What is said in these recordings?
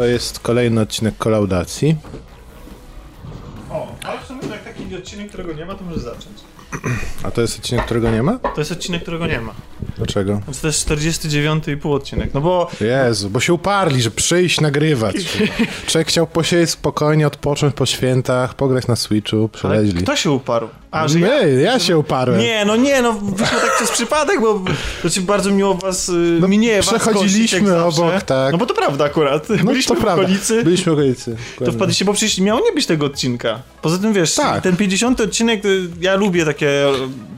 To jest kolejny odcinek kolaudacji. O, ale w sumie jak taki odcinek, którego nie ma, to może zacząć. A to jest odcinek, którego nie ma? To jest odcinek, którego nie ma. Dlaczego? Znaczy to jest 49,5 odcinek, no bo Jezu, bo się uparli, że przyjść, nagrywać. Człowiek chciał posiedzieć spokojnie, odpocząć po świętach, pograć na Switchu, ale przeleźli. kto się uparł? A, że ja? My, ja się uparłem. Nie, no nie, no wyszło tak przez przypadek, bo to ci bardzo miło was, y, No, mi nie was przechodziliśmy jak zawsze. obok, tak. No bo to prawda akurat, No byliśmy to w prawda. okolicy, Byliśmy w okolicy. to dokładnie. wpadliście, bo przecież miało nie być tego odcinka. Poza tym wiesz, Tak. ten 50 odcinek, y, ja lubię takie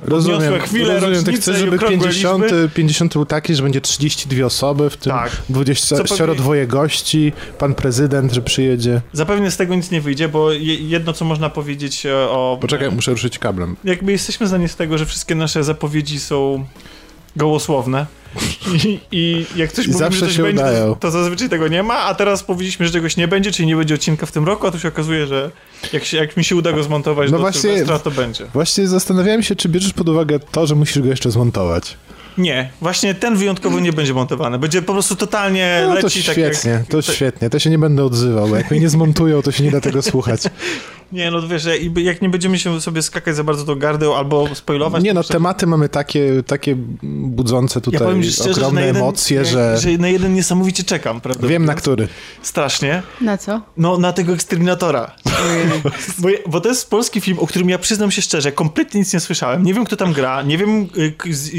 Rozumiem, chwile, rozumiem. Chcesz, i żeby okrągłe 50, liczby. 50 był taki, że będzie 32 osoby, w tym Tak. 22 gości, pan prezydent, że przyjedzie. Zapewne z tego nic nie wyjdzie, bo je- jedno, co można powiedzieć e, o... Poczekaj, muszę ruszyć kablem. Jakby jesteśmy znani z tego, że wszystkie nasze zapowiedzi są gołosłowne. I, i jak coś I mówimy, że coś będzie, udają. to, zazwyczaj tego nie ma, a teraz powiedzieliśmy, że czegoś nie będzie, czyli nie będzie odcinka w tym roku, a tu się okazuje, że jak, się, jak mi się uda go zmontować No do właśnie- Sylwestra, to będzie. Właśnie zastanawiałem się, czy bierzesz pod uwagę to, że musisz go jeszcze zmontować. Nie, właśnie ten wyjątkowo nie będzie montowany. Będzie po prostu totalnie No to leci tak jak... świetnie, to świetnie. To się nie będę odzywał, bo jak mnie nie zmontują, to się nie da tego słuchać. Nie, no wiesz, jak- nie będziemy się sobie skakać za bardzo do gardeł albo spoilować... Nie no, tematy mamy takie, takie budzące tutaj ja powiem szczerze, że ogromne na jeden, emocje, że... że... że na jeden niesamowicie czekam, prawda? Wiem na który. Strasznie. Na co? No, na tego Eksterminatora. bo, bo to jest polski film, o którym ja przyznam się szczerze, kompletnie nic nie słyszałem. Nie wiem, kto tam gra, nie wiem, y,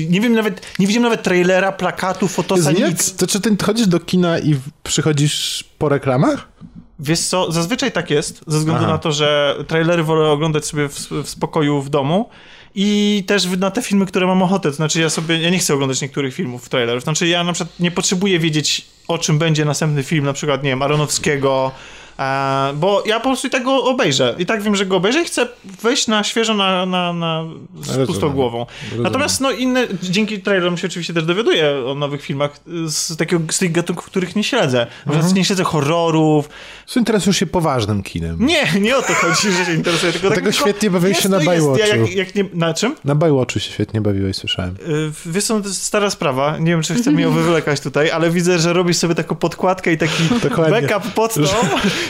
nie wiem nawet, nie widziałem nawet trailera, plakatu, fotosa, nic. to czy ty chodzisz do kina i przychodzisz po reklamach? Wiesz co, zazwyczaj tak jest, ze względu Aha. na to, że trailery wolę oglądać sobie w, w spokoju w domu i też na te filmy, które mam ochotę. To znaczy ja sobie, ja nie chcę oglądać niektórych filmów, trailerów. Znaczy ja na przykład nie potrzebuję wiedzieć, o czym będzie następny film, na przykład, nie wiem, Aronowskiego, e, bo ja po prostu i tak go obejrzę. I tak wiem, że go obejrzę i chcę wejść na świeżo, na, na, na z Rozumiem. pustą głową. Rozumiem. Natomiast no inne, dzięki trailerom się oczywiście też dowiaduję o nowych filmach z, takiego, z tych gatunków, których nie śledzę. Mhm. nie śledzę horrorów, Co interesujesz się poważnym kinem? nie, nie o to chodzi, że się interesuje, tylko tak Dlatego tylko świetnie bawiłeś się na. Ja, Baywatchu. jak, jak nie, Na czym? Na Baywatchu się świetnie bawiłeś, słyszałem. Yy, Wiesz co, to jest stara sprawa, nie wiem, czy chcę mnie ją wywlekać tutaj, ale widzę, że robisz sobie taką podkładkę i taki Dokładnie. backup pod to,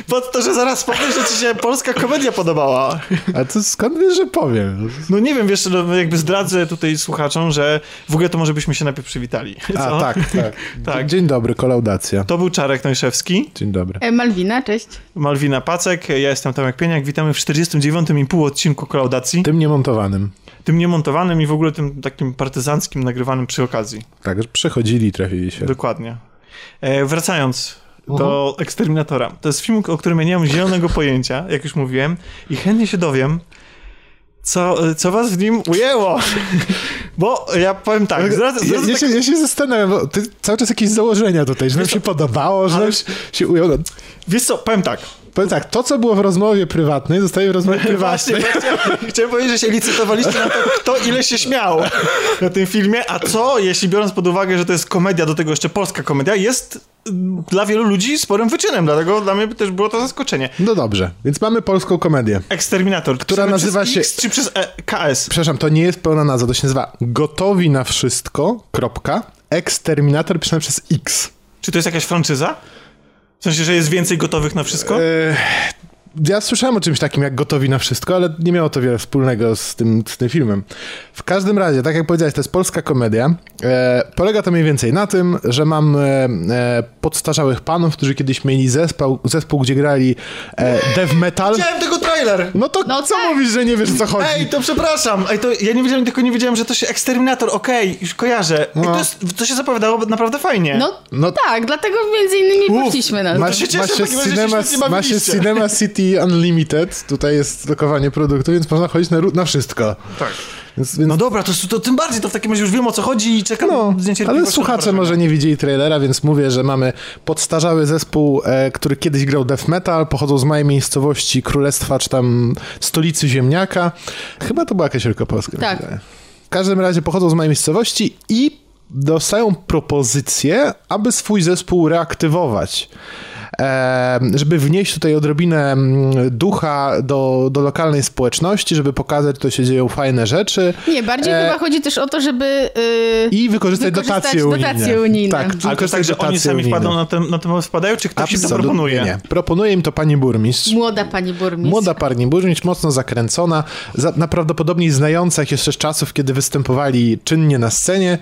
pod to, że zaraz powiesz, że ci się polska komedia podobała. A to skąd wiesz, że powiem? No nie wiem, wiesz, no, jakby zdradzę tutaj słuchaczom, że w ogóle to może byśmy się najpierw przywitali. A, Co? tak, tak. Tak. Dzień dobry, kolaudacja. To był Czarek Nojszewski, Dzień dobry. E, Malwina, cześć. Malwina Pacek, ja jestem Tomek Pieniak, witamy w 49,5 odcinku Klaudacji. Tym niemontowanym. tym niemontowanym i w ogóle tym takim partyzanckim, nagrywanym przy okazji. Tak, że przechodzili i trafili się. Dokładnie. E, wracając do Eksterminatora. To jest film, o którym ja nie mam zielonego pojęcia, jak już mówiłem, i chętnie się dowiem, co, co was w nim ujęło. Bo ja powiem tak, zdradzę, Ja, zdradzę ja, tak, się, ja się zastanawiam, bo ty cały czas jakieś założenia tutaj, że nam się podobało, że nam się, się ujął. wiesz co, powiem tak. Powiem tak, to co było w rozmowie prywatnej, zostaje w rozmowie Właśnie, prywatnej. bo chciałem, chciałem powiedzieć, że się licytowaliście na to, kto ile się śmiał na tym filmie, a co, jeśli biorąc pod uwagę, że to jest komedia, do tego jeszcze polska komedia, jest mm, dla wielu ludzi sporym wyczynem, dlatego dla mnie też było to zaskoczenie. No dobrze, więc mamy polską komedię. Eksterminator. Która nazywa przez się- X czy przez e, KS? Przepraszam, to nie jest pełna nazwa, to się nazywa Gotowi na wszystko, kropka, Eksterminator pisane przez X. Czy to jest jakaś franczyza? W sensie, że jest więcej gotowych na wszystko? E, ja słyszałem o czymś takim jak Gotowi na wszystko, ale nie miało to wiele wspólnego z tym, z tym filmem. W każdym razie, tak jak powiedziałeś, to jest polska komedia. E, polega to mniej więcej na tym, że mam e, e, podstarzałych panów, którzy kiedyś mieli zespół, zespół gdzie grali e, death metal. Widziałem tego trailer! No to No co tak. mówisz, że nie wiesz o co chodzi? Ej, to przepraszam! Ej, to ja nie wiedziałem, tylko nie wiedziałem, że to się Eksterminator, okej, już kojarzę. Ej, No. to, jest, to się zapowiadało naprawdę fajnie. No, No- tak, dlatego między innymi Uf, poszliśmy na to. Masz, masz, się cinema, masz się. Cinema City Unlimited, tutaj jest lokowanie produktu, więc można chodzić na, na wszystko. tak. Więc, więc No dobra, to, to tym bardziej, to w takim razie już wiem o co chodzi i czekam No, z niecierpliwością ale słuchacze może nie widzieli trailera, więc mówię, że mamy podstarzały zespół, e, który kiedyś grał death metal, pochodzą z małej miejscowości królestwa, czy tam stolicy ziemniaka. Chyba to była jakaś wielkopolska. Tak. W każdym razie pochodzą z małej miejscowości i dostają propozycję, aby swój zespół reaktywować. Żeby wnieść tutaj odrobinę mm, ducha do, do lokalnej społeczności, żeby pokazać, że to się dzieją fajne rzeczy. Nie, bardziej E, chyba chodzi też o to, żeby... Yy, I wykorzystać, Wykorzystać dotacje unijne. dotacje unijne. Tak, Ale to tak, że oni sami unijne. wpadną na ten, na ten pomysł wpadają, czy ktoś im to Absolutnie proponuje? Nie. Proponuje im to pani burmistrz. Młoda pani burmistrz. Młoda pani burmistrz, mocno zakręcona, za, najprawdopodobniej znająca ich jeszcze z czasów, kiedy występowali czynnie na scenie.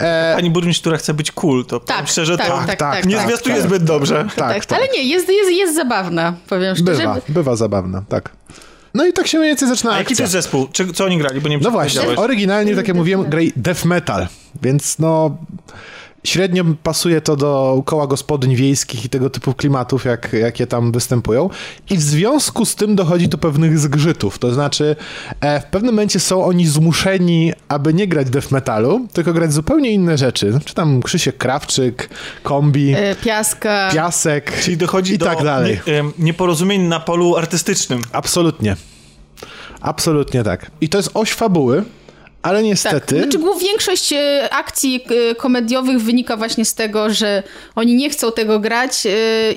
E, Pani burmistrz, która chce być cool, to powiem Tak, szczerze, tak, to tak, tak, tak, nie tak. zwiastuje tak. zbyt dobrze. tak, tak, tak. Ale nie, jest, jest, jest zabawna, powiem szczerze. Bywa, bywa zabawna, tak. No i tak się mniej więcej zaczyna A jaki to jest zespół? Czy, co oni grali? Bo nie wiem, No właśnie, oryginalnie, tak jak mówiłem, grali death metal, więc no średnio pasuje to do koła gospodyń wiejskich i tego typu klimatów, jak, jakie tam występują. I w związku z tym dochodzi do pewnych zgrzytów, to znaczy e, w pewnym momencie są oni zmuszeni, aby nie grać death metalu, tylko grać zupełnie inne rzeczy. Czy tam Krzysiek Krawczyk, Kombi, E, Piaska. Piasek Czyli dochodzi i do tak dalej. nieporozumień na polu artystycznym. Absolutnie. Absolutnie tak. I to jest oś fabuły, ale Tak. niestety... Znaczy, głów- większość e, akcji e, komediowych wynika właśnie z tego, że oni nie chcą tego grać e,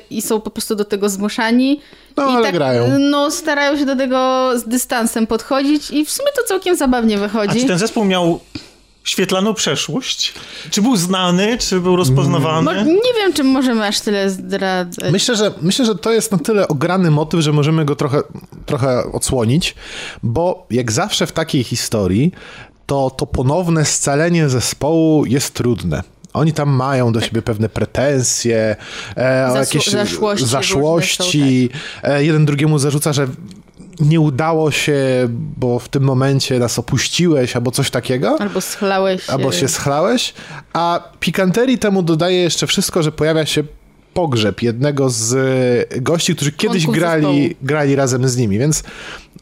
i są po prostu do tego zmuszani. No, I ale tak, grają. No, starają się do tego z dystansem podchodzić i w sumie to całkiem zabawnie A wychodzi. czy ten zespół miał świetlaną przeszłość? Czy był znany, czy był rozpoznawany? Mo- nie wiem, czy możemy aż tyle zdradzać. Myślę że, myślę, że to jest na tyle ograny motyw, że możemy go trochę, trochę odsłonić, bo jak zawsze w takiej historii, to, to ponowne scalenie zespołu jest trudne. Oni tam mają do siebie pewne pretensje, e, jakieś zaszłości zaszłości. E, jeden drugiemu zarzuca, że nie udało się, bo w tym momencie nas opuściłeś, albo coś takiego. Albo schlałeś. Albo się schlałeś, a pikanterii temu dodaje jeszcze wszystko, że pojawia się pogrzeb jednego z e, gości, którzy kiedyś grali, grali razem z nimi, więc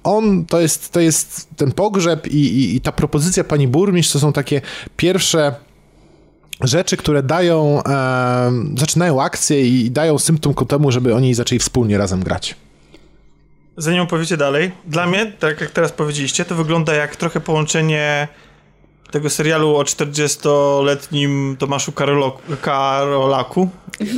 on, to jest, to jest ten pogrzeb i, i, i ta propozycja pani burmistrz to są takie pierwsze rzeczy, które dają, e, zaczynają akcję i dają symptom ku temu, żeby oni zaczęli wspólnie razem grać. Zanim opowiecie dalej, dla mnie, tak jak teraz powiedzieliście, to wygląda jak trochę połączenie tego serialu o 40-letnim Tomaszu Karolo- Karolaku.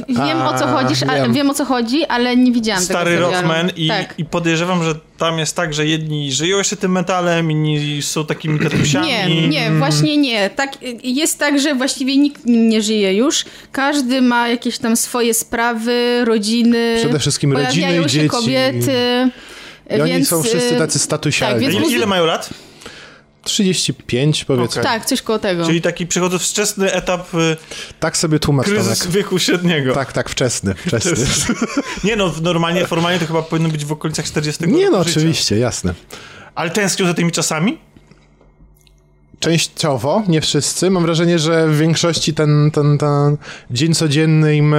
Wiem o co A, chodzi, ale, wiem. wiem o co chodzi, ale nie widziałam Stary tego serialu. Rockman i, Tak. i podejrzewam, że tam jest tak, że jedni żyją jeszcze tym metalem, inni są takimi tatusiami. Nie, nie, właśnie nie. Tak, jest tak, że właściwie nikt nim nie żyje już. Każdy ma jakieś tam swoje sprawy, rodziny. Przede wszystkim rodziny i się dzieci. kobiety. I oni więc, są wszyscy y, tacy statusialni. tak, więc Ile, mają lat? 35 powiedzmy. Okej. Tak, coś koło tego. Czyli taki przychodzi wczesny etap y, Tak sobie tłumacz kryzys Tomek. wieku średniego. Tak, tak, wczesny, wczesny. Nie no, normalnie, formalnie to chyba powinno być w okolicach 40 Nie no, życia. oczywiście, jasne. Ale tęsknią za tymi czasami? Częściowo, nie wszyscy. Mam wrażenie, że w większości ten, ten, ten dzień codzienny im e,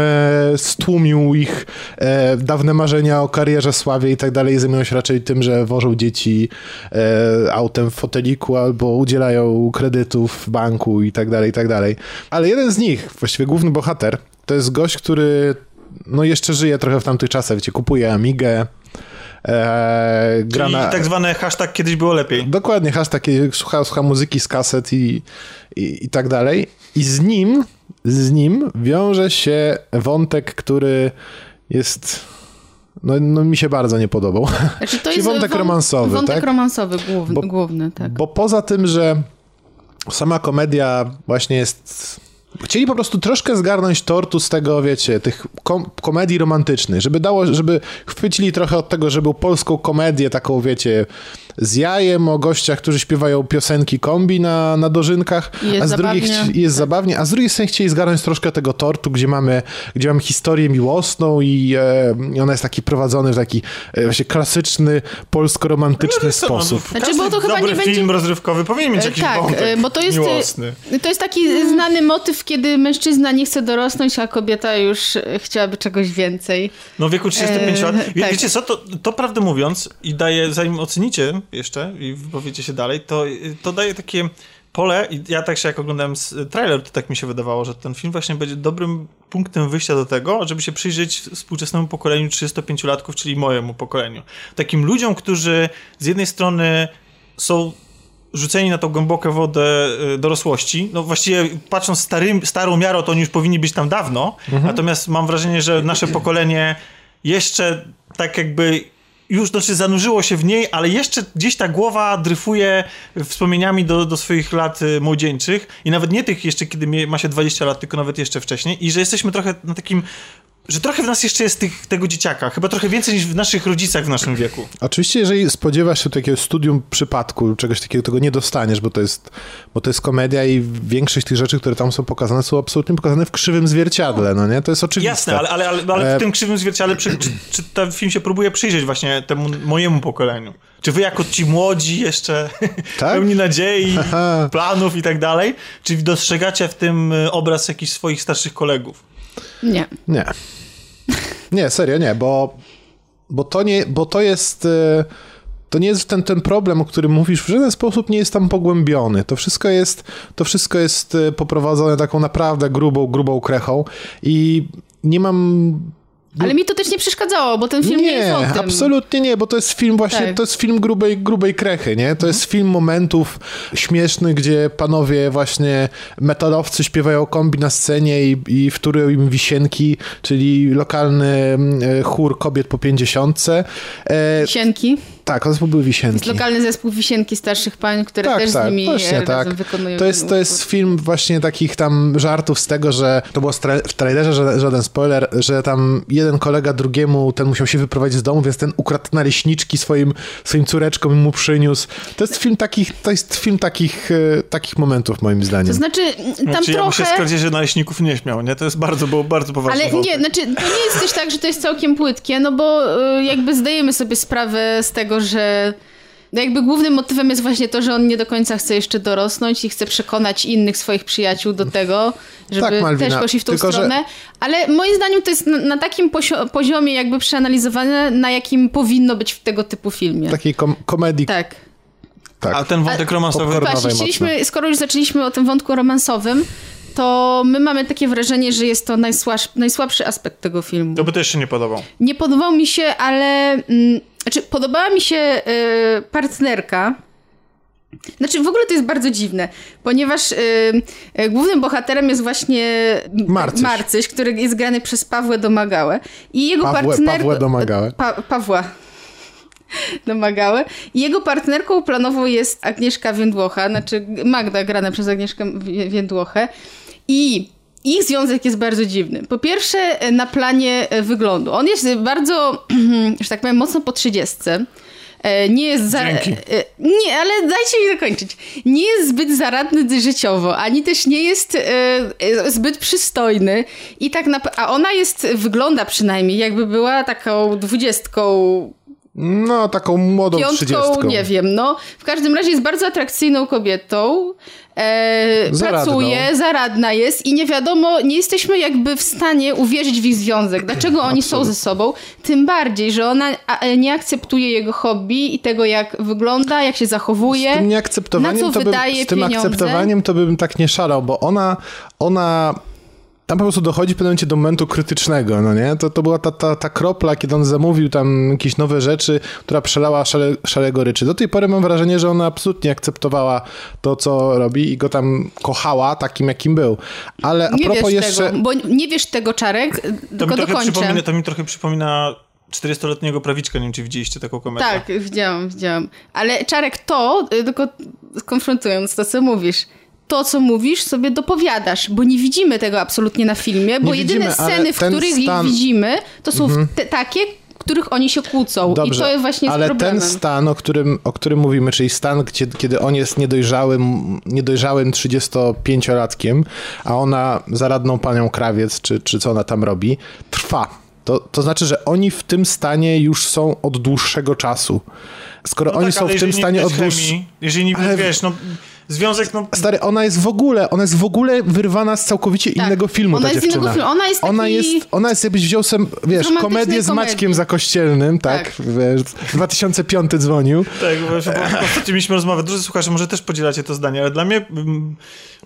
stłumił ich e, dawne marzenia o karierze, sławie i tak dalej. Zajmują się raczej tym, że wożą dzieci e, autem w foteliku albo udzielają kredytów w banku i tak dalej, i tak dalej. Ale jeden z nich, właściwie główny bohater, to jest gość, który no jeszcze żyje trochę w tamtych czasach, gdzie kupuje Amigę, e, gra Czyli na... tak zwany hashtag kiedyś było lepiej. Dokładnie, hashtag słucha, słucha muzyki z kaset i, i, i tak dalej. I z nim, z nim wiąże się wątek, który jest... No, no mi się bardzo nie podobał. Znaczy, to Czyli jest wątek wą- romansowy, Wątek tak? romansowy główny, Bo- główny tak. Bo poza tym, że sama komedia właśnie jest... Chcieli po prostu troszkę zgarnąć tortu z tego, wiecie, tych kom- komedii romantycznych, żeby dało, żeby chwycili trochę od tego, że był polską komedię taką, wiecie, z jajem o gościach, którzy śpiewają piosenki kombi na, na dożynkach, jest a z drugiej zabawnie. jest zabawnie, a z drugiej strony chcieli zgarnąć troszkę tego tortu, gdzie mamy, gdzie mamy historię miłosną i, e, ona jest taki prowadzony w taki e, właśnie klasyczny, polsko-romantyczny sposób. no, Znaczy, każdy bo to chyba dobry nie będzie- film rozrywkowy powinien mieć E, jakiś tak, wątek e, bo to jest, e, miłosny. To jest taki znany motyw, kiedy mężczyzna nie chce dorosnąć, a kobieta już chciałaby czegoś więcej. No w wieku 35 E, lat. Wie, tak. Wiecie co, to, to prawdę mówiąc i daje, zanim ocenicie jeszcze i wypowiecie się dalej, to, to daje takie pole i ja tak się jak oglądałem trailer, to tak mi się wydawało, że ten film właśnie będzie dobrym punktem wyjścia do tego, żeby się przyjrzeć współczesnemu pokoleniu 35-latków, czyli mojemu pokoleniu. Takim ludziom, którzy z jednej strony są rzuceni na tą głęboką wodę y, dorosłości. No właściwie patrząc starym, starą miarą, to oni już powinni być tam dawno. Natomiast mam wrażenie, że nasze pokolenie jeszcze tak jakby już znaczy zanurzyło się w niej, ale jeszcze gdzieś ta głowa dryfuje wspomnieniami do, do swoich lat y, młodzieńczych. I nawet nie tych jeszcze, kiedy ma się 20 lat, tylko nawet jeszcze wcześniej. I że jesteśmy trochę na takim, że trochę w nas jeszcze jest tych, tego dzieciaka, chyba trochę więcej niż w naszych rodzicach w naszym wieku. Oczywiście, jeżeli spodziewasz się takiego studium przypadku, czegoś takiego, tego nie dostaniesz, bo to jest, bo to jest komedia i większość tych rzeczy, które tam są pokazane, są absolutnie pokazane w krzywym zwierciadle, no nie? To jest oczywiste. Jasne, ale, ale, ale, ale E, w tym krzywym zwierciale przy, czy, czy ten film się próbuje przyjrzeć właśnie temu mojemu pokoleniu? Czy wy jako ci młodzi jeszcze Tak? pełni nadziei, Aha. planów i tak dalej, czy dostrzegacie w tym y, obraz jakichś swoich starszych kolegów? Nie. Nie. Nie, serio, nie, bo, bo, to, nie, bo to jest. e, To nie jest ten, ten problem, o którym mówisz, w żaden sposób nie jest tam pogłębiony. To wszystko jest, to wszystko jest e, poprowadzone taką naprawdę grubą, grubą krechą i nie mam Ale mi to też nie przeszkadzało, bo ten film nie, jest o tym. absolutnie nie, bo to jest film właśnie, Tak. to jest film grubej, grubej krechy, nie? To jest film momentów śmiesznych, gdzie panowie właśnie metalowcy śpiewają kombi na scenie i, i wtórują im wisienki, czyli lokalny mm, chór kobiet po pięćdziesiątce. E, Wisienki. Tak, to były wisienki. Lokalny zespół Wisienki starszych pań, które Tak, też tak, z nimi właśnie e, tak. razem wykonują To jest, to jest film właśnie takich tam żartów z tego, że to było w trailerze, żaden, żaden spoiler, że tam jeden kolega drugiemu, ten musiał się wyprowadzić z domu, więc ten ukradł naleśniczki swoim, swoim córeczkom i mu przyniósł. To jest film takich, to jest film takich, e, takich momentów moim zdaniem. To znaczy, tam Znaczy, ja bym się trochę... z że naleśników nie śmiał, nie? To jest bardzo, było bardzo poważne. Ale nie, znaczy, to nie jest też tak, że to jest całkiem płytkie, no bo y, jakby zdajemy sobie sprawę z tego, że no jakby głównym motywem jest właśnie to, że on nie do końca chce jeszcze dorosnąć i chce przekonać innych swoich przyjaciół do tego, żeby Tak, Malwina, też poszli w tą tylko, że- stronę. Ale moim zdaniem to jest na, na takim poziomie jakby przeanalizowane, na jakim powinno być w tego typu filmie. Takiej kom- komedii, Tak. tak. A ten wątek A- romansowy... Właśnie, chcieliśmy, skoro już zaczęliśmy o tym wątku romansowym, to my mamy takie wrażenie, że jest to najsłabszy, najsłabszy aspekt tego filmu. To by też się nie podobał. Nie podobał mi się, ale. Mm, znaczy, podobała mi się y, partnerka. Znaczy, w ogóle to jest bardzo dziwne, ponieważ y, y, głównym bohaterem jest właśnie Marcyś. Marcyś, który jest grany przez Pawłę Domagałę. I jego Pawłę- partnerką. Pawłę Domagałę. Pa, Pawła. Domagałę. I jego partnerką planową jest Agnieszka Więdłocha, znaczy Magda grana przez Agnieszkę Wię- Więdłochę. I ich związek jest bardzo dziwny. Po pierwsze, e, na planie e, wyglądu. On jest bardzo, że tak powiem, mocno po trzydziestce. E, Nie jest za... Dzięki. e, Nie, ale dajcie mi dokończyć. Nie jest zbyt zaradny życiowo, ani też nie jest e, e, zbyt przystojny. I tak na... A ona jest, wygląda przynajmniej, jakby była taką dwudziestką No, taką młodą trzydziestką. nie wiem, no. W każdym razie jest bardzo atrakcyjną kobietą. E, Zaradną. pracuje, zaradna jest i nie wiadomo, nie jesteśmy jakby w stanie uwierzyć w ich związek. Dlaczego oni są ze sobą? Tym bardziej, że ona e, nie akceptuje jego hobby i tego, jak wygląda, jak się zachowuje. Z tym nieakceptowaniem na co to bym, wydaje z tym pieniądze. akceptowaniem to bym tak nie szalał, bo ona, ona tam po prostu dochodzi w pewnym momencie do momentu krytycznego, no nie? To, to była ta, ta, ta kropla, kiedy on zamówił tam jakieś nowe rzeczy, która przelała szale, szalego ryczy. Do tej pory mam wrażenie, że ona absolutnie akceptowała to, co robi i go tam kochała takim, jakim był. Ale a Nie propos wiesz jeszcze... tego, bo nie wiesz tego, Czarek, To mi, tylko trochę dokończę. przypomina, to mi trochę przypomina 40-letniego prawiczka, nie wiem czy widzieliście taką komedię. Tak, widziałam, widziałam. Ale Czarek, to, y, tylko konfrontując to, co mówisz, to, co mówisz, sobie dopowiadasz, bo nie widzimy tego absolutnie na filmie, bo widzimy, jedyne ale sceny, w których stan- ich widzimy, to są w te, takie, w których oni się kłócą. Dobrze, I to jest właśnie ale problemem. ten stan, o którym, o którym mówimy, czyli stan, gdzie, kiedy on jest niedojrzałym, niedojrzałym 35-latkiem, a ona zaradną panią krawiec, czy, czy co ona tam robi, trwa. To, to znaczy, że oni w tym stanie już są od dłuższego czasu. Skoro No oni tak, są w tym nie stanie od dłuższego... Jeżeli nie Ale- wiesz, no związek, no Stary, ona jest w ogóle, ona jest w ogóle wyrwana z całkowicie Tak. innego filmu, Ona ta jest dziewczyna. innego filmu. Ona jest ona taki- jest, ona jest jakbyś wziął sem, wiesz, komedię z komedii. Maćkiem Zakościelnym, tak? Tak. Wiesz, 2005 dzwonił. Tak, bo bo ostatnio mieliśmy rozmowę. Drodzy słuchacze, może też podzielacie to zdanie, ale dla mnie mm,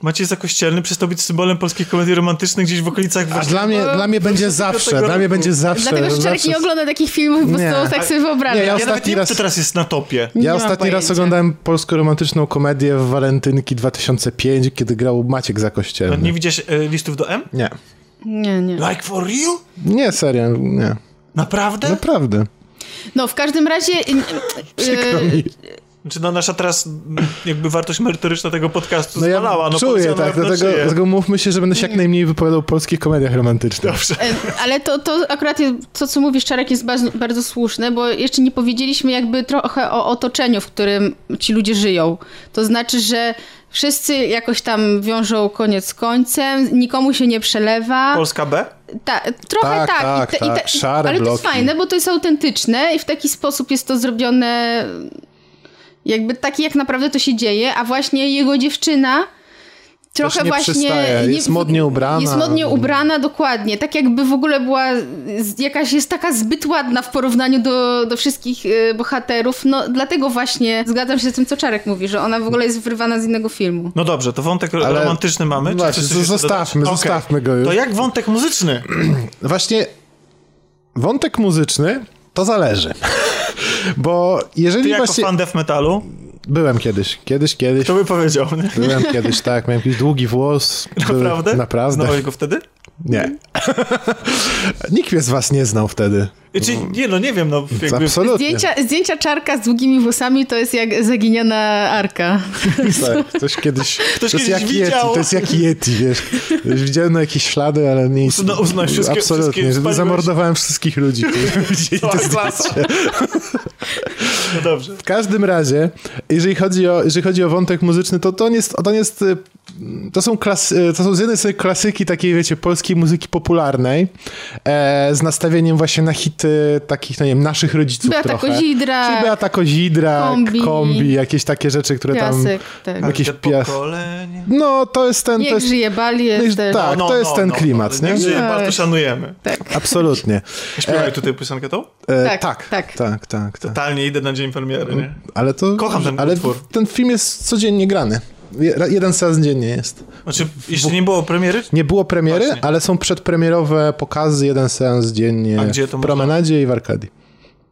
Maciej Zakościelny przestał być symbolem polskiej komedii romantycznej gdzieś w okolicach A właśnie... dla mnie, no, dla mnie będzie 25 zawsze, dla mnie będzie zawsze. Dlatego, zawsze... nie ogląda takich filmów, bo Nie. to tak sobie wyobraża. Nie, ja Ja ostatni nawet nie wiem, raz- teraz jest na topie. Ja ostatni raz oglądałem polską romantyczną komedię w Walentynki 2005, kiedy grał Maciek Zakościelny. Nie widziałeś e, listów do M? Nie. Nie, nie. Like for real? Nie, serio, nie. Naprawdę? Naprawdę. No, w każdym razie... Przykro mi. Czy no nasza teraz m, jakby wartość merytoryczna tego podcastu No ja zmalała? No czuję, tak, dlatego, dlatego mówmy się, że będę się jak najmniej wypowiadał o polskich komediach romantycznych. Dobrze. E, Ale to, to akurat jest, to, co mówisz, Czarek, jest bardzo, bardzo słuszne, bo jeszcze nie powiedzieliśmy jakby trochę o otoczeniu, w którym ci ludzie żyją. To znaczy, że wszyscy jakoś tam wiążą koniec z końcem, nikomu się nie przelewa. Polska B? Ta, trochę Tak, tak. tak, I te- i tak. Szare ale to jest bloki. fajne, bo to jest autentyczne i w taki sposób jest to zrobione jakby taki, jak naprawdę to się dzieje, a właśnie jego dziewczyna trochę nie właśnie... przystaje, jest modnie ubrana. Jest modnie ubrana, dokładnie. Tak jakby w ogóle była jakaś, jest taka zbyt ładna w porównaniu do, do wszystkich y, bohaterów. No dlatego właśnie zgadzam się z tym, co Czarek mówi, że ona w ogóle jest wyrwana z innego filmu. No dobrze, to wątek Ale- romantyczny mamy. Czy Właśnie, jeszcze zostawmy, dodać? zostawmy go już. To jak wątek muzyczny? Właśnie wątek muzyczny to zależy. Bo jeżeli Ty jako właśnie... fan death metalu, Byłem kiedyś, kiedyś, kiedyś. to by powiedział, nie? Byłem kiedyś, tak, miałem jakiś długi włos. Był- Naprawdę? Naprawdę. Znałeś go wtedy? Nie. Nikt mnie z was nie znał wtedy. Czy, nie, no nie wiem, no jakby... Absolutnie. Zdjęcia, zdjęcia Czarka z długimi włosami to jest jak zaginiona arka. Tak, ktoś kiedyś. Ktoś to jest kiedyś jak widział. Yeti, to jest jak Yeti, wiesz. Widziałem na jakieś ślady, ale nie Uzna- uznałeś wszystkie- Absolutnie. wszystkie? Zamordowałem wszystkich ludzi, którzy widzieli klasa. zdjęcie. No dobrze. W każdym razie, jeżeli chodzi o, jeżeli chodzi o wątek muzyczny, to to nie jest, to nie jest y, to są, klas, y, to są z jednej strony klasyki takiej, wiecie, polskiej muzyki popularnej, e, z nastawieniem właśnie na hity takich, no nie wiem, naszych rodziców Beata trochę. Kozidra, Czyli Beata Kozidra, kombi. Kombi. jakieś takie rzeczy, które tam... piasek. Tak. Jakieś pias- pokolenie. No, to jest ten... To Niech jest, żyje Bali no, jest też. tak, to jest ten klimat, nie? Niech żyje, No. bardzo szanujemy. Absolutnie. Śpiewaj tutaj piosenkę tą? E, Tak, tak, tak. tak, tak, tak, tak. Totalnie idę na dzień premiery, nie? Ale to... Kocham ten ale utwór. ten film jest codziennie grany. Je- Jeden seans dziennie jest. Znaczy, jeszcze nie było premiery? Nie było premiery, Właśnie. ale są przedpremierowe pokazy, jeden seans dziennie A gdzie to w można? Promenadzie i w Arkadii.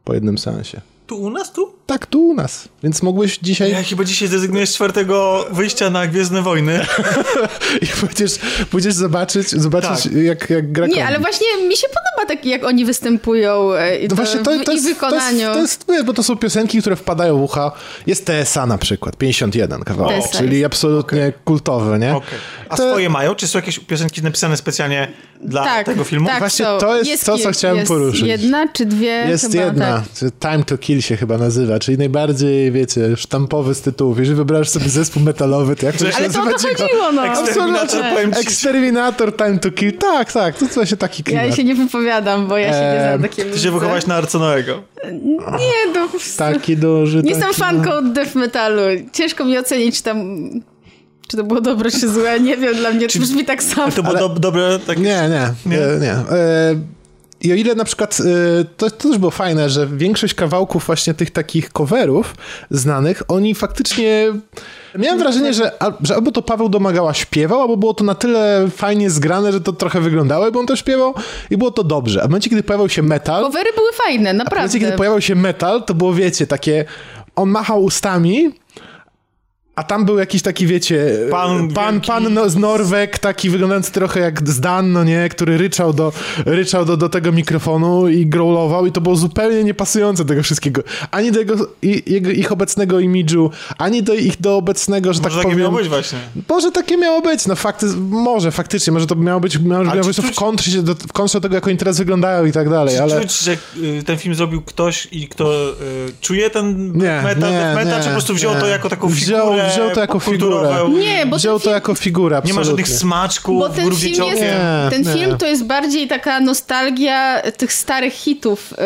Po jednym seansie. Tu u nas, tu? Tak, tu u nas. Więc mogłeś dzisiaj Ja chyba dzisiaj zrezygnuję z czwartego wyjścia na Gwiezdne Wojny. i pójdziesz, pójdziesz zobaczyć, zobaczyć Tak. jak, jak gra Nie, ale właśnie mi się podoba tak, jak oni występują e, i No to, właśnie to, w to, ich jest, to, wykonaniu. jest, to jest, bo to są piosenki, które wpadają w ucha. Jest TSA na przykład, 51 kawałek, czyli jest. absolutnie kultowe, nie? Okej. A To- swoje mają? Czy są jakieś piosenki napisane specjalnie dla tak, tego filmu? Tak, Właśnie to jest to, co chciałem jest poruszyć. jedna czy dwie? Jest chyba, jedna, Tak. Time to Kill się chyba nazywa, czyli najbardziej, wiecie, sztampowy z tytułów. Jeżeli wybrasz sobie zespół metalowy, to jak to się Ale to o to chodziło, no. Eksterminator, Absolutnie. powiem ci. Exterminator, Time to Kill, tak, tak, to właśnie taki klimat. Ja się nie wypowiadam, bo ja się nie znam takiej Ty się wychowałaś na Arconoego. Nie, no. Taki duży. Nie jestem taki, fanką death metalu. Ciężko mi ocenić, czy tam... Czy to było dobre, czy złe. Nie wiem, dla mnie to brzmi tak samo. A to było Ale- do, dobre, tak... Nie, nie, Nie? nie. nie. E, I o ile na przykład, e, to, to też było fajne, że większość kawałków właśnie tych takich coverów znanych, oni faktycznie... Miałem wrażenie, że, że albo to Paweł Domagała śpiewał, albo było to na tyle fajnie zgrane, że to trochę wyglądało, jakby on to śpiewał i było to dobrze. A w momencie, kiedy pojawiał się metal, Covery były fajne, w momencie, naprawdę. kiedy pojawiał się metal, to było, wiecie, takie... On machał ustami, a tam był jakiś taki, wiecie, Pan pan, pan no, z Norweg, taki wyglądający trochę jak Zdan, no nie, który ryczał do, ryczał do, do tego mikrofonu i growlował i to było zupełnie niepasujące tego wszystkiego. Ani do jego, i, jego, ich obecnego imidżu, ani do ich do obecnego, że Może tak takie powiem... miało być właśnie. Może takie miało być, no fakty, może faktycznie, może to miało być, miało, miało być to w czuć- kontrze, do, w kontrze tego, jak oni teraz wyglądają i tak dalej, Czy ale... czuć, że y, ten film zrobił ktoś i kto y, czuje ten Nie, metal, nie, metal, nie, czy po prostu wziął nie. to jako taką figurę wziął to jako figurę. Nie, bo Wziął to film, jako figurę, Nie absolutnie. ma żadnych smaczków, bo ten film, jest, Nie, ten nie. film to jest bardziej taka nostalgia tych starych hitów y,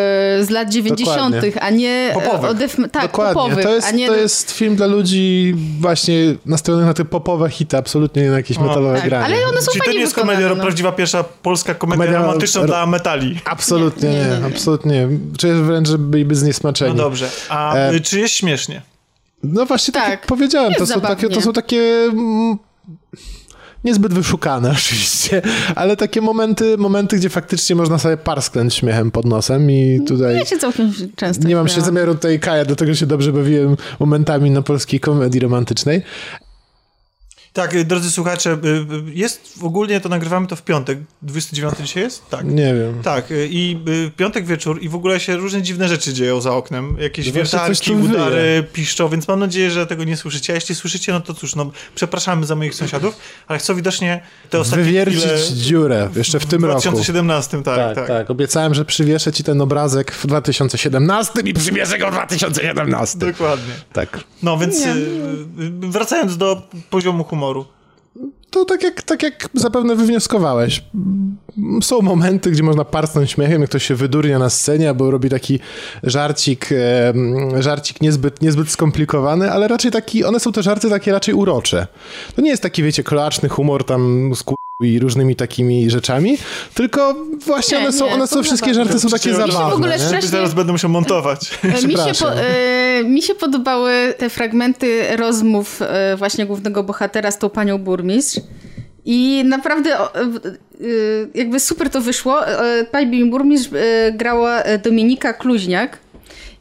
z lat 90., a nie e, Popowych. o def, tak, Dokładnie, popowych, to jest, a nie to jest film dla ludzi właśnie nastawionych na te popowe hity, absolutnie nie na jakieś O, metalowe tak, granie. ale one są Czyli to nie jest komedia, no. prawdziwa pierwsza polska komedia, Komedia- romantyczna ro- dla metali. Absolutnie nie, Nie, nie, nie. absolutnie. Czuję wręcz, że byliby zniesmaczeni. No dobrze. A E, y, czy jest śmiesznie? No właśnie tak, Tak, jak powiedziałem, to są, takie, to są takie... mm, Niezbyt wyszukane oczywiście, ale takie momenty, momenty, gdzie faktycznie można sobie parsknąć śmiechem pod nosem i tutaj... Ja się całkiem często Nie mam się zamiaru tutaj kajać, dlatego się dobrze bawiłem momentami na polskiej komedii romantycznej. Tak, y, drodzy słuchacze, y, y, jest ogólnie to nagrywamy to w piątek. 29 dzisiaj jest? Tak. Nie wiem. Tak, i piątek wieczór i w ogóle się różne dziwne rzeczy dzieją za oknem. Jakieś coś wiertarki, wyje. udary, piszczą, więc mam nadzieję, że tego nie słyszycie. A jeśli słyszycie, no to cóż, no przepraszamy za moich sąsiadów, ale chcą widocznie te ostatnie Wywiercić chwile dziurę jeszcze w tym w roku. 2017, tak, Tak, tak. tak, Obiecałem, że przywieszę ci ten obrazek w 2017 i przywieszę go w 2017. Dokładnie. Tak. No więc Nie. wracając do poziomu humoru. To tak jak, tak jak zapewne wywnioskowałeś. Są momenty, gdzie można parcnąć śmiechem, jak ktoś się wydurnia na scenie, albo robi taki żarcik, żarcik niezbyt, niezbyt skomplikowany, ale raczej taki, one są te żarty takie raczej urocze. To nie jest taki, wiecie, kloaczny humor tam z i różnymi takimi rzeczami, tylko właśnie Nie, one są, nie, one są wszystkie zabawne. żarty są takie się w zabawne. ogóle nie? strasznie- Zaraz będę musiał montować. E, Mi się, po, e, mi się podobały te fragmenty rozmów e, właśnie głównego bohatera z tą panią burmistrz. I naprawdę e, jakby super to wyszło. Pani burmistrz grała Dominika Kluźniak.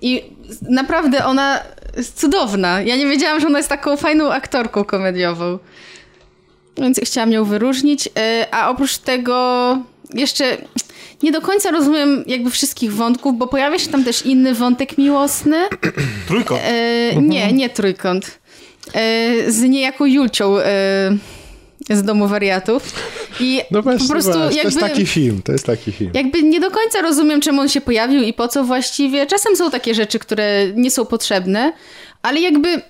I naprawdę ona jest cudowna. Ja nie wiedziałam, że ona jest taką fajną aktorką komediową. Więc chciałam ją wyróżnić. E, A oprócz tego jeszcze nie do końca rozumiem jakby wszystkich wątków, bo pojawia się tam też inny wątek miłosny. Trójkąt. E, nie, nie trójkąt. E, z niejaką Julcią e, z Domu Wariatów. I No właśnie, po prostu właśnie, to jakby... jest taki film, to jest taki film. Jakby nie do końca rozumiem, czemu on się pojawił i po co właściwie. Czasem są takie rzeczy, które nie są potrzebne, ale jakby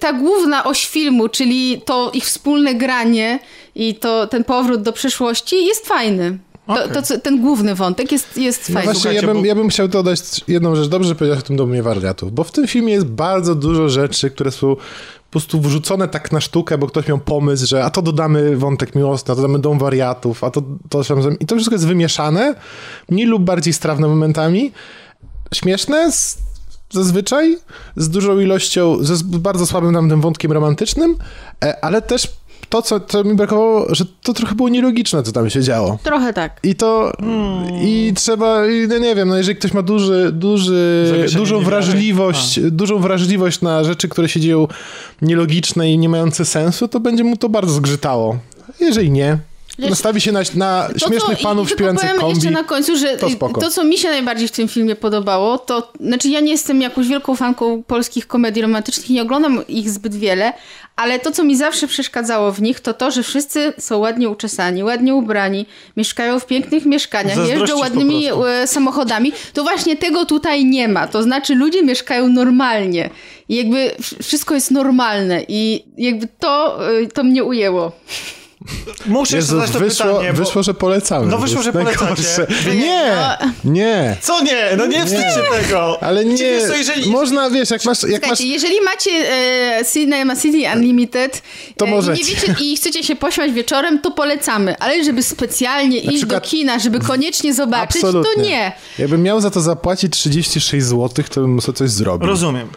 ta główna oś filmu, czyli to ich wspólne granie i to ten powrót do przeszłości jest fajny. To, Okej. to, co- ten główny wątek jest, jest No fajny. właśnie, ja bym, bo- ja bym chciał dodać jedną rzecz. Dobrze, że powiedziałeś o tym Domie Wariatów, bo w tym filmie jest bardzo dużo rzeczy, które są po prostu wrzucone tak na sztukę, bo ktoś miał pomysł, że a to dodamy wątek miłosny, a to dodamy Dom Wariatów, a to, to. I to wszystko jest wymieszane, mniej lub bardziej strawne momentami. Śmieszne, zazwyczaj, z dużą ilością, ze z bardzo słabym nam tym wątkiem romantycznym, e, ale też to, co, co mi brakowało, że to trochę było nielogiczne, co tam się działo. Trochę tak. I to, i trzeba, i no nie wiem, no jeżeli ktoś ma duży, duży, dużą wrażliwość, dużą wrażliwość na rzeczy, które się dzieją nielogiczne i nie mające sensu, to będzie mu to bardzo zgrzytało. Jeżeli nie, Wiesz, nastawi się na, na To, śmiesznych co- panów śpiewających powiem kombi. jeszcze na końcu, że to spoko. to, co mi się najbardziej w tym filmie podobało, to znaczy ja nie jestem jakąś wielką fanką polskich komedii romantycznych i nie oglądam ich zbyt wiele, ale to, co mi zawsze przeszkadzało w nich, to to, że wszyscy są ładnie uczesani, ładnie ubrani, mieszkają w pięknych mieszkaniach, jeżdżą ładnymi e, samochodami. To właśnie tego tutaj nie ma. To znaczy ludzie mieszkają normalnie. I jakby wsz- wszystko jest normalne i jakby to, e, to mnie ujęło. Muszę Jezu, zadać to wyszło, pytanie, bo... wyszło, że polecamy. No wyszło, że polecacie. Nie, Nie, no. nie. Co nie? No nie wstydźcie tego! Ale nie, wiesz co, jeżeli... można, wiesz, jak masz, jak masz jeżeli macie e, Cinema City Unlimited To e, nie wiecie i chcecie się pośmiać wieczorem, to polecamy. Ale żeby specjalnie iść przykład- do kina, żeby koniecznie zobaczyć, Absolutnie. to nie. Jakbym miał za to zapłacić 36 zł, to bym sobie coś zrobił. Rozumiem.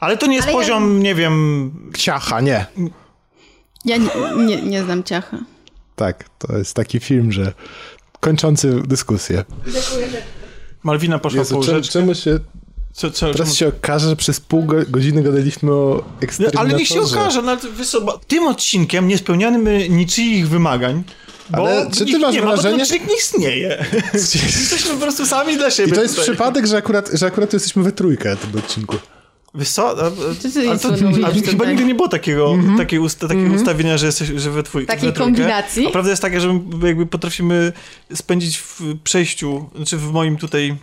Ale to nie jest Ale ja- poziom, nie wiem... Ciacha, nie. Ja nie, nie, nie znam ciacha. Tak, to jest taki film, że kończący dyskusję. Malwina poszła Jezu, po czemu, czemu się, Co, co, teraz czemu- się okaże, że przez pół go, godziny gadaliśmy o No, eksterminatorze. ale niech się okaże, no, wiesz co, bo tym odcinkiem nie spełniamy niczyich wymagań, bo Ale czy ty masz nie ma, bo ten wrażenie- odcinek nie istnieje. Jesteśmy po prostu sami dla siebie I to jest tutaj. przypadek, że akurat, że akurat jesteśmy we trójkę w tym odcinku. Wiesz co? A, a, jest to, listem, chyba nigdy nie było takiego, takiej, usta, takiego ustawienia, że, jesteś, że we twój, Takiej we kombinacji? A prawda jest taka, że my jakby potrafimy spędzić w przejściu, znaczy w moim tutaj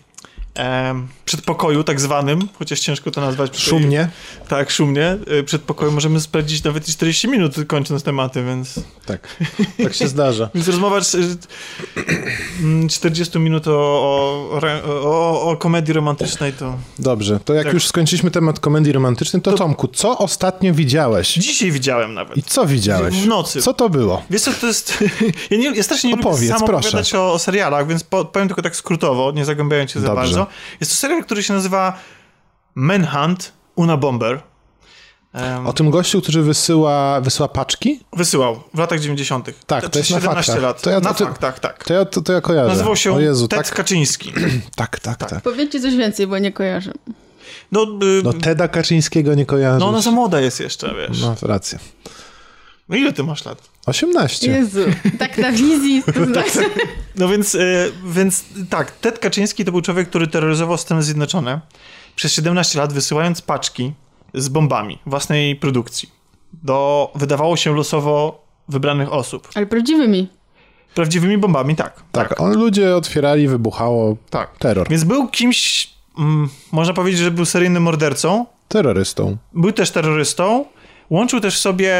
przedpokoju tak zwanym, chociaż ciężko to nazwać. Szumnie. Tak, szumnie. y, Przedpokoju możemy spędzić nawet i 40 minut kończąc tematy, więc... Tak, tak się zdarza. Więc rozmowa y, mm, 40 minut o, o, o, o komedii romantycznej to... Dobrze, to jak Tak. już skończyliśmy temat komedii romantycznej, to, Tomku, co ostatnio widziałeś? Dzisiaj widziałem nawet. I co widziałeś? W nocy. Co to było? Wiesz co, to jest... Ja, nie, ja strasznie nie Opowiedz, lubię sam proszę. opowiadać o, o serialach, więc po, powiem tylko tak skrótowo, nie zagłębiając się za Dobrze. Jest to serial, który się nazywa Manhunt Una Bomber. O tym gościu, który wysyła, wysyła paczki? wysyłał w latach 90. Tak, to jest na 17 faktach. lat. To ja- na to- faktach, tak. To ja, to, to ja kojarzę. Nazywał się o Jezu, Ted tak, Kaczyński. tak, tak, tak. Powiedzcie coś więcej, bo nie kojarzę. No, y, No Teda Kaczyńskiego nie kojarzę. no ona za młoda jest jeszcze, wiesz. No, rację. No ile ty masz lat? 18. Jezu, tak na wizji to znaczy. No więc, y, więc tak, Ted Kaczyński to był człowiek, który terroryzował Stany Zjednoczone przez 17 lat, wysyłając paczki z bombami własnej produkcji do, wydawało się, losowo wybranych osób. Ale prawdziwymi. Prawdziwymi bombami, tak. Tak, on ludzie otwierali, wybuchało. Tak. Terror. Więc był kimś, mm, można powiedzieć, że był seryjnym mordercą, Terrorystą. był też terrorystą, łączył też sobie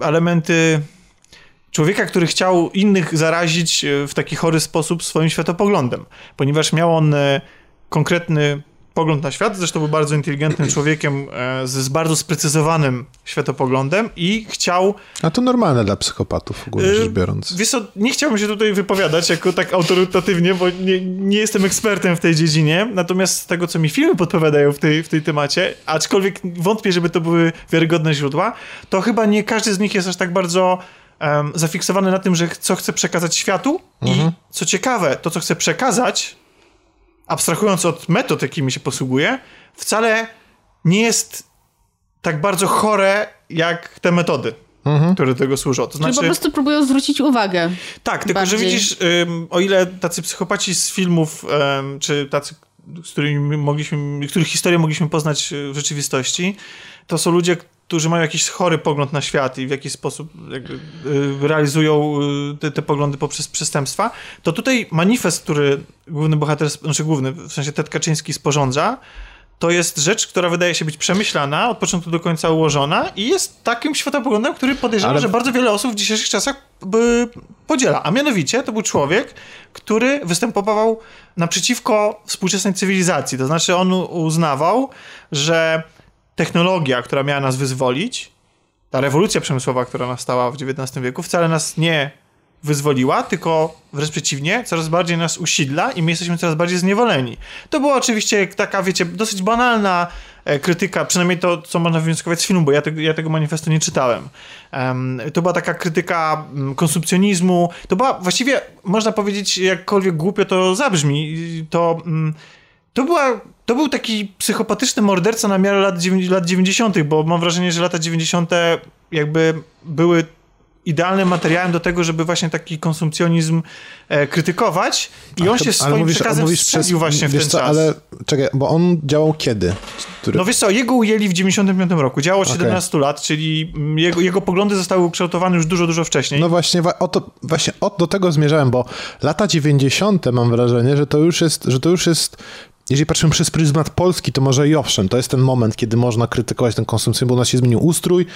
elementy człowieka, który chciał innych zarazić e, w taki chory sposób swoim światopoglądem, ponieważ miał on e, konkretny pogląd na świat, zresztą był bardzo inteligentnym człowiekiem e, z, z bardzo sprecyzowanym światopoglądem i chciał A to normalne dla psychopatów ogólnie Y, rzecz biorąc. Wiesz co, nie chciałbym się tutaj wypowiadać jako tak autorytatywnie, bo nie, nie jestem ekspertem w tej dziedzinie, natomiast z tego, co mi filmy podpowiadają w tej, w tej temacie, aczkolwiek wątpię, żeby to były wiarygodne źródła, to chyba nie każdy z nich jest aż tak bardzo zafiksowany na tym, że co chce przekazać światu i co ciekawe, to, co chce przekazać, abstrahując od metod, jakimi się posługuje, wcale nie jest tak bardzo chore, jak te metody, które do tego służą. To Czyli znaczy... po prostu próbują zwrócić uwagę. Tak, tylko że bardziej. widzisz, ym, o ile tacy psychopaci z filmów, ym, czy tacy, z którymi mogliśmy, których historię mogliśmy poznać w rzeczywistości, to są ludzie, którzy mają jakiś chory pogląd na świat i w jakiś sposób jakby, y, realizują y, te, te poglądy poprzez przestępstwa, to tutaj manifest, który główny bohater, znaczy główny, w sensie Ted Kaczyński sporządza, to jest rzecz, która wydaje się być przemyślana, od początku do końca ułożona i jest takim światopoglądem, który podejrzewam, Ale- że bardzo wiele osób w dzisiejszych czasach by podziela. A mianowicie to był człowiek, który występował naprzeciwko współczesnej cywilizacji. To znaczy on uznawał, że technologia, która miała nas wyzwolić, ta rewolucja przemysłowa, która nastała w XIX wieku, wcale nas nie wyzwoliła, tylko wręcz przeciwnie, coraz bardziej nas usidla i my jesteśmy coraz bardziej zniewoleni. To była oczywiście taka, wiecie, dosyć banalna e, krytyka, przynajmniej to, co można wywnioskować z filmu, bo ja, tego- ja tego manifestu nie czytałem. Em, to była taka krytyka mm, konsumpcjonizmu, to była właściwie, można powiedzieć, jakkolwiek głupio to zabrzmi, to... mm, to, była, to był taki psychopatyczny morderca na miarę lat, lat 90., bo mam wrażenie, że lata 90. jakby były idealnym materiałem do tego, żeby właśnie taki konsumpcjonizm e, krytykować i on się swoim mówisz, przekazem mówisz wsadził właśnie w ten co, czas. Ale czekaj, bo on działał kiedy? Który... No wiesz co, jego ujęli w 95 roku, działo od Okej. 17 lat, czyli mm, jego, jego poglądy zostały ukształtowane już dużo, dużo wcześniej. No właśnie, o to, właśnie o, do tego zmierzałem, bo lata 90. mam wrażenie, że to już jest, że to już jest jeżeli patrzymy przez pryzmat Polski, to może i owszem, to jest ten moment, kiedy można krytykować ten konsumpcję, bo u nas się zmienił ustrój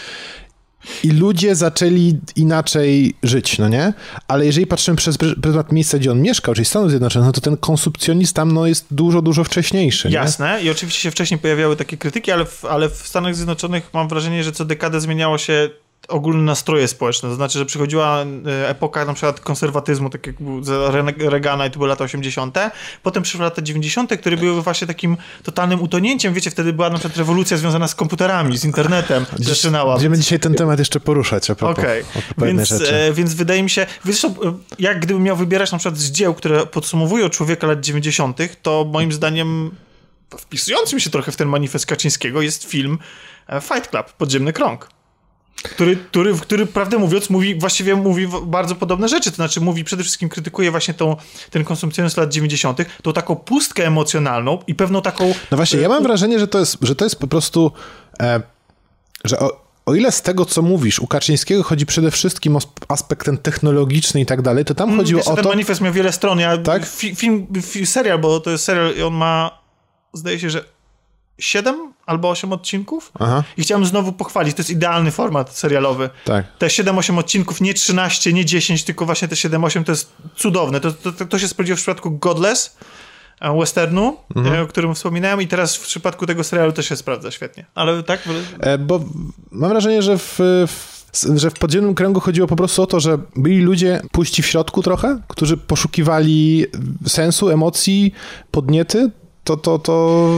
i ludzie zaczęli inaczej żyć, no nie? Ale jeżeli patrzymy przez pry- pryzmat miejsca, gdzie on mieszkał, czyli Stanów Zjednoczonych, no to ten konsumpcjonizm tam no, jest dużo, dużo wcześniejszy. Nie? Jasne, i oczywiście się wcześniej pojawiały takie krytyki, ale w, ale w Stanach Zjednoczonych mam wrażenie, że co dekadę zmieniało się ogólne nastroje społeczne. To znaczy, że przychodziła e, epoka na przykład konserwatyzmu, tak jak był Reagana i to były lata 80. Potem przyszły lata 90., które były właśnie takim totalnym utonięciem. Wiecie, wtedy była na przykład rewolucja związana z komputerami, z internetem zaczynała. Będziemy dzisiaj ten temat jeszcze poruszać, a propos, jednej więc, e, więc wydaje mi się, e, jak gdybym miał wybierać na przykład z dzieł, które podsumowują człowieka lat 90., to moim zdaniem wpisującym się trochę w ten manifest Kaczyńskiego jest film e, Fight Club, Podziemny Krąg. Który, który, który, prawdę mówiąc, mówi, właściwie mówi bardzo podobne rzeczy. To znaczy, mówi, przede wszystkim krytykuje właśnie tą, ten konsumpcjonizm lat 90., tą taką pustkę emocjonalną i pewną taką. No właśnie, e, ja mam wrażenie, że to jest, że to jest po prostu, e, że o, o ile z tego, co mówisz, u Kaczyńskiego chodzi przede wszystkim o sp- aspekt ten technologiczny i tak dalej, to tam chodziło Wiesz, o ten to... manifest miał wiele stron. Ja, Tak? fi, film, fi, serial, bo to jest serial i on ma, zdaje się, że 7 albo 8 odcinków. Aha, I chciałem znowu pochwalić, to jest idealny format serialowy. tak. Te 7-8 odcinków, nie 13, nie 10, tylko właśnie te 7-8 to jest cudowne. To, to, to się sprawdziło w przypadku Godless, e, westernu, Mhm. e, o którym wspominałem i teraz w przypadku tego serialu też się sprawdza świetnie. Ale tak? E, bo mam wrażenie, że w, w, że w podziemnym kręgu chodziło po prostu o to, że byli ludzie puści w środku trochę, którzy poszukiwali sensu, emocji, podniety, to, to, to,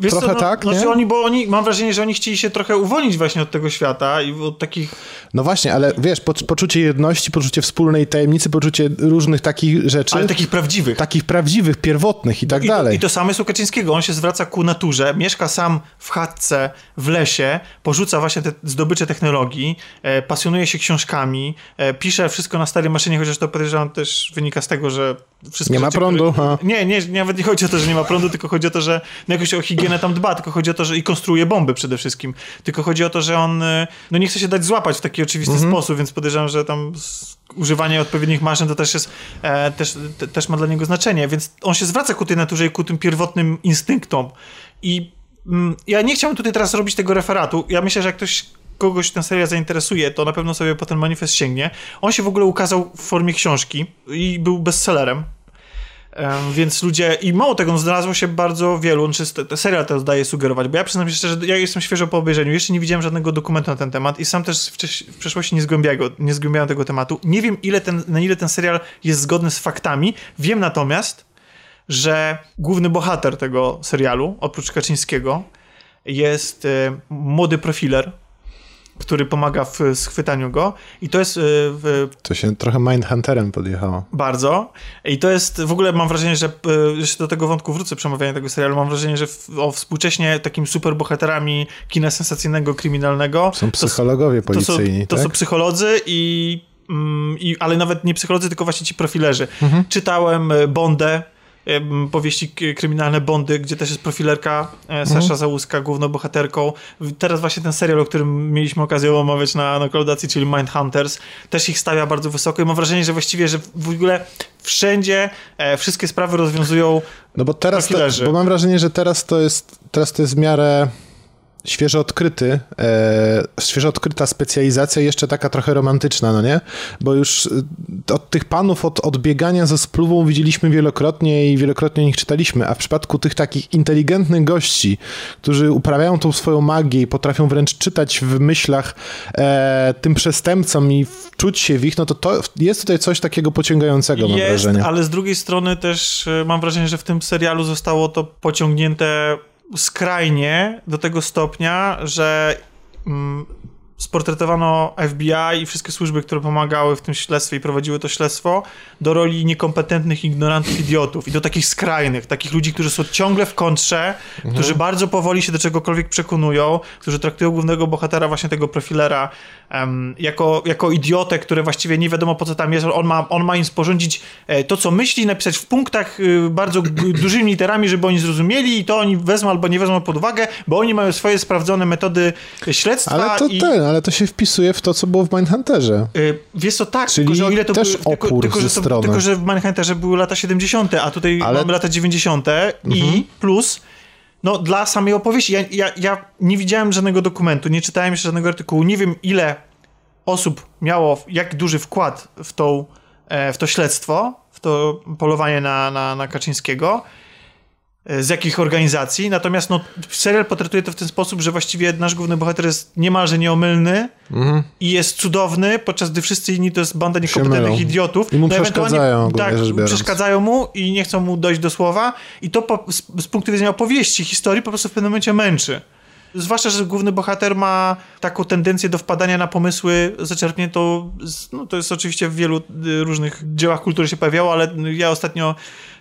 Wiesz Trochę co, no, tak, no, nie? Znaczy oni, bo oni, mam wrażenie, że oni chcieli się trochę uwolnić właśnie od tego świata i od takich... No właśnie, ale wiesz, po, poczucie jedności, poczucie wspólnej tajemnicy, poczucie różnych takich rzeczy, Ale takich prawdziwych. takich prawdziwych, pierwotnych i tak I dalej. I to samo jest u Kaczyńskiego. On się zwraca ku naturze, mieszka sam w chatce, w lesie, porzuca właśnie te zdobycze technologii, e, pasjonuje się książkami, e, pisze wszystko na starej maszynie, chociaż to podejrzewam też wynika z tego, że wszystkie Nie ma prądu, Które... Nie, nie, nawet nie chodzi o to, że nie ma prądu, tylko chodzi o to, że no jakoś o higienę tam dba, tylko chodzi o to, że i konstruuje bomby przede wszystkim. Tylko chodzi o to, że on e, no nie chce się dać złapać w taki oczywisty Mhm. sposób, więc podejrzewam, że tam używanie odpowiednich maszyn to też jest, e, też, te, też ma dla niego znaczenie, więc on się zwraca ku tej naturze i ku tym pierwotnym instynktom. I mm, ja nie chciałbym tutaj teraz robić tego referatu. Ja myślę, że jak ktoś kogoś ten serial zainteresuje, to na pewno sobie po ten manifest sięgnie. On się w ogóle ukazał w formie książki i był bestsellerem. Więc ludzie, i mało tego, no, znalazło się bardzo wielu, te serial to daje sugerować, bo ja przyznam się szczerze, ja jestem świeżo po obejrzeniu, jeszcze nie widziałem żadnego dokumentu na ten temat i sam też w przeszłości nie zgłębiałem, nie zgłębiałem tego tematu. Nie wiem, ile ten, na ile ten serial jest zgodny z faktami, wiem natomiast, że główny bohater tego serialu, oprócz Kaczyńskiego, jest e, młody profiler, który pomaga w schwytaniu go i to jest e, w, To się trochę Mindhunterem podjechało. bardzo. I to jest, w ogóle mam wrażenie, że jeszcze do tego wątku wrócę przemawiania tego serialu, mam wrażenie, że w, o, współcześnie takim superbohaterami kina sensacyjnego, kryminalnego Są to, psychologowie to, są, policyjni, to tak? są psycholodzy i, mm, i ale nawet nie psycholodzy, tylko właśnie ci profilerzy. Mhm. Czytałem e, Bondę, powieści kryminalne Bondy, gdzie też jest profilerka e, Sasza Mhm. Załuska, główną bohaterką. Teraz właśnie ten serial, o którym mieliśmy okazję omawiać na, na czyli Mindhunters, też ich stawia bardzo wysoko i mam wrażenie, że właściwie, że w ogóle wszędzie e, wszystkie sprawy rozwiązują No bo teraz, to, bo mam wrażenie, że teraz to jest, teraz to jest w miarę świeżo odkryty, e, świeżo odkryta specjalizacja jeszcze taka trochę romantyczna, no nie? Bo już e, od tych panów od odbiegania ze spluwą widzieliśmy wielokrotnie i wielokrotnie o nich czytaliśmy, a w przypadku tych takich inteligentnych gości, którzy uprawiają tą swoją magię i potrafią wręcz czytać w myślach e, tym przestępcom i wczuć się w ich, no to, to jest tutaj coś takiego pociągającego, mam Jest, wrażenie. ale z drugiej strony też e, mam wrażenie, że w tym serialu zostało to pociągnięte skrajnie do tego stopnia, że mm, sportretowano FBI i wszystkie służby, które pomagały w tym śledztwie i prowadziły to śledztwo, do roli niekompetentnych ignorantów, idiotów i do takich skrajnych, takich ludzi, którzy są ciągle w kontrze, którzy bardzo powoli się do czegokolwiek przekonują, którzy traktują głównego bohatera, właśnie tego profilera, em, jako, jako idiotę, który właściwie nie wiadomo po co tam jest. On ma, on ma im sporządzić e, to, co myśli, napisać w punktach y, bardzo dużymi literami, żeby oni zrozumieli i to oni wezmą albo nie wezmą pod uwagę, bo oni mają swoje sprawdzone metody śledztwa Ale to i... ten, ale to się wpisuje w to, co było w Mindhunterze. Y, Wiesz co, tak, Czyli tylko że o ile to też były, tylko, opór tylko, ze że to, tylko, że w Mindhunterze były lata 70., a tutaj Ale- Mhm. mamy lata 90. i plus, no dla samej opowieści, ja, ja, ja nie widziałem żadnego dokumentu, nie czytałem jeszcze żadnego artykułu, nie wiem ile osób miało, jak duży wkład w, tą, e, w to śledztwo, w to polowanie na, na, na Kaczyńskiego, z jakich organizacji, natomiast no, serial potraktuje to w ten sposób, że właściwie nasz główny bohater jest niemalże nieomylny i jest cudowny, podczas gdy wszyscy inni to jest banda niekompetentnych idiotów. I mu ewentualnie- przeszkadzają, Tak, przeszkadzają mu i nie chcą mu dojść do słowa. I to po, z, z punktu widzenia opowieści, historii po prostu w pewnym momencie męczy. Zwłaszcza, że główny bohater ma taką tendencję do wpadania na pomysły zaczerpniętą, no to jest oczywiście w wielu y, różnych dziełach kultury się pojawiało, ale ja ostatnio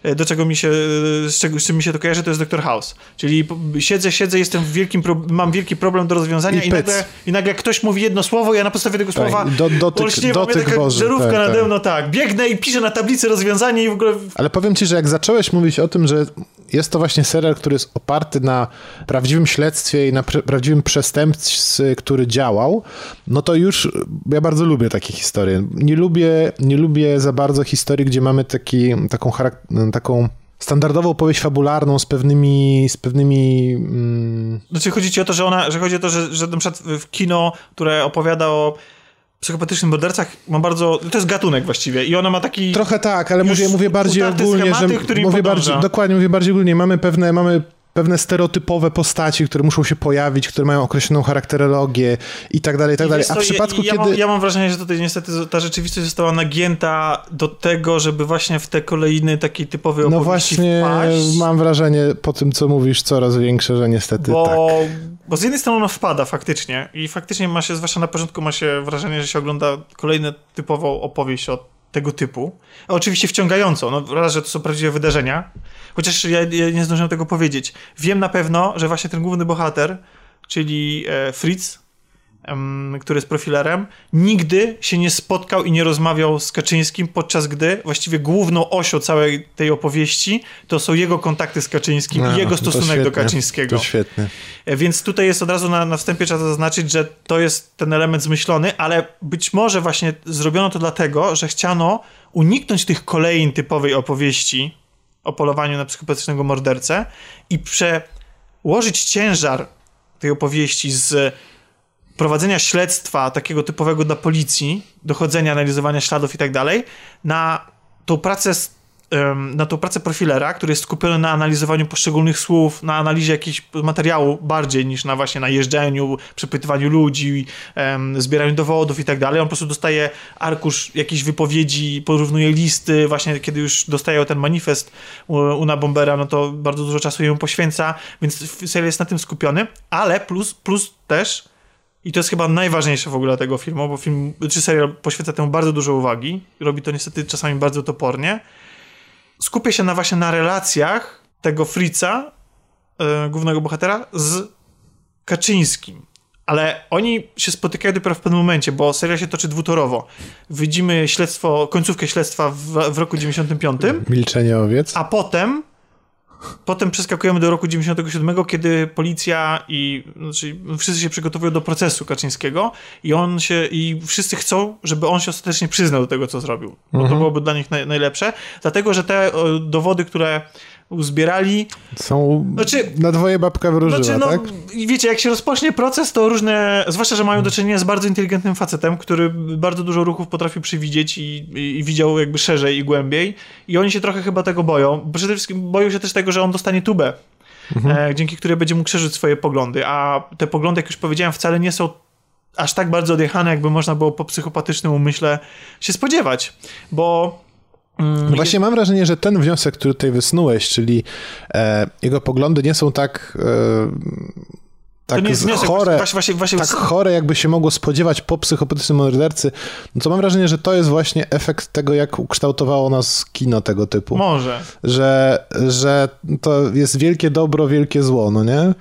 y, do czego mi się, y, z, czego, z czym mi się to kojarzy, to jest Dr. House. Czyli siedzę, siedzę, jestem w wielkim, pro, mam wielki problem do rozwiązania I i, nagle, i nagle ktoś mówi jedno słowo, ja na podstawie tego Tak, słowa do- dotyk- olśniewam, dotyk taka Boży, żarówka tak, nade tak. mną, tak, biegnę i piszę na tablicy rozwiązanie i w ogóle Ale powiem ci, że jak zacząłeś mówić o tym, że jest to właśnie serial, który jest oparty na prawdziwym śledztwie i na pr- prawdziwym przestępstwie, który działał, no to już ja bardzo lubię takie historie. Nie lubię, nie lubię za bardzo historii, gdzie mamy taki, taką, taką standardową opowieść fabularną z pewnymi, z pewnymi mm, Znaczy chodzi ci o to, że ona, że chodzi o to, że, że na przykład w kino, które opowiada o psychopatycznych mordercach, ma bardzo, to jest gatunek właściwie i ona ma taki... Trochę tak, ale mówię, mówię bardziej ogólnie, schematy, że mówię podąża. bardziej, dokładnie, mówię bardziej ogólnie. Mamy pewne, mamy pewne stereotypowe postaci, które muszą się pojawić, które mają określoną charakterologię i tak dalej, i tak I dalej. A w przypadku, ja, ja, kiedy... mam, ja mam wrażenie, że tutaj niestety ta rzeczywistość została nagięta do tego, żeby właśnie w te kolejny takiej typowej No opowieści właśnie, wpaść. mam wrażenie po tym, co mówisz, coraz większe, że niestety bo, tak. bo z jednej strony ona wpada faktycznie i faktycznie ma się, zwłaszcza na początku ma się wrażenie, że się ogląda kolejną typową opowieść o tego typu. Oczywiście wciągającą, no raz, że to są prawdziwe wydarzenia, chociaż ja, ja nie zdążyłem tego powiedzieć. Wiem na pewno, że właśnie ten główny bohater, czyli e, Fritz, który jest profilerem, nigdy się nie spotkał i nie rozmawiał z Kaczyńskim, podczas gdy właściwie główną osią całej tej opowieści to są jego kontakty z Kaczyńskim A, i jego to stosunek świetnie, do Kaczyńskiego. To świetnie. E, Więc tutaj jest od razu na, na wstępie trzeba zaznaczyć, że to jest ten element zmyślony, ale być może właśnie zrobiono to dlatego, że chciano uniknąć tych kolejn typowej opowieści o polowaniu na psychopatycznego mordercę i przełożyć ciężar tej opowieści z prowadzenia śledztwa takiego typowego dla policji, dochodzenia, analizowania śladów i tak dalej, na tą pracę na tą pracę profilera, który jest skupiony na analizowaniu poszczególnych słów, na analizie jakiegoś materiału bardziej niż na właśnie na jeżdżeniu, przepytywaniu ludzi, zbieraniu dowodów i tak dalej. On po prostu dostaje arkusz jakichś wypowiedzi, porównuje listy, właśnie kiedy już dostaje ten manifest Una Bombera, no to bardzo dużo czasu jemu poświęca, więc serial jest na tym skupiony, ale plus, plus też i to jest chyba najważniejsze w ogóle tego filmu, bo film, czy serial poświęca temu bardzo dużo uwagi. Robi to niestety czasami bardzo topornie. Skupia się na właśnie na relacjach tego Fritza, e, głównego bohatera, z Kaczyńskim. Ale oni się spotykają dopiero w pewnym momencie, bo serial się toczy dwutorowo. Widzimy śledztwo, końcówkę śledztwa w, w roku 95, Milczenie owiec. a potem potem przeskakujemy do roku 97, kiedy policja i znaczy wszyscy się przygotowują do procesu Kaczyńskiego i on się i wszyscy chcą, żeby on się ostatecznie przyznał do tego, co zrobił. Bo to byłoby dla nich naj, najlepsze, dlatego że te o, dowody, które uzbierali, Są Znaczy- na dwoje babka wróżyła, znaczy, no, tak? i wiecie, jak się rozpocznie proces, to różne, zwłaszcza, że mają do czynienia z bardzo inteligentnym facetem, który bardzo dużo ruchów potrafił przewidzieć i, i, i widział jakby szerzej i głębiej. I oni się trochę chyba tego boją. Przede wszystkim boją się też tego, że on dostanie tubę, e, dzięki której będzie mógł szerzyć swoje poglądy. A te poglądy, jak już powiedziałem, wcale nie są aż tak bardzo odjechane, jakby można było po psychopatycznym umyśle się spodziewać. Bo Właśnie mam wrażenie, że ten wniosek, który tutaj wysnułeś, czyli e, jego poglądy nie są tak, e, tak to nie jest wniosek, chore, właśnie, właśnie, właśnie, tak chore, jakby się mogło spodziewać po psychopatycznym mordercy, no to mam wrażenie, że to jest właśnie efekt tego, jak ukształtowało nas kino tego typu. może. Że, że to jest wielkie dobro, wielkie zło, no nie?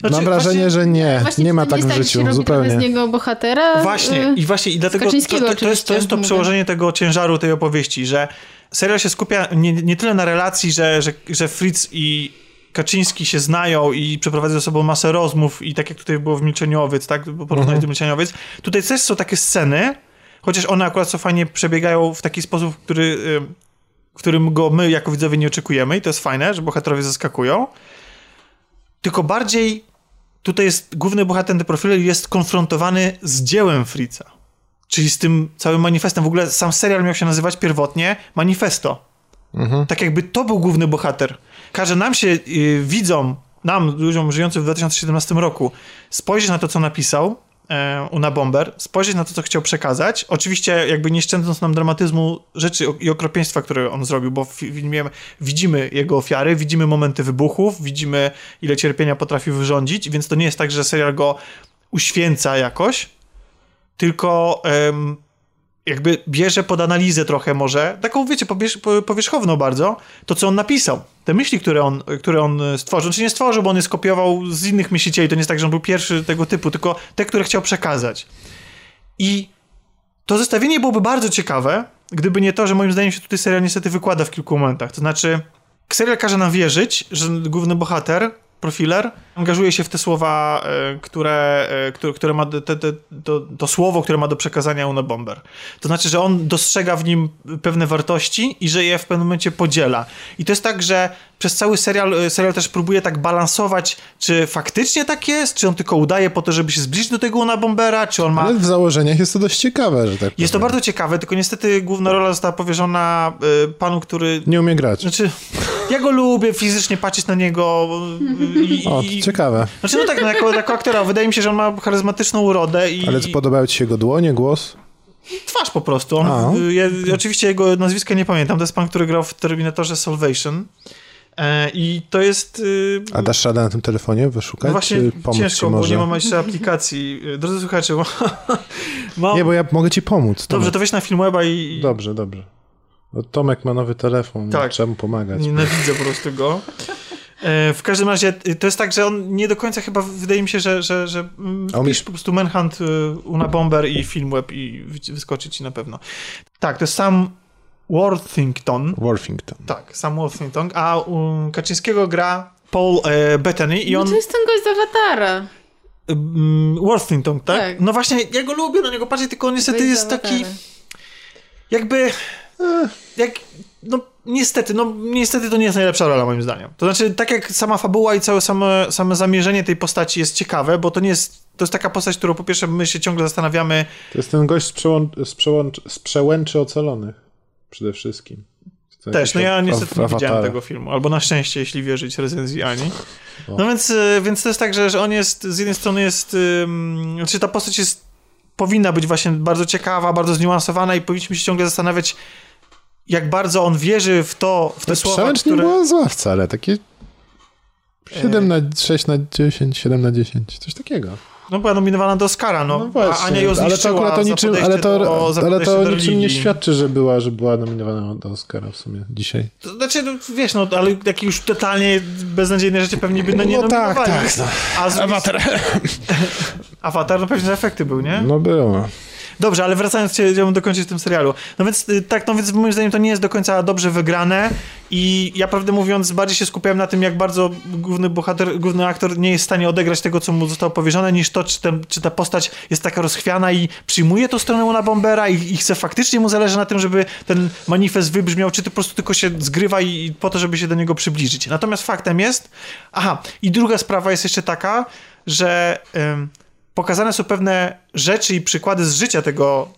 Znaczy, mam wrażenie, właśnie- że nie, nie ma tak w życiu, zupełnie. z niego bohatera. Właśnie, y, i właśnie, i dlatego to, to, to, jest, to jest to przełożenie tego ciężaru tej opowieści, że serial się skupia nie, nie tyle na relacji, że, że, że Fritz i Kaczyński się znają i przeprowadzają ze sobą masę rozmów i tak jak tutaj było w Milczeniowiec, tak, bo porównanie Mhm. do Milczeniowiec, tutaj też są takie sceny, chociaż one akurat co fajnie przebiegają w taki sposób, który, y, w którym go my jako widzowie nie oczekujemy i to jest fajne, że bohaterowie zaskakują, tylko bardziej tutaj jest główny bohater ten profiler jest konfrontowany z dziełem Fritza. Czyli z tym całym manifestem. W ogóle sam serial miał się nazywać pierwotnie Manifesto. Tak jakby to był główny bohater. Każe nam się, y, widzom, nam, ludziom żyjącym w 2017 roku, spojrzeć na to, co napisał e, Una Bomber, spojrzeć na to, co chciał przekazać. Oczywiście jakby nie szczędząc nam dramatyzmu rzeczy i okropieństwa, które on zrobił, bo w filmie widzimy jego ofiary, widzimy momenty wybuchów, widzimy ile cierpienia potrafił wyrządzić, więc to nie jest tak, że serial go uświęca jakoś, tylko em, jakby bierze pod analizę trochę może, taką wiecie, powierzchowną bardzo, to co on napisał. Te myśli, które on, które on e, stworzył, czy nie stworzył, bo on je skopiował z innych myślicieli, to nie jest tak, że on był pierwszy tego typu, tylko te, które chciał przekazać. I to zestawienie byłoby bardzo ciekawe, gdyby nie to, że moim zdaniem się tutaj serial niestety wykłada w kilku momentach. To znaczy, serial każe nam wierzyć, że główny bohater, profiler, angażuje się w te słowa, e, które, e, które, które ma, te, te, to, to słowo, które ma do przekazania Una Bomber. To znaczy, że on dostrzega w nim pewne wartości i że je w pewnym momencie podziela. I to jest tak, że przez cały serial, e, serial też próbuje tak balansować, czy faktycznie tak jest, czy on tylko udaje po to, żeby się zbliżyć do tego Una Bombera, czy on ma... Ale w założeniach jest to dość ciekawe, że tak Jest to powiem. bardzo ciekawe, tylko niestety główna rola została powierzona panu, który Nie umie grać. znaczy, Ja go lubię fizycznie patrzeć na niego i... O, i... ciekawe. Znaczy no tak, no, jako, jako aktora wydaje mi się, że on ma charyzmatyczną urodę i... Ale podobały ci się jego dłonie, głos? Twarz po prostu. On, A. ja, oczywiście jego nazwiska nie pamiętam. To jest pan, który grał w Terminatorze Salvation. E, I to jest... y, A dasz radę na tym telefonie wyszukać? no właśnie pomóc ciężko, ci bo nie mam jeszcze aplikacji. Y, Drodzy słuchacze, mam... Nie, bo ja mogę ci pomóc. Dobrze, to weź na Filmweba i... Dobrze, dobrze. No, Tomek ma nowy telefon, Tak. trzeba mu pomagać. Nienawidzę po prostu go. E, W każdym razie y, to jest tak, że on nie do końca chyba wydaje mi się, że, że, że mm, A umiesz- wpisz po prostu Manhunt, y, Una Bomber i Filmweb i wy- wyskoczy ci na pewno. Tak, to jest Sam Worthington. Worthington. Tak, Sam Worthington, a um, Kaczyńskiego gra Paul e, Bettany i No on... to jest ten gość z Awatara. Mm, Worthington, tak? Tak. No właśnie, ja go lubię, na niego patrzę, tylko on niestety jest taki... Jakby. Jak. No, niestety, no, niestety to nie jest najlepsza rola, moim zdaniem. To znaczy, tak jak sama fabuła i całe same, same zamierzenie tej postaci jest ciekawe, bo to nie jest. To jest taka postać, którą po pierwsze my się ciągle zastanawiamy. To jest ten gość z, przełą- z, z przełęczy ocalonych. Przede wszystkim. Też, no ja niestety nie widziałem tego filmu. Albo na szczęście, jeśli wierzyć recenzji Ani. No więc, e, więc to jest tak, że, że on jest, z jednej strony jest, ym, znaczy ta postać jest, powinna być właśnie bardzo ciekawa, bardzo zniuansowana i powinniśmy się ciągle zastanawiać, jak bardzo on wierzy w to, w te słowa, Przełęcz które... nie była zła wcale, takie 7 na 6 na 10, 7 na 10, coś takiego. No była nominowana do Oscara, no. No właśnie, a Ania ją ale to zniszczyła akurat o niczym, ale to, do, ale to o niczym nie świadczy, że była, że była nominowana do Oscara w sumie dzisiaj. To znaczy, no, wiesz, no, ale takie już totalnie beznadziejne rzeczy pewnie by no, nie No tak, tak, no. A z... Avatar. Avatar, no pewnie efekty był, nie? No było. Dobrze, ale wracając, chciałbym dokończyć w tym serialu. No więc y, tak, no więc moim zdaniem to nie jest do końca dobrze wygrane i ja prawdę mówiąc bardziej się skupiałem na tym, jak bardzo główny bohater, główny aktor nie jest w stanie odegrać tego, co mu zostało powierzone, niż to, czy, ten, czy ta postać jest taka rozchwiana i przyjmuje tą stronę Una Bombera i, i chce faktycznie mu zależy na tym, żeby ten manifest wybrzmiał, czy to po prostu tylko się zgrywa i, i po to, żeby się do niego przybliżyć. Natomiast faktem jest, aha, i druga sprawa jest jeszcze taka, że pokazane są pewne rzeczy i przykłady z życia tego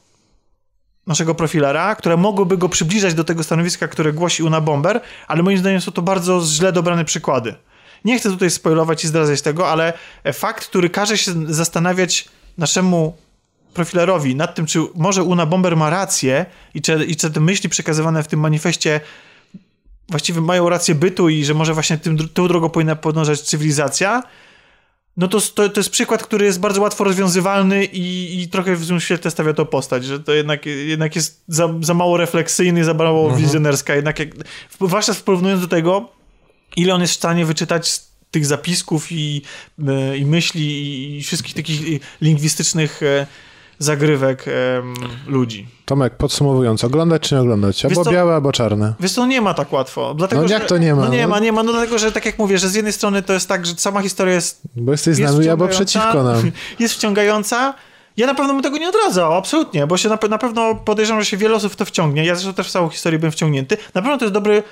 naszego profilera, które mogłyby go przybliżać do tego stanowiska, które głosi Una Bomber, ale moim zdaniem są to bardzo źle dobrane przykłady. Nie chcę tutaj spoilować i zdradzać tego, ale fakt, który każe się zastanawiać naszemu profilerowi nad tym, czy może Una Bomber ma rację i czy, i czy te myśli przekazywane w tym manifestie właściwie mają rację bytu i że może właśnie tym, tą drogą powinna podążać cywilizacja, no to, to, to jest przykład, który jest bardzo łatwo rozwiązywalny i, i trochę w złym świetle stawia to postać, że to jednak, jednak jest za, za mało refleksyjny, za mało Mhm. wizjonerska. Jednak jak, zwłaszcza porównując do tego, ile on jest w stanie wyczytać z tych zapisków i, e, i myśli i, wszystkich takich lingwistycznych e, zagrywek em, ludzi. Tomek, podsumowując, oglądać czy nie oglądać? Albo co? białe, albo czarne. Wiesz co, nie ma tak łatwo. Dlatego, No że, jak to nie ma? No nie No. ma, nie ma, no dlatego, że tak jak mówię, że z jednej strony to jest tak, że sama historia jest Bo jesteś z jest nami albo przeciwko nam. Jest wciągająca. Ja na pewno bym tego nie odradzał, absolutnie, bo się na, na pewno podejrzewam, że się wiele osób w to wciągnie. Ja zresztą też w całą historię byłem wciągnięty. Na pewno to jest dobry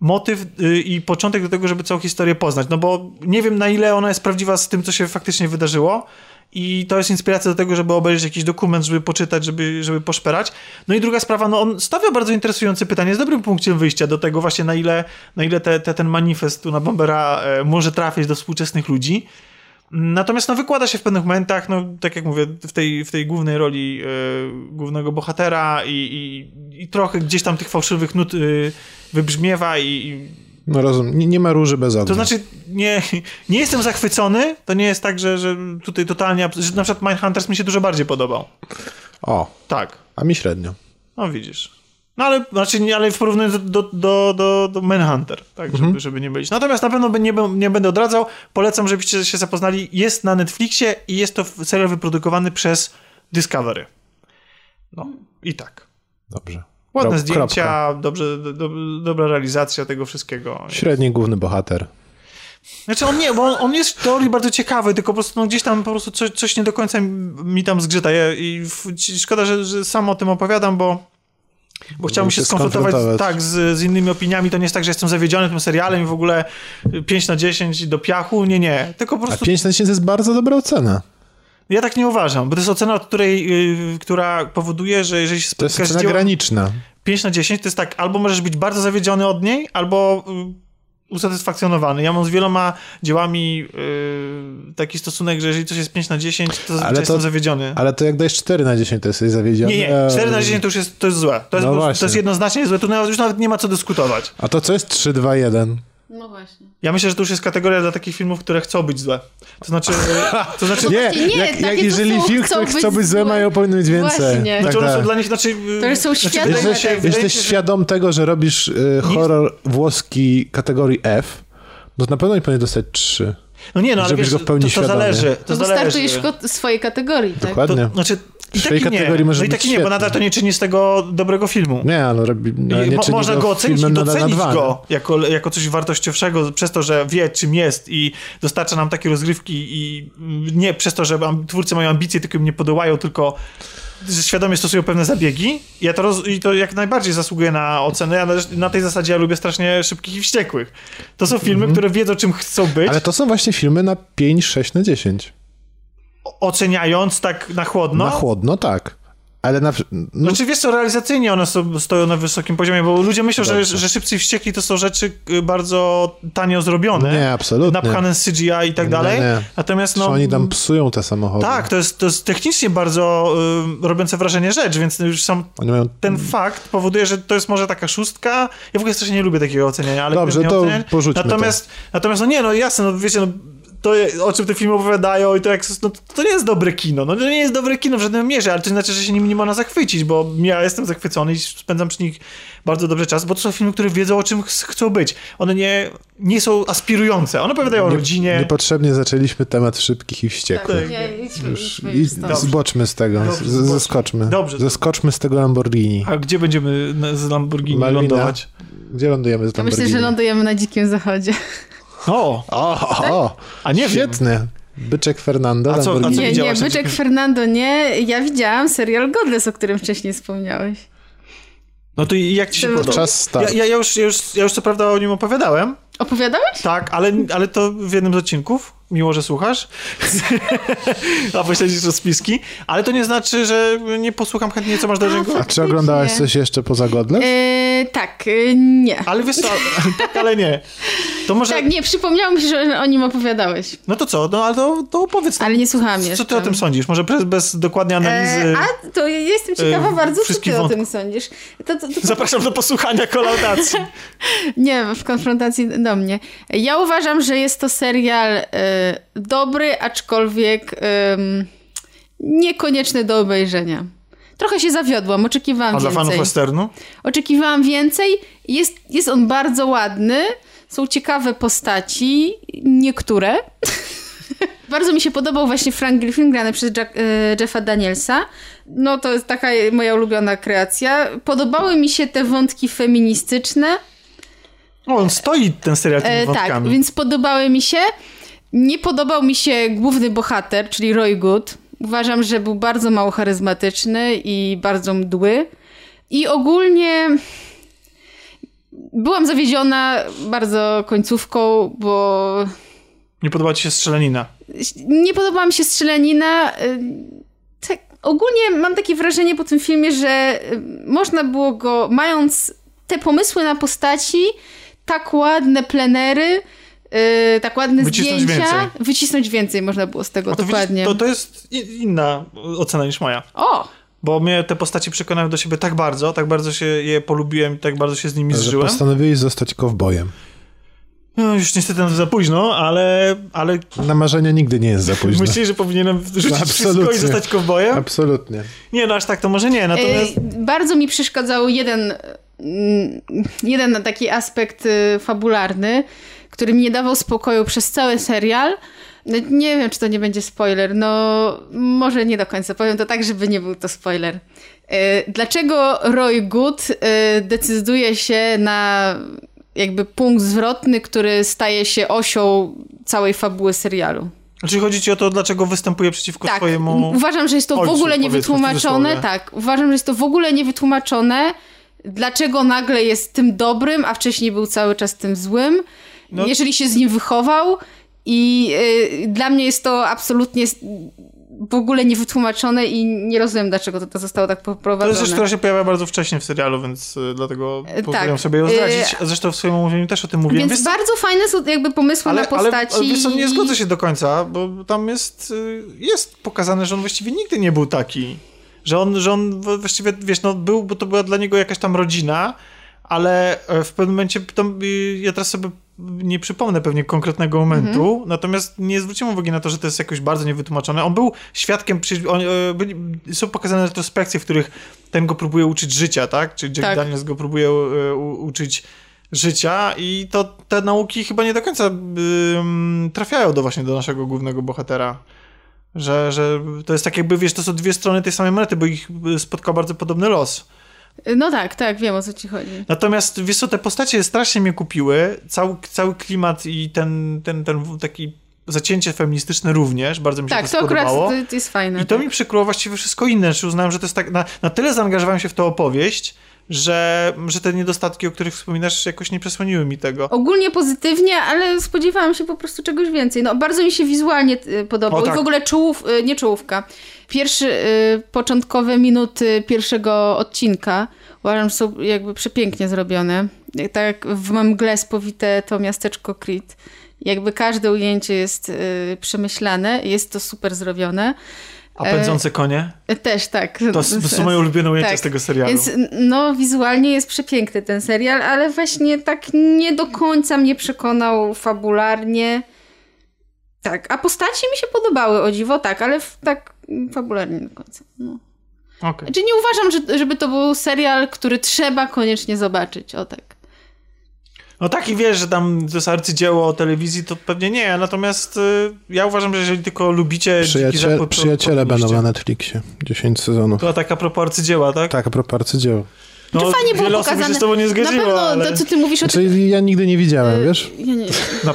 motyw y, i początek do tego, żeby całą historię poznać, no bo nie wiem na ile ona jest prawdziwa z tym, co się faktycznie wydarzyło i to jest inspiracja do tego, żeby obejrzeć jakiś dokument, żeby poczytać, żeby, żeby poszperać. No i druga sprawa, no on stawia bardzo interesujące pytanie, jest dobrym punktem wyjścia do tego właśnie na ile, na ile te, te, ten manifest tu na Bombera e, może trafić do współczesnych ludzi. Natomiast no, wykłada się w pewnych momentach, no tak jak mówię, w tej, w tej głównej roli e, głównego bohatera i, i, i trochę gdzieś tam tych fałszywych nut y, wybrzmiewa i, i No rozumiem, nie, nie ma róży bez ognia. to znaczy, nie, nie jestem zachwycony. To nie jest tak, że, że tutaj totalnie. Że na przykład Mindhunters mi się dużo bardziej podobał. O, Tak. a mi średnio. No widzisz. No ale, znaczy, nie, ale w porównaniu do, do, do, do, do Manhunter, tak, żeby, żeby nie być. Natomiast na pewno nie, nie będę odradzał. Polecam, żebyście się zapoznali. Jest na Netflixie i jest to serial wyprodukowany przez Discovery. No i tak. Dobrze. Ładne zdjęcia, kropka. dobrze, do, do, dobra realizacja tego wszystkiego. Średni główny bohater. Znaczy on nie, bo on, on jest w teorii bardzo ciekawy, tylko po prostu no, gdzieś tam po prostu coś, coś nie do końca mi tam zgrzyta. Ja, I szkoda, że, że sam o tym opowiadam, bo, bo chciałbym się skonfrontować tak, z, z innymi opiniami. To nie jest tak, że jestem zawiedziony tym serialem i w ogóle 5 na 10 do piachu. Nie, nie. Tylko po A prostu 5 na 10 to jest bardzo dobra ocena. Ja tak nie uważam, bo to jest ocena, od której, yy, która powoduje, że jeżeli się To jest spotkasz ocena graniczna. 5 na 10, to jest tak, albo możesz być bardzo zawiedziony od niej, albo... Yy, usatysfakcjonowany. Ja mam z wieloma dziełami yy, taki stosunek, że jeżeli coś jest 5 na 10, to zazwyczaj to- jestem zawiedziony. Ale to jak dajesz 4 na 10, to jesteś zawiedziony. Nie, nie, 4 na 10 to już jest, to jest złe. To jest, No prostu- to jest jednoznacznie złe, tu już nawet nie ma co dyskutować. A to co jest 3, 2, 1? No właśnie. Ja myślę, że to już jest kategoria dla takich filmów, które chcą być złe. To znaczy, to znaczy Nie, nie, jak, jak jeżeli film, chcą który być chcą być złe, mają powinny być więcej. Właśnie. Znaczy Tak, one są tak. dla nich, znaczy... To już są znaczy, świadome wydaje Jesteś że- świadom tego, że robisz y, horror włoski kategorii F, no to na pewno nie powinien dostać 3. No nie, no ale wiesz, go w pełni to, to zależy. To startujesz ko- swojej kategorii, tak? Dokładnie. To, znaczy, i W swojej taki nie. kategorii może No i taki nie, bo nadal to nie czyni z tego dobrego filmu. Nie, ale robi, no, nie mo- czyni można go ocenić i na- docenić dwa, go jako, jako coś wartościowszego przez to, że wie czym jest i dostarcza nam takie rozgrywki i mm, nie przez to, że twórcy mają ambicje, tylko im nie podołają, tylko świadomie stosują pewne zabiegi. Ja to roz, I to jak najbardziej zasługuje na ocenę. Ja na, na tej zasadzie ja lubię strasznie szybkich i wściekłych. To są filmy, które wiedzą czym chcą być, Ale to są właśnie filmy na 5, 6 na 10. oceniając tak na chłodno. Na chłodno, tak. Ale na... No, Znaczy wiesz co, realizacyjnie one są, stoją na wysokim poziomie, bo ludzie myślą, że, Dobrze. że Szybcy Wściekli to są rzeczy y, bardzo tanio zrobione. Nie, absolutnie. Napchane z CGI i tak Nie, dalej. nie. Natomiast no, no... oni tam psują te samochody. Tak, to jest, to jest technicznie bardzo y, robiące wrażenie rzecz, więc już sam mają... ten fakt powoduje, że to jest może taka szóstka. Ja w ogóle strasznie nie lubię takiego oceniania, ale Dobrze, to oceniać. porzućmy natomiast, natomiast, no nie, no jasne, no wiecie, no to, o czym te filmy opowiadają i to jak, no, to nie jest dobre kino. No to nie jest dobre kino w żadnym mierze, ale to nie znaczy, że się nim nie można zachwycić, bo ja jestem zachwycony i spędzam przy nich bardzo dobry czas, bo to są filmy, które wiedzą, o czym ch- chcą być. One nie, nie są aspirujące. One opowiadają o rodzinie. Niepotrzebnie zaczęliśmy temat szybkich i wściekłych. Tak. Nie, idźmy, Już, idźmy zboczmy z tego, Dobrze, z, zeskoczmy. Dobrze. Zeskoczmy z tego Lamborghini. A gdzie będziemy z Lamborghini Malwina. lądować? Gdzie lądujemy z Ja Lamborghini? myślę, że lądujemy na dzikim zachodzie. O, O, o, o. a nie wiem. Świetny. Byczek Fernando, A co- a co. Nie, nie? Byczek Fernando nie. Ja widziałam serial Godless, o którym wcześniej wspomniałeś. No to i jak ci się podoba? Czas start. Ja, ja, już, ja, już, ja już co prawda o nim opowiadałem, Opowiadałeś? tak, ale, ale to w jednym z odcinków, miło, że słuchasz, a pośledzisz rozpiski, ale to nie znaczy, że nie posłucham chętnie, co masz do rzeczy. A czy oglądałeś Faktycznie. coś jeszcze poza Godless? Yy, tak, yy, nie. Ale wiesz co, tak, ale nie. To może, Tak, nie, przypomniało mi się, że o nim opowiadałeś. no to co, no ale to, to opowiedz. Ale nie słuchałam jeszcze. co ty o tym sądzisz? Może bez, bez dokładnej analizy. E, a, to ja jestem ciekawa e, bardzo, co ty o tym sądzisz. To, to, to, Zapraszam do posłuchania kolaudacji. Nie, w konfrontacji do mnie. Ja uważam, że jest to serial e, dobry, aczkolwiek em, niekonieczny do obejrzenia. Trochę się zawiodłam, oczekiwałam A dla więcej. fanów westernu? Oczekiwałam więcej. Jest, jest on bardzo ładny. Są ciekawe postaci, niektóre. bardzo mi się podobał właśnie Frank Griffin, grany przez Jack, e, Jeffa Danielsa. No to jest taka moja ulubiona kreacja. Podobały mi się te wątki feministyczne. O, on stoi ten serial tymi E, tak, wątkami. więc podobały mi się. Nie podobał mi się główny bohater, czyli Roy Good. Uważam, że był bardzo mało charyzmatyczny i bardzo mdły. I ogólnie byłam zawiedziona bardzo końcówką, bo Nie podoba ci się strzelanina. nie podobała mi się strzelanina. Tak, ogólnie mam takie wrażenie po tym filmie, że y, można było go, mając te pomysły na postaci, tak ładne plenery, y, tak ładne Wycisnąć zdjęcia, więcej. wycisnąć więcej można było z tego, to, dokładnie. widzisz, to, to jest inna ocena niż moja. O! Bo mnie te postaci przekonały do siebie tak bardzo, tak bardzo się je polubiłem, tak bardzo się z nimi Że zżyłem. postanowiłeś zostać kowbojem. No, już niestety za późno, ale, ale Na marzenia nigdy nie jest za późno. myślisz, że powinienem rzucić wszystko i zostać kowbojem? Absolutnie. Nie, no aż tak to może nie, natomiast... Y, Bardzo mi przeszkadzał jeden, mm, jeden taki aspekt y, fabularny, który mi nie dawał spokoju przez cały serial. No, Nie wiem, czy to nie będzie spoiler. No, może nie do końca. Powiem to tak, żeby nie był to spoiler. Y, Dlaczego Roy Good y, decyduje się na jakby punkt zwrotny, który staje się osią całej fabuły serialu? Czyli chodzi ci o to, dlaczego występuje przeciwko Tak, swojemu... uważam, że jest to w ojcu, ogóle w niewytłumaczone. cudzysłowie. Tak, uważam, że jest to w ogóle niewytłumaczone, dlaczego nagle jest tym dobrym, a wcześniej był cały czas tym złym. No- Jeżeli się z nim wychował i y, dla mnie jest to absolutnie w ogóle niewytłumaczone i nie rozumiem, dlaczego to, to zostało tak To poprowadzone. jest rzecz, która się pojawia bardzo wcześnie w serialu, więc y, dlatego E, pozwoliłem tak. sobie ją E, zdradzić. Zresztą w swoim omówieniu też o tym mówiłem. Więc Wiesz, bardzo fajne są jakby pomysły na postaci. Ale, ale wiesz nie zgodzę się do końca, bo tam jest, y, jest pokazane, że on właściwie nigdy nie był taki. Że on, że on właściwie, wiesz, no był, bo to była dla niego jakaś tam rodzina, ale e, w pewnym momencie, tam, ja teraz sobie nie przypomnę pewnie konkretnego momentu, Mhm. natomiast nie zwróciłem uwagi na to, że to jest jakoś bardzo niewytłumaczone. On był świadkiem, on, e, byli, są pokazane retrospekcje, w których ten go próbuje uczyć życia, tak? Czyli Jack Tak. Daniels go próbuje e, u, uczyć życia i to te nauki chyba nie do końca ym, trafiają do właśnie do naszego głównego bohatera. Że, że to jest tak jakby, wiesz, to są dwie strony tej samej monety, bo ich y, spotkał bardzo podobny los. No tak, tak, wiem o co ci chodzi. Natomiast, wiesz co, te postacie strasznie mnie kupiły, cały, cały klimat i ten, ten, ten taki zacięcie feministyczne również, bardzo mi się Tak, to to akurat spodobało. to, to jest fajne. I to tak. mi przykryło właściwie wszystko inne, czy uznałem, że to jest tak, na, na tyle zaangażowałem się w tę opowieść, że, że te niedostatki, o których wspominasz, jakoś nie przesłoniły mi tego. Ogólnie pozytywnie, ale spodziewałam się po prostu czegoś więcej. No, bardzo mi się wizualnie y, podobał. O, tak. I w ogóle czołów, y, nie czołówka. Pierwsze y, początkowe minuty pierwszego odcinka uważam, że są jakby przepięknie zrobione. Tak jak w mgle spowite to miasteczko Creed. Jakby każde ujęcie jest y, przemyślane, jest to super zrobione. A pędzące konie? Y, Też tak. To, są moje ulubione ujęcia Tak. z tego serialu. Więc no, wizualnie jest przepiękny ten serial, ale właśnie tak nie do końca mnie przekonał fabularnie. Tak, a postaci mi się podobały, o dziwo, tak, ale w, tak fabularnie nie do końca. No. Okej. Znaczy nie uważam, że, żeby to był serial, który trzeba koniecznie zobaczyć, o tak. No tak i wiesz, że tam to jest arcydzieło telewizji, to pewnie nie, natomiast y, ja uważam, że jeżeli tylko lubicie Zapad, to przyjaciele będą na Netflixie. 10 sezonów. To tak a propos arcydzieła, tak? Tak, a propos arcydzieła. No, to fajnie było pokazane. się z tobą nie zgodziło, Na pewno ale... to, co ty mówisz o tym... Znaczy, ja nigdy nie widziałem, wiesz? Ja nie, No,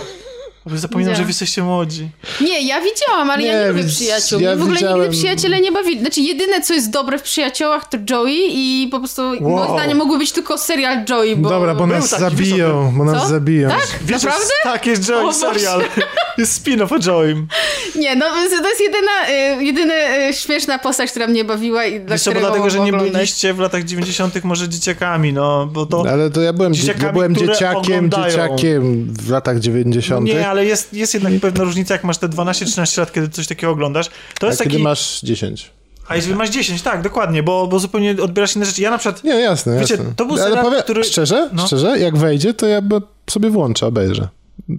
zapominam, że Widziałam. wy jesteście młodzi. nie, ja widziałam, ale ja Nie, nie lubię przyjaciół. ja w ogóle widziałem- nigdy przyjaciele nie bawili. Znaczy jedyne, co jest dobre w przyjaciołach, to Joey i po prostu moim Wow. zdaniem mógłby być tylko serial Joey, bo... Dobra, bo był nas taki zabiją, bo nas Co? zabiją. Wiesz, Naprawdę? Tak, jest Joey O Boże. serial. Jest spin-off o Joeym. Nie, no to jest jedyna, y, jedyna y, śmieszna postać, która mnie bawiła i dla Wiesz bo dlatego, że nie byliście w latach 90. może dzieciakami, no, bo to... Ale to ja byłem, ja byłem dzieciakiem, oglądają. dzieciakiem w latach 90. Nie, ale jest, jest jednak pewna różnica, jak masz te 12-13 lat, kiedy coś takiego oglądasz. To A jest kiedy taki... masz 10. A jeżeli masz 10, tak, dokładnie, bo, bo zupełnie odbierasz inne rzeczy. Ja na przykład... Nie, jasne, Wiecie, jasne. to był ale serial, powiem, który- szczerze, No. szczerze, jak wejdzie, to ja by sobie włączę, obejrzę.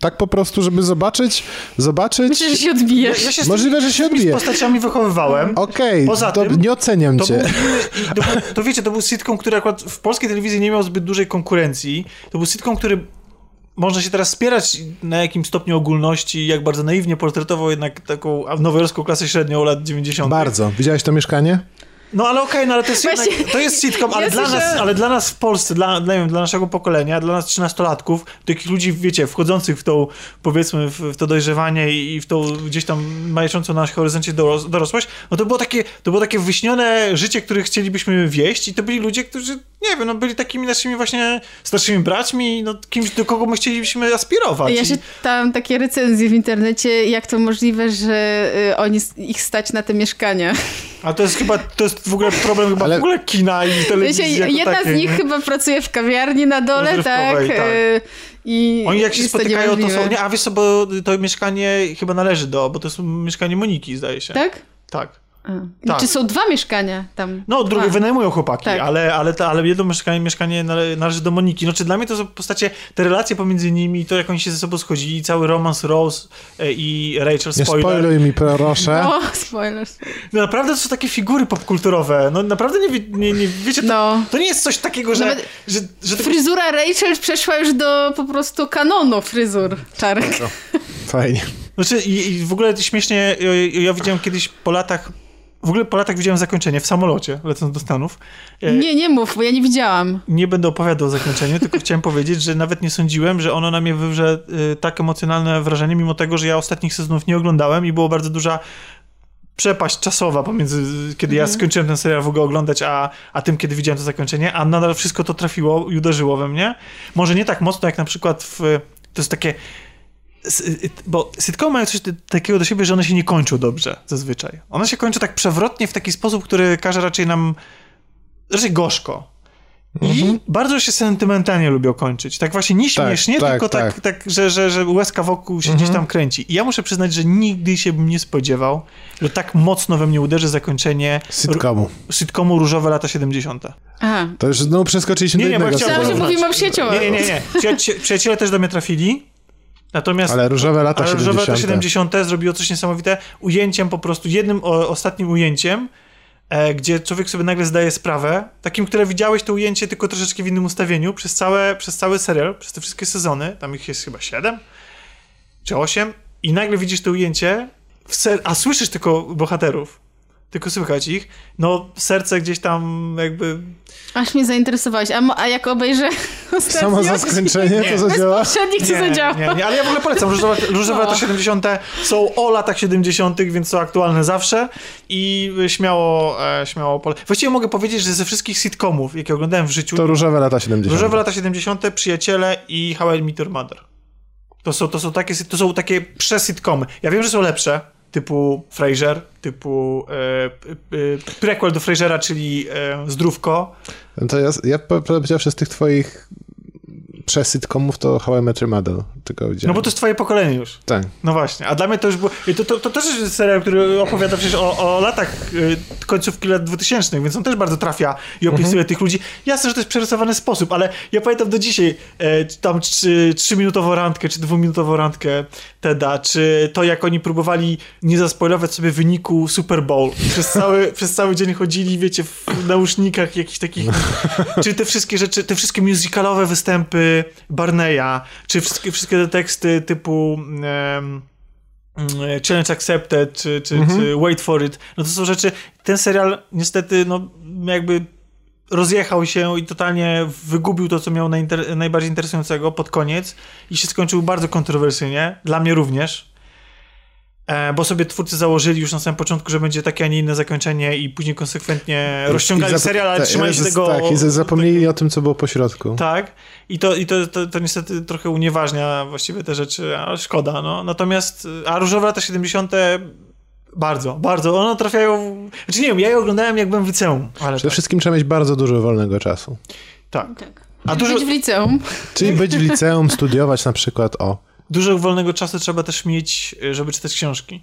Tak po prostu, żeby zobaczyć, zobaczyć. Myślę, że się Ja, odbijesz. ja się z Możliwe, że się tymi odbije. postaciami wychowywałem. Okej, tym, nie oceniam To cię. był, to, to wiecie, to był sitcom, który akurat w polskiej telewizji nie miał zbyt dużej konkurencji. To był sitcom, który można się teraz spierać na jakim stopniu ogólności, jak bardzo naiwnie portretował jednak taką nowojorską klasę średnią lat 90. Bardzo. Widziałeś to mieszkanie? No ale okej, no ale to jest Właśnie- jednak, to jest sitcom, ale, Ja dla słyszę- nas, ale dla nas w Polsce, dla, dla, nie wiem, dla naszego pokolenia, dla nas trzynastolatków, takich ludzi, wiecie, wchodzących w tą, powiedzmy, w, w to dojrzewanie i, w tą gdzieś tam majaczącą na naszym horyzoncie doros, dorosłość, no to było takie, to było takie wyśnione życie, które chcielibyśmy wieść i to byli ludzie, którzy, nie wiem, no byli takimi naszymi właśnie starszymi braćmi, no kimś, do kogo my chcielibyśmy aspirować. Ja czytałam takie recenzje w internecie, jak to możliwe, że y, oni ich stać na te mieszkania. A to jest chyba, to jest w ogóle problem chyba Ale- w ogóle kina i telewizji Wiecie, jako jedna takiej, z nich nie? chyba pracuje w kawiarni na dole, tak? Tak. y, I Oni jak się jest spotykają, to, są... Nie, a wiesz bo to mieszkanie chyba należy do... Bo to jest mieszkanie Moniki, zdaje się. Tak? Tak. A. Tak. Czy są dwa mieszkania tam? No, drugie wynajmują chłopaki, Tak. ale, ale, to, ale jedno mieszkanie, mieszkanie nale, należy do Moniki. No, czy dla mnie to są postacie, te relacje pomiędzy nimi, to jak oni się ze sobą schodzili, cały romans Rose e, i Rachel, Nie spoiler. spoiluj mi, proszę. O, spoilers. No, naprawdę to są takie figury popkulturowe. No naprawdę nie, nie, nie wiecie, to, No. to nie jest coś takiego, że... Nawet że, że to, Fryzura Rachel przeszła już do po prostu kanonu fryzur czarek. Fajnie. Znaczy, i, i w ogóle śmiesznie, ja, ja widziałem kiedyś po latach, w ogóle po latach widziałem zakończenie w samolocie, lecąc do Stanów. E, Nie, nie mów, bo ja nie widziałam. nie będę opowiadał o zakończeniu, tylko chciałem powiedzieć, że nawet nie sądziłem, że ono na mnie wywrze y, tak emocjonalne wrażenie, mimo tego, że ja ostatnich sezonów nie oglądałem i było bardzo duża przepaść czasowa pomiędzy, kiedy ja skończyłem ten serial w ogóle oglądać, a, a tym, kiedy widziałem to zakończenie, a nadal wszystko to trafiło i uderzyło we mnie. Może nie tak mocno, jak na przykład w... To jest takie bo sitcomy mają coś takiego do siebie, że one się nie kończą dobrze zazwyczaj. One się kończą tak przewrotnie w taki sposób, który każe raczej nam raczej gorzko. I bardzo się sentymentalnie lubią kończyć. Tak właśnie nie śmiesznie, tak, tylko tak, tak. tak. że, że, że łezka wokół się gdzieś tam kręci. I ja muszę przyznać, że nigdy się bym nie spodziewał, że tak mocno we mnie uderzy zakończenie Sitcomu. r- sitcomu Różowe lata 70. Aha. To już no, przeskoczyliśmy Nie, do nie, bo innego chciałem, Myślałam, że tematu. mówimy o przyjaciołach. Nie, nie, nie. nie. Przyjacie- Przyjaciele też do mnie trafili. Natomiast Ale różowe lata ale 70. Różowe lata 70. zrobiło coś niesamowite. Ujęciem po prostu, jednym o, ostatnim ujęciem, e, gdzie człowiek sobie nagle zdaje sprawę, takim, które widziałeś to ujęcie tylko troszeczkę w innym ustawieniu, przez, całe, przez cały serial, przez te wszystkie sezony, tam ich jest chyba 7 czy 8 i nagle widzisz to ujęcie, ser- a słyszysz tylko bohaterów, tylko słychać ich, no serce gdzieś tam jakby Aż mnie zainteresowałeś. A, a jak obejrzę Samo odcinek? zaskoczenie to zadziała. Poprzednik co zadziała. Nie, nie, ale ja w ogóle polecam. Różowe, różowe lata 70. są o latach 70., więc są aktualne zawsze i śmiało, e, śmiało pole... Właściwie mogę powiedzieć, że ze wszystkich sitcomów, jakie oglądałem w życiu, To różowe lata 70. Różowe lata 70., Przyjaciele i How I Met Your Mother. To są, to są takie, to są takie pre-sitcomy. Ja wiem, że są lepsze, typu Frasier, typu e, e, prequel do Frasera, czyli e, Zdrówko. No To ja, ja po- powiedziawszy z tych twoich przesytkomów to How I Met Your Mother tylko widziałem. No bo to jest twoje pokolenie już. Tak. No właśnie, a dla mnie to już było. To, to, to też jest serial, który opowiada przecież o, o latach y, końcówki lat 2000, więc on też bardzo trafia i opisuje Mhm. tych ludzi. Jasne, że to jest przerysowany sposób, ale ja pamiętam do dzisiaj e, tam trzy, trzyminutową randkę, czy dwuminutową randkę Teda, czy to jak oni próbowali nie zaspoilować sobie wyniku Super Bowl. Przez cały, przez cały dzień chodzili, wiecie, w nausznikach jakichś takich, czy te wszystkie rzeczy, te wszystkie musicalowe występy Barneya, czy wszystkie, wszystkie te teksty typu mm, Challenge Accepted, czy, czy, czy Wait for It, no to są rzeczy, ten serial niestety, no jakby rozjechał się i totalnie wygubił to, co miał najbardziej interesującego pod koniec i się skończył bardzo kontrowersyjnie, dla mnie również. E, bo sobie twórcy założyli już na samym początku, że będzie takie, a nie inne zakończenie i później konsekwentnie rozciągali serial, ale tak, trzymali się tego... Tak, i zapomnieli o tym, co było po środku. Tak, i to, i to, to, to niestety trochę unieważnia właściwie te rzeczy, ale szkoda, no. Natomiast, a Różowe lata 70. bardzo, bardzo, one trafiają... Znaczy nie wiem, ja je oglądałem jak byłem w liceum, ale Przede tak, wszystkim trzeba mieć bardzo dużo wolnego czasu. tak. Tak. A A dużo- Być w liceum. Czyli być w liceum, studiować na przykład o. Dużo wolnego czasu trzeba też mieć, żeby czytać książki.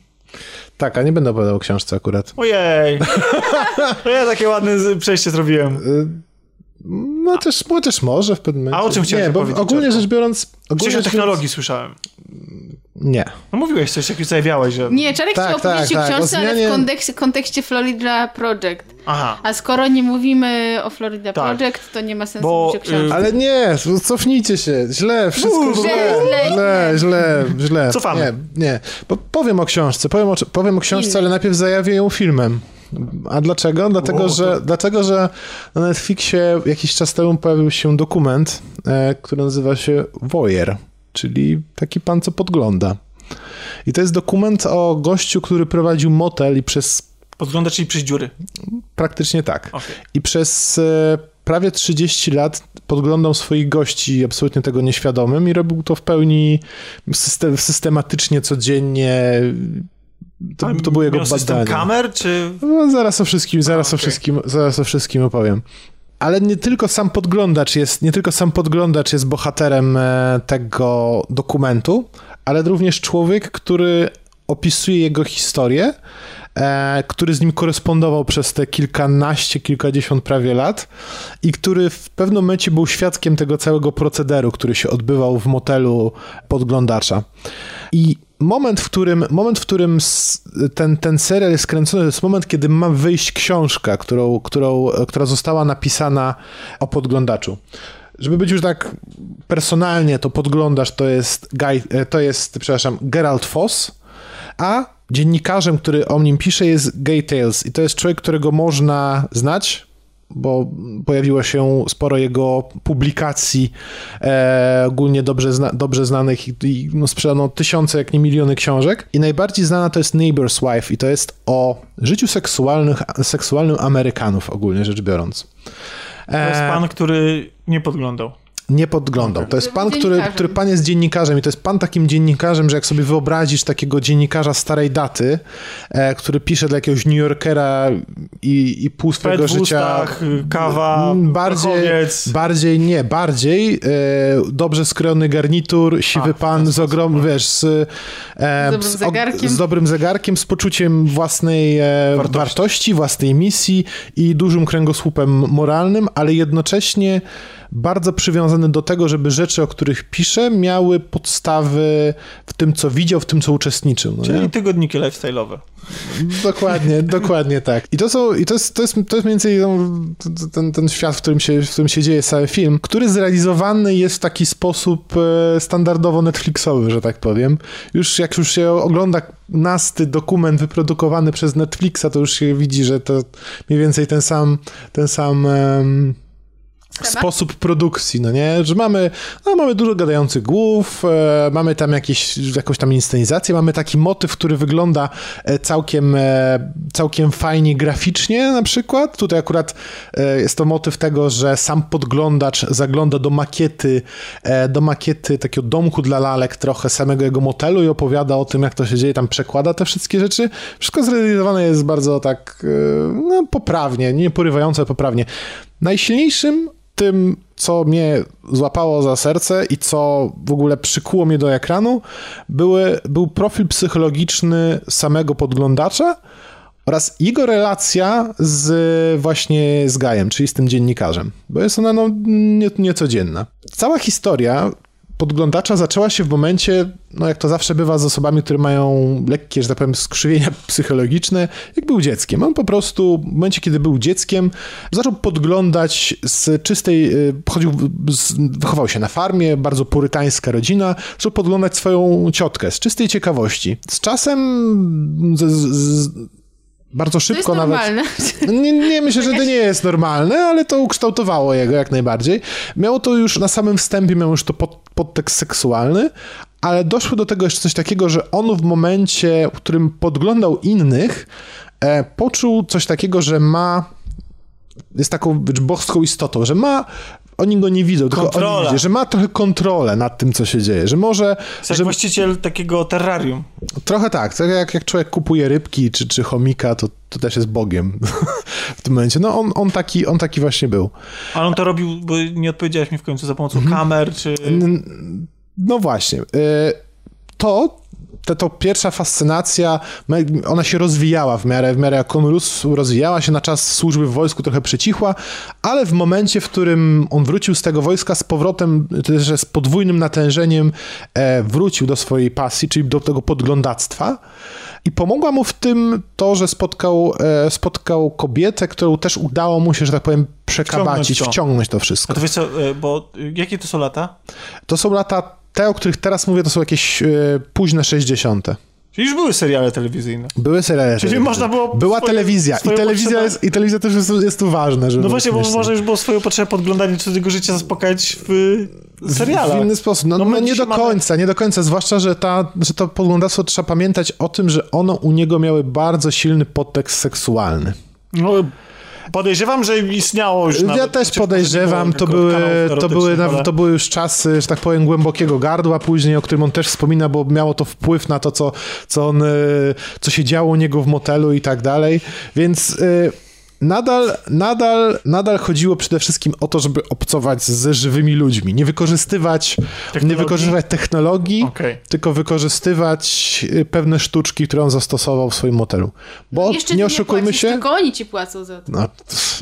Tak, a nie będę opowiadał o książce akurat. Ojej, ja takie ładne przejście zrobiłem. Y, No też, no też może w pewnym momencie. A o czym chciałeś Nie, bo ogólnie rzecz biorąc... Ogólnie Gdzieś o technologii słyszałem. Nie. No mówiłeś coś, jak już zajawiałeś, że... Nie, Czarek Tak, chciał opowiedzieć tak, o tak, książce, o ale zmianie- w kontekście, kontekście Florida Project. Aha. A skoro nie mówimy o Florida Tak. Project, to nie ma sensu Bo, mówić o książce. Ale nie, cofnijcie się. Źle, wszystko Uuu, źle. źle, Źle, źle, źle. Cofamy. Nie, nie. Bo powiem o książce, powiem o, powiem o książce, Inny. ale najpierw zajawię ją filmem. A dlaczego? Dlatego, O, że, dlatego, że na Netflixie jakiś czas temu pojawił się dokument, e, który nazywa się Voyeur, czyli taki pan, co podgląda. I to jest dokument o gościu, który prowadził motel i przez Podgląda, czyli przez dziury. praktycznie tak. Okej. I przez e, prawie 30 lat podglądał swoich gości absolutnie tego nieświadomym i robił to w pełni system, systematycznie, codziennie. To, to było jego badanie. kamer, czy... No, zaraz o wszystkim, zaraz A, o okej. wszystkim, zaraz o wszystkim opowiem. Ale nie tylko sam podglądacz jest, nie tylko sam podglądacz jest bohaterem e, tego dokumentu, ale również człowiek, który opisuje jego historię, e, który z nim korespondował przez te kilkanaście, kilkadziesiąt prawie lat i który w pewnym momencie był świadkiem tego całego procederu, który się odbywał w motelu podglądacza. I moment, w którym, moment, w którym ten, ten serial jest kręcony, to jest moment, kiedy ma wyjść książka, którą, którą, która została napisana o podglądaczu. Żeby być już tak personalnie, to podglądacz to jest, Guy, e, to jest przepraszam, Gerald Foss, a dziennikarzem, który o nim pisze jest Gay Tales i to jest człowiek, którego można znać, bo pojawiło się sporo jego publikacji e, ogólnie dobrze, zna, dobrze znanych i, i no, sprzedano tysiące, jak nie miliony książek. I najbardziej znana to jest Neighbor's Wife i to jest o życiu seksualnych, seksualnym Amerykanów ogólnie rzecz biorąc. To jest E, pan, który nie podglądał. Nie podglądał. To jest pan, który, który pan jest dziennikarzem i to jest pan takim dziennikarzem, że jak sobie wyobrazisz takiego dziennikarza starej daty, e, który pisze dla jakiegoś New Yorkera i, i pół swojego życia... ustach, kawa, Mm, bardziej, prochowiec. bardziej nie, bardziej e, dobrze skrojony garnitur, siwy A, pan z ogrom, wiesz, z, e, Z dobrym z, zegarkiem. z dobrym zegarkiem, z poczuciem własnej e, Wartości. wartości. własnej misji i dużym kręgosłupem moralnym, ale jednocześnie bardzo przywiązany do tego, żeby rzeczy, o których pisze, miały podstawy w tym, co widział, w tym, co uczestniczył. No nie? Czyli tygodniki lifestyle'owe. Dokładnie, dokładnie tak. I to są, i to jest, to jest, to jest mniej więcej no, t- ten, ten świat, w którym, się, w którym się dzieje cały film, który zrealizowany jest w taki sposób e, standardowo Netflixowy, że tak powiem. Już jak już się ogląda nasty dokument wyprodukowany przez Netflixa, to już się widzi, że to mniej więcej ten sam, ten sam em, Sposób produkcji, no nie? Że mamy, no, mamy dużo gadających głów, e, mamy tam jakieś, jakąś tam inscenizację, mamy taki motyw, który wygląda e, całkiem, e, całkiem fajnie graficznie na przykład. Tutaj akurat e, jest to motyw tego, że sam podglądacz zagląda do makiety, e, do makiety takiego domku dla lalek trochę, samego jego motelu i opowiada o tym, jak to się dzieje, tam przekłada te wszystkie rzeczy. Wszystko zrealizowane jest bardzo tak, e, no, poprawnie, nie porywająco, poprawnie. Najsilniejszym tym, co mnie złapało za serce i co w ogóle przykuło mnie do ekranu, były, był profil psychologiczny samego podglądacza oraz jego relacja z właśnie z Gajem, czyli z tym dziennikarzem, bo jest ona no, nie, niecodzienna. Cała historia podglądacza zaczęła się w momencie, no jak to zawsze bywa z osobami, które mają lekkie, że tak powiem, skrzywienia psychologiczne, jak był dzieckiem. On po prostu w momencie, kiedy był dzieckiem, zaczął podglądać z czystej, y, pochodził, z, wychował się na farmie, bardzo purytańska rodzina, zaczął podglądać swoją ciotkę z czystej ciekawości. Z czasem z, z, bardzo To jest szybko nawet... normalne. Nie, nie myślę, że to nie jest normalne, ale to ukształtowało jego jak najbardziej. Miało to już na samym wstępie, miał już to pod, podtekst seksualny, ale doszło do tego jeszcze coś takiego, że on w momencie, w którym podglądał innych, e, poczuł coś takiego, że ma jest taką boską istotą, że ma oni go nie widzą, tylko Kontrola. oni widzą, że ma trochę kontrolę nad tym, co się dzieje, że może, Jest jak że właściciel takiego terrarium. Trochę tak. tak jak, jak człowiek kupuje rybki czy, czy chomika, to, to też jest Bogiem w tym momencie. No on, on, taki, on taki właśnie był. Ale on to robił, bo nie odpowiedziałeś mi w końcu, za pomocą Mhm. kamer, czy... No właśnie. y, To, to, to pierwsza fascynacja, ona się rozwijała w miarę, w miarę jak on rósł, rozwijała się na czas służby w wojsku, trochę przycichła, ale w momencie, w którym on wrócił z tego wojska z powrotem, też z podwójnym natężeniem, e, wrócił do swojej pasji, czyli do tego podglądactwa. I pomogła mu w tym to, że spotkał, e, spotkał kobietę, którą też udało mu się, że tak powiem, przekabacić, Wciągnąć to. wciągnąć to A wszystko. to wiesz co, e, bo e, jakie to są lata? To są lata, te, o których teraz mówię, to są jakieś e, późne 60. Czyli już były seriale telewizyjne. Były seriale. Czyli można było Była swoje- telewizja. I swoje telewizja, potrzeby- jest, I telewizja też jest, jest tu ważna, żeby No właśnie, bo można już było swoją potrzebę podglądania cudzego życia zaspokajać w serialach. W inny sposób. No, No no, nie do mamy- końca, nie do końca. Zwłaszcza, że, ta, że to podglądactwo trzeba pamiętać o tym, że ono u niego miały bardzo silny podtekst seksualny. No, podejrzewam, że istniało już Ja nawet, też przecież podejrzewam, to były, to, były, ale- to były już czasy, że tak powiem, głębokiego gardła później, o którym on też wspomina, bo miało to wpływ na to, co, co, on, y, co się działo u niego w motelu i tak dalej, więc... y, Nadal, nadal, nadal chodziło przede wszystkim o to, żeby obcować ze żywymi ludźmi. Nie wykorzystywać nie Technologii? wykorzystywać technologii, Okej. tylko wykorzystywać y, pewne sztuczki, które on zastosował w swoim motelu. Bo Jeszcze nie oszukujmy płacisz, się. Tylko oni ci płacą za to. No,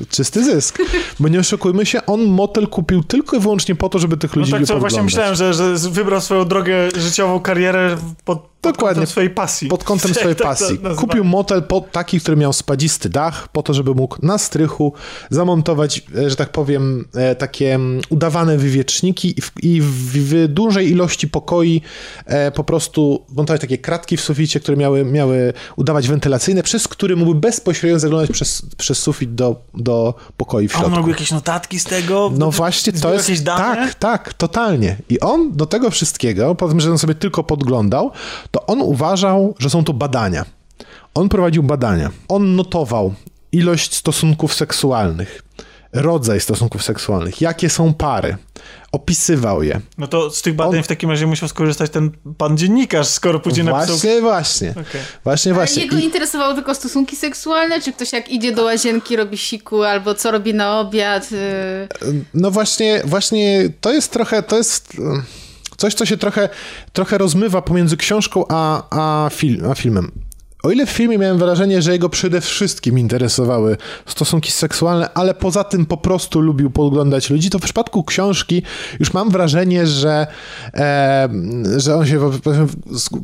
czysty zysk. Bo nie oszukujmy się, on motel kupił tylko i wyłącznie po to, żeby tych No ludzi tak, co właśnie myślałem, że, że wybrał swoją drogę życiową, karierę pod Dokładnie. kątem swojej pasji. Pod kątem swojej tak to pasji. Kupił motel po, taki, który miał spadzisty dach, po to, żeby mógł na strychu zamontować, e, że tak powiem, e, takie mm, udawane wywieczniki i w, i w, dużej ilości pokoi e, po prostu montować takie kratki w suficie, które miały, miały udawać wentylacyjne, przez które mógłby bezpośrednio zaglądać przez, przez sufit do, do pokoi w A on środku. robił jakieś notatki z tego? No właśnie, to jest... Tak, tak, totalnie. I on do tego wszystkiego, po tym, że on sobie tylko podglądał, to on uważał, że są to badania. On prowadził badania. On notował ilość stosunków seksualnych, rodzaj stosunków seksualnych, jakie są pary. Opisywał je. No to z tych badań On- w takim razie musiał skorzystać ten pan dziennikarz, skoro później napisał... Właśnie, właśnie. Okej. Właśnie, Ale właśnie. jego I, interesowały tylko stosunki seksualne, czy ktoś jak idzie do łazienki, robi siku, albo co robi na obiad? y, no właśnie, właśnie to jest trochę, to jest coś, co się trochę, trochę rozmywa pomiędzy książką a, a, fil, a filmem. O ile w filmie miałem wrażenie, że jego przede wszystkim interesowały stosunki seksualne, ale poza tym po prostu lubił podglądać ludzi, to w przypadku książki już mam wrażenie, że, e, że on się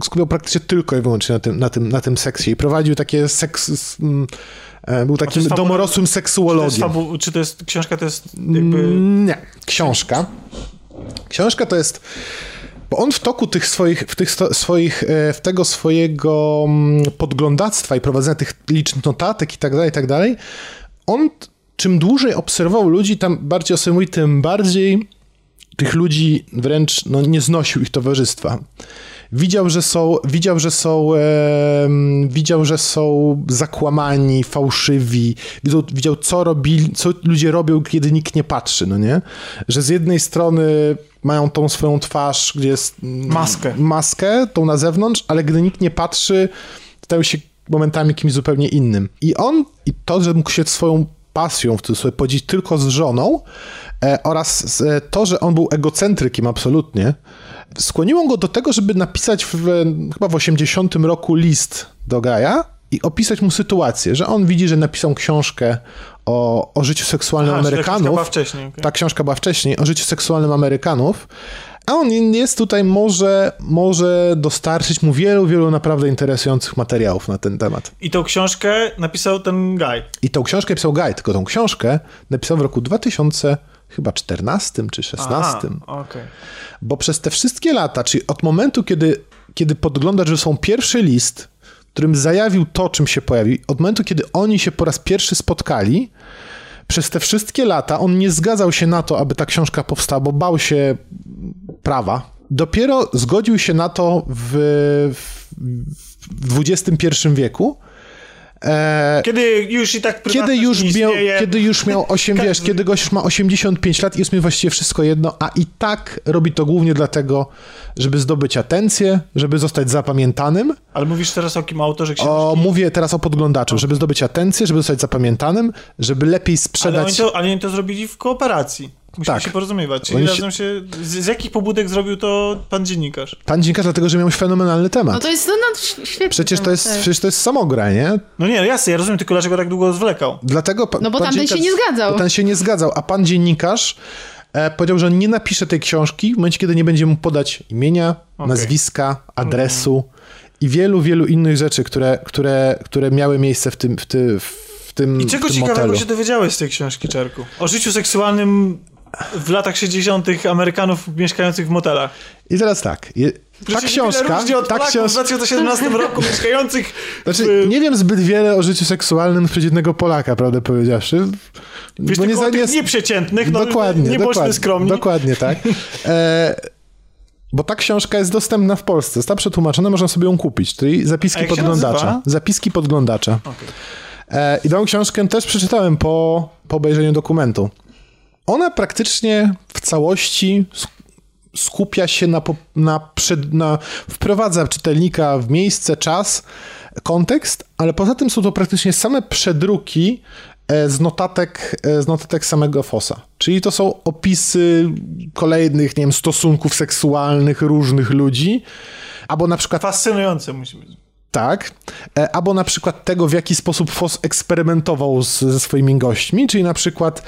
skupiał praktycznie tylko i wyłącznie na tym, na tym, na tym seksie i prowadził takie seks... s- m, e, Był takim domorosłym Czy to, seksuologiem. fabu... czy to jest książka, to jest jakby... Mm, Nie, książka. Książka to jest. Bo on w toku tych swoich, w tych sto, swoich, e, w tego swojego mm, podglądactwa i prowadzenia tych licznych notatek i tak dalej, i tak dalej, on czym dłużej obserwował ludzi, tam bardziej o tym bardziej tych ludzi wręcz no, nie znosił ich towarzystwa. Widział, że są, widział, że są, em, widział, że są zakłamani, fałszywi, widział, widział co, robili, co ludzie robią, kiedy nikt nie patrzy, no nie? Że z jednej strony mają tą swoją twarz, gdzie jest mm, Maskę. maskę, tą na zewnątrz, ale gdy nikt nie patrzy, stają się momentami kimś zupełnie innym. I on, i to, że mógł się swoją pasją w cudzysłowie podzielić tylko z żoną e, oraz z, e, to, że on był egocentrykiem absolutnie, skłoniło go do tego, żeby napisać w, chyba w 80 roku list do Gaja i opisać mu sytuację, że on widzi, że napisał książkę o, o życiu seksualnym Aha, czyli ta książka Amerykanów. była wcześniej, okej. Ta książka była wcześniej, o życiu seksualnym Amerykanów, a on jest tutaj, może, może dostarczyć mu wielu, wielu naprawdę interesujących materiałów na ten temat. I tą książkę napisał ten guy. I tą książkę pisał Guy, tylko tą książkę napisał w roku 2000, chyba 14 czy 16. Aha, okej. Bo przez te wszystkie lata, czyli od momentu, kiedy, kiedy podglądasz, że są pierwszy list, którym zajawił to, czym się pojawił, od momentu, kiedy oni się po raz pierwszy spotkali, przez te wszystkie lata on nie zgadzał się na to, aby ta książka powstała, bo bał się prawa. Dopiero zgodził się na to w, w, w XXI wieku. E, Kiedy już i tak kiedy już, miał, kiedy już miał 8, wiesz, kiedy już ma 85 lat i jest mi właściwie wszystko jedno, a i tak robi to głównie dlatego, żeby zdobyć atencję, żeby zostać zapamiętanym. Ale mówisz teraz o kim autorze książki? O, mówię teraz o podglądaczu, żeby zdobyć atencję, żeby zostać zapamiętanym, żeby lepiej ale, sprzedać. oni to, ale oni to zrobili w kooperacji. Musimy Tak. się porozumiewać. Czyli razem się... Z, z jakich pobudek zrobił to pan dziennikarz? Pan dziennikarz dlatego, że miał fenomenalny temat. No to jest no, no, świetny Przecież to temat, jest, tak. przecież to jest samograj, nie? No nie, jasne, ja rozumiem, tylko dlaczego tak długo zwlekał. Dlatego pa, No bo pan tamten się nie zgadzał. Bo ten się nie zgadzał, a pan dziennikarz e, powiedział, że nie napisze tej książki w momencie, kiedy nie będzie mu podać imienia, Okej. nazwiska, adresu i wielu, wielu innych rzeczy, które, które, które miały miejsce w tym, w ty, w tym, I czego tym ciekawego motelu. się dowiedziałeś z tej książki, Czarku? O życiu seksualnym w latach 60. Amerykanów mieszkających w motelach. I teraz tak, je, ta książka, od ta Polaków w książka, 2017 roku mieszkających znaczy w... nie wiem zbyt wiele o życiu seksualnym przeciętnego Polaka, prawdę powiedziawszy. Wiesz, bo tylko za- nieprzeciętnych, no dokładnie, nie dokładnie, skromni. Dokładnie, tak. E, bo ta książka jest dostępna w Polsce, została przetłumaczona, można sobie ją kupić, czyli zapiski podglądacza. Zapiski podglądacza. Okej. E, I tą książkę też przeczytałem po, po obejrzeniu dokumentu. Ona praktycznie w całości sk- skupia się na, na, przed, na wprowadza czytelnika w miejsce, czas, kontekst, ale poza tym są to praktycznie same przedruki e, z notatek, e, z notatek samego Fossa. Czyli to są opisy kolejnych, nie wiem, stosunków seksualnych różnych ludzi, albo na przykład Fascynujące musi być. tak. E, Albo na przykład tego, w jaki sposób Foss eksperymentował z, ze swoimi gośćmi, czyli na przykład,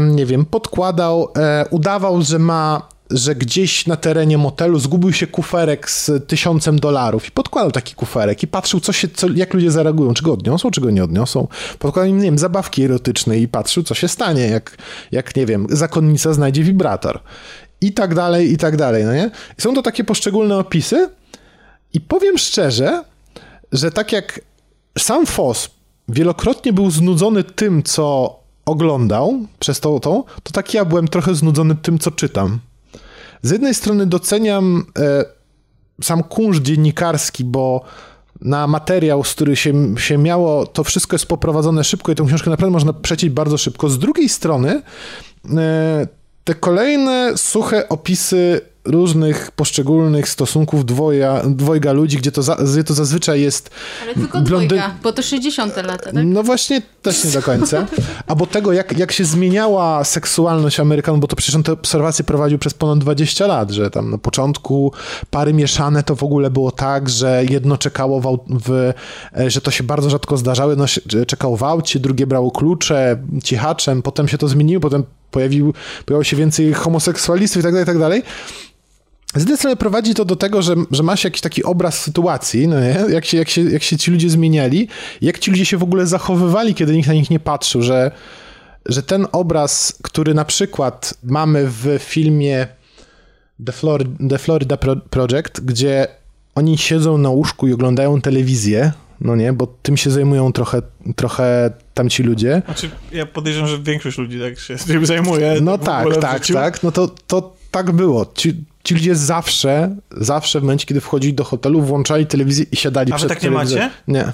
nie wiem, podkładał, e, udawał, że ma, że gdzieś na terenie motelu zgubił się kuferek z tysiącem dolarów i podkładał taki kuferek i patrzył, co się, co, jak ludzie zareagują, czy go odniosą, czy go nie odniosą. Podkładał im, nie wiem, zabawki erotyczne i patrzył, co się stanie, jak, jak nie wiem, zakonnica znajdzie wibrator. I tak dalej, i tak dalej, no nie? I są to takie poszczególne opisy, i powiem szczerze, że tak jak sam Foss wielokrotnie był znudzony tym, co oglądał przez to, to, to tak ja byłem trochę znudzony tym, co czytam. Z jednej strony doceniam e, sam kunszt dziennikarski, bo na materiał, z który się, się miało, to wszystko jest poprowadzone szybko i tę książkę naprawdę można przecieć bardzo szybko. Z drugiej strony e, te kolejne suche opisy różnych poszczególnych stosunków dwoja, dwojga ludzi, gdzie to, za, gdzie to zazwyczaj jest... Ale tylko blondy- dwojga, bo to 60 lata, tak? No właśnie, też nie do końca. Albo tego, jak, jak się zmieniała seksualność Amerykanów, bo to przecież on te obserwacje prowadził przez ponad 20 lat, że tam na początku pary mieszane to w ogóle było tak, że jedno czekało w, w e, że to się bardzo rzadko zdarzało, jedno czekało w aucie, drugie brało klucze cichaczem, potem się to zmieniło, potem pojawił, pojawiło się więcej homoseksualistów i tak dalej, i tak dalej. Z jednej strony prowadzi to do tego, że, że ma się jakiś taki obraz sytuacji, no nie? Jak, się, jak, się, jak się ci ludzie zmieniali, jak ci ludzie się w ogóle zachowywali, kiedy nikt na nich nie patrzył, że, że ten obraz, który na przykład mamy w filmie The, Flor The Florida Pro Project, gdzie oni siedzą na łóżku i oglądają telewizję, no nie, bo tym się zajmują trochę, trochę tamci ludzie. Znaczy, ja podejrzewam, że większość ludzi tak się tym zajmuje. No tak, tak, tak. No to, to tak było. Ci, ci ludzie zawsze, zawsze w momencie, kiedy wchodzili do hotelu, włączali telewizję i siadali A przed tak nie telewizorem. macie? Nie.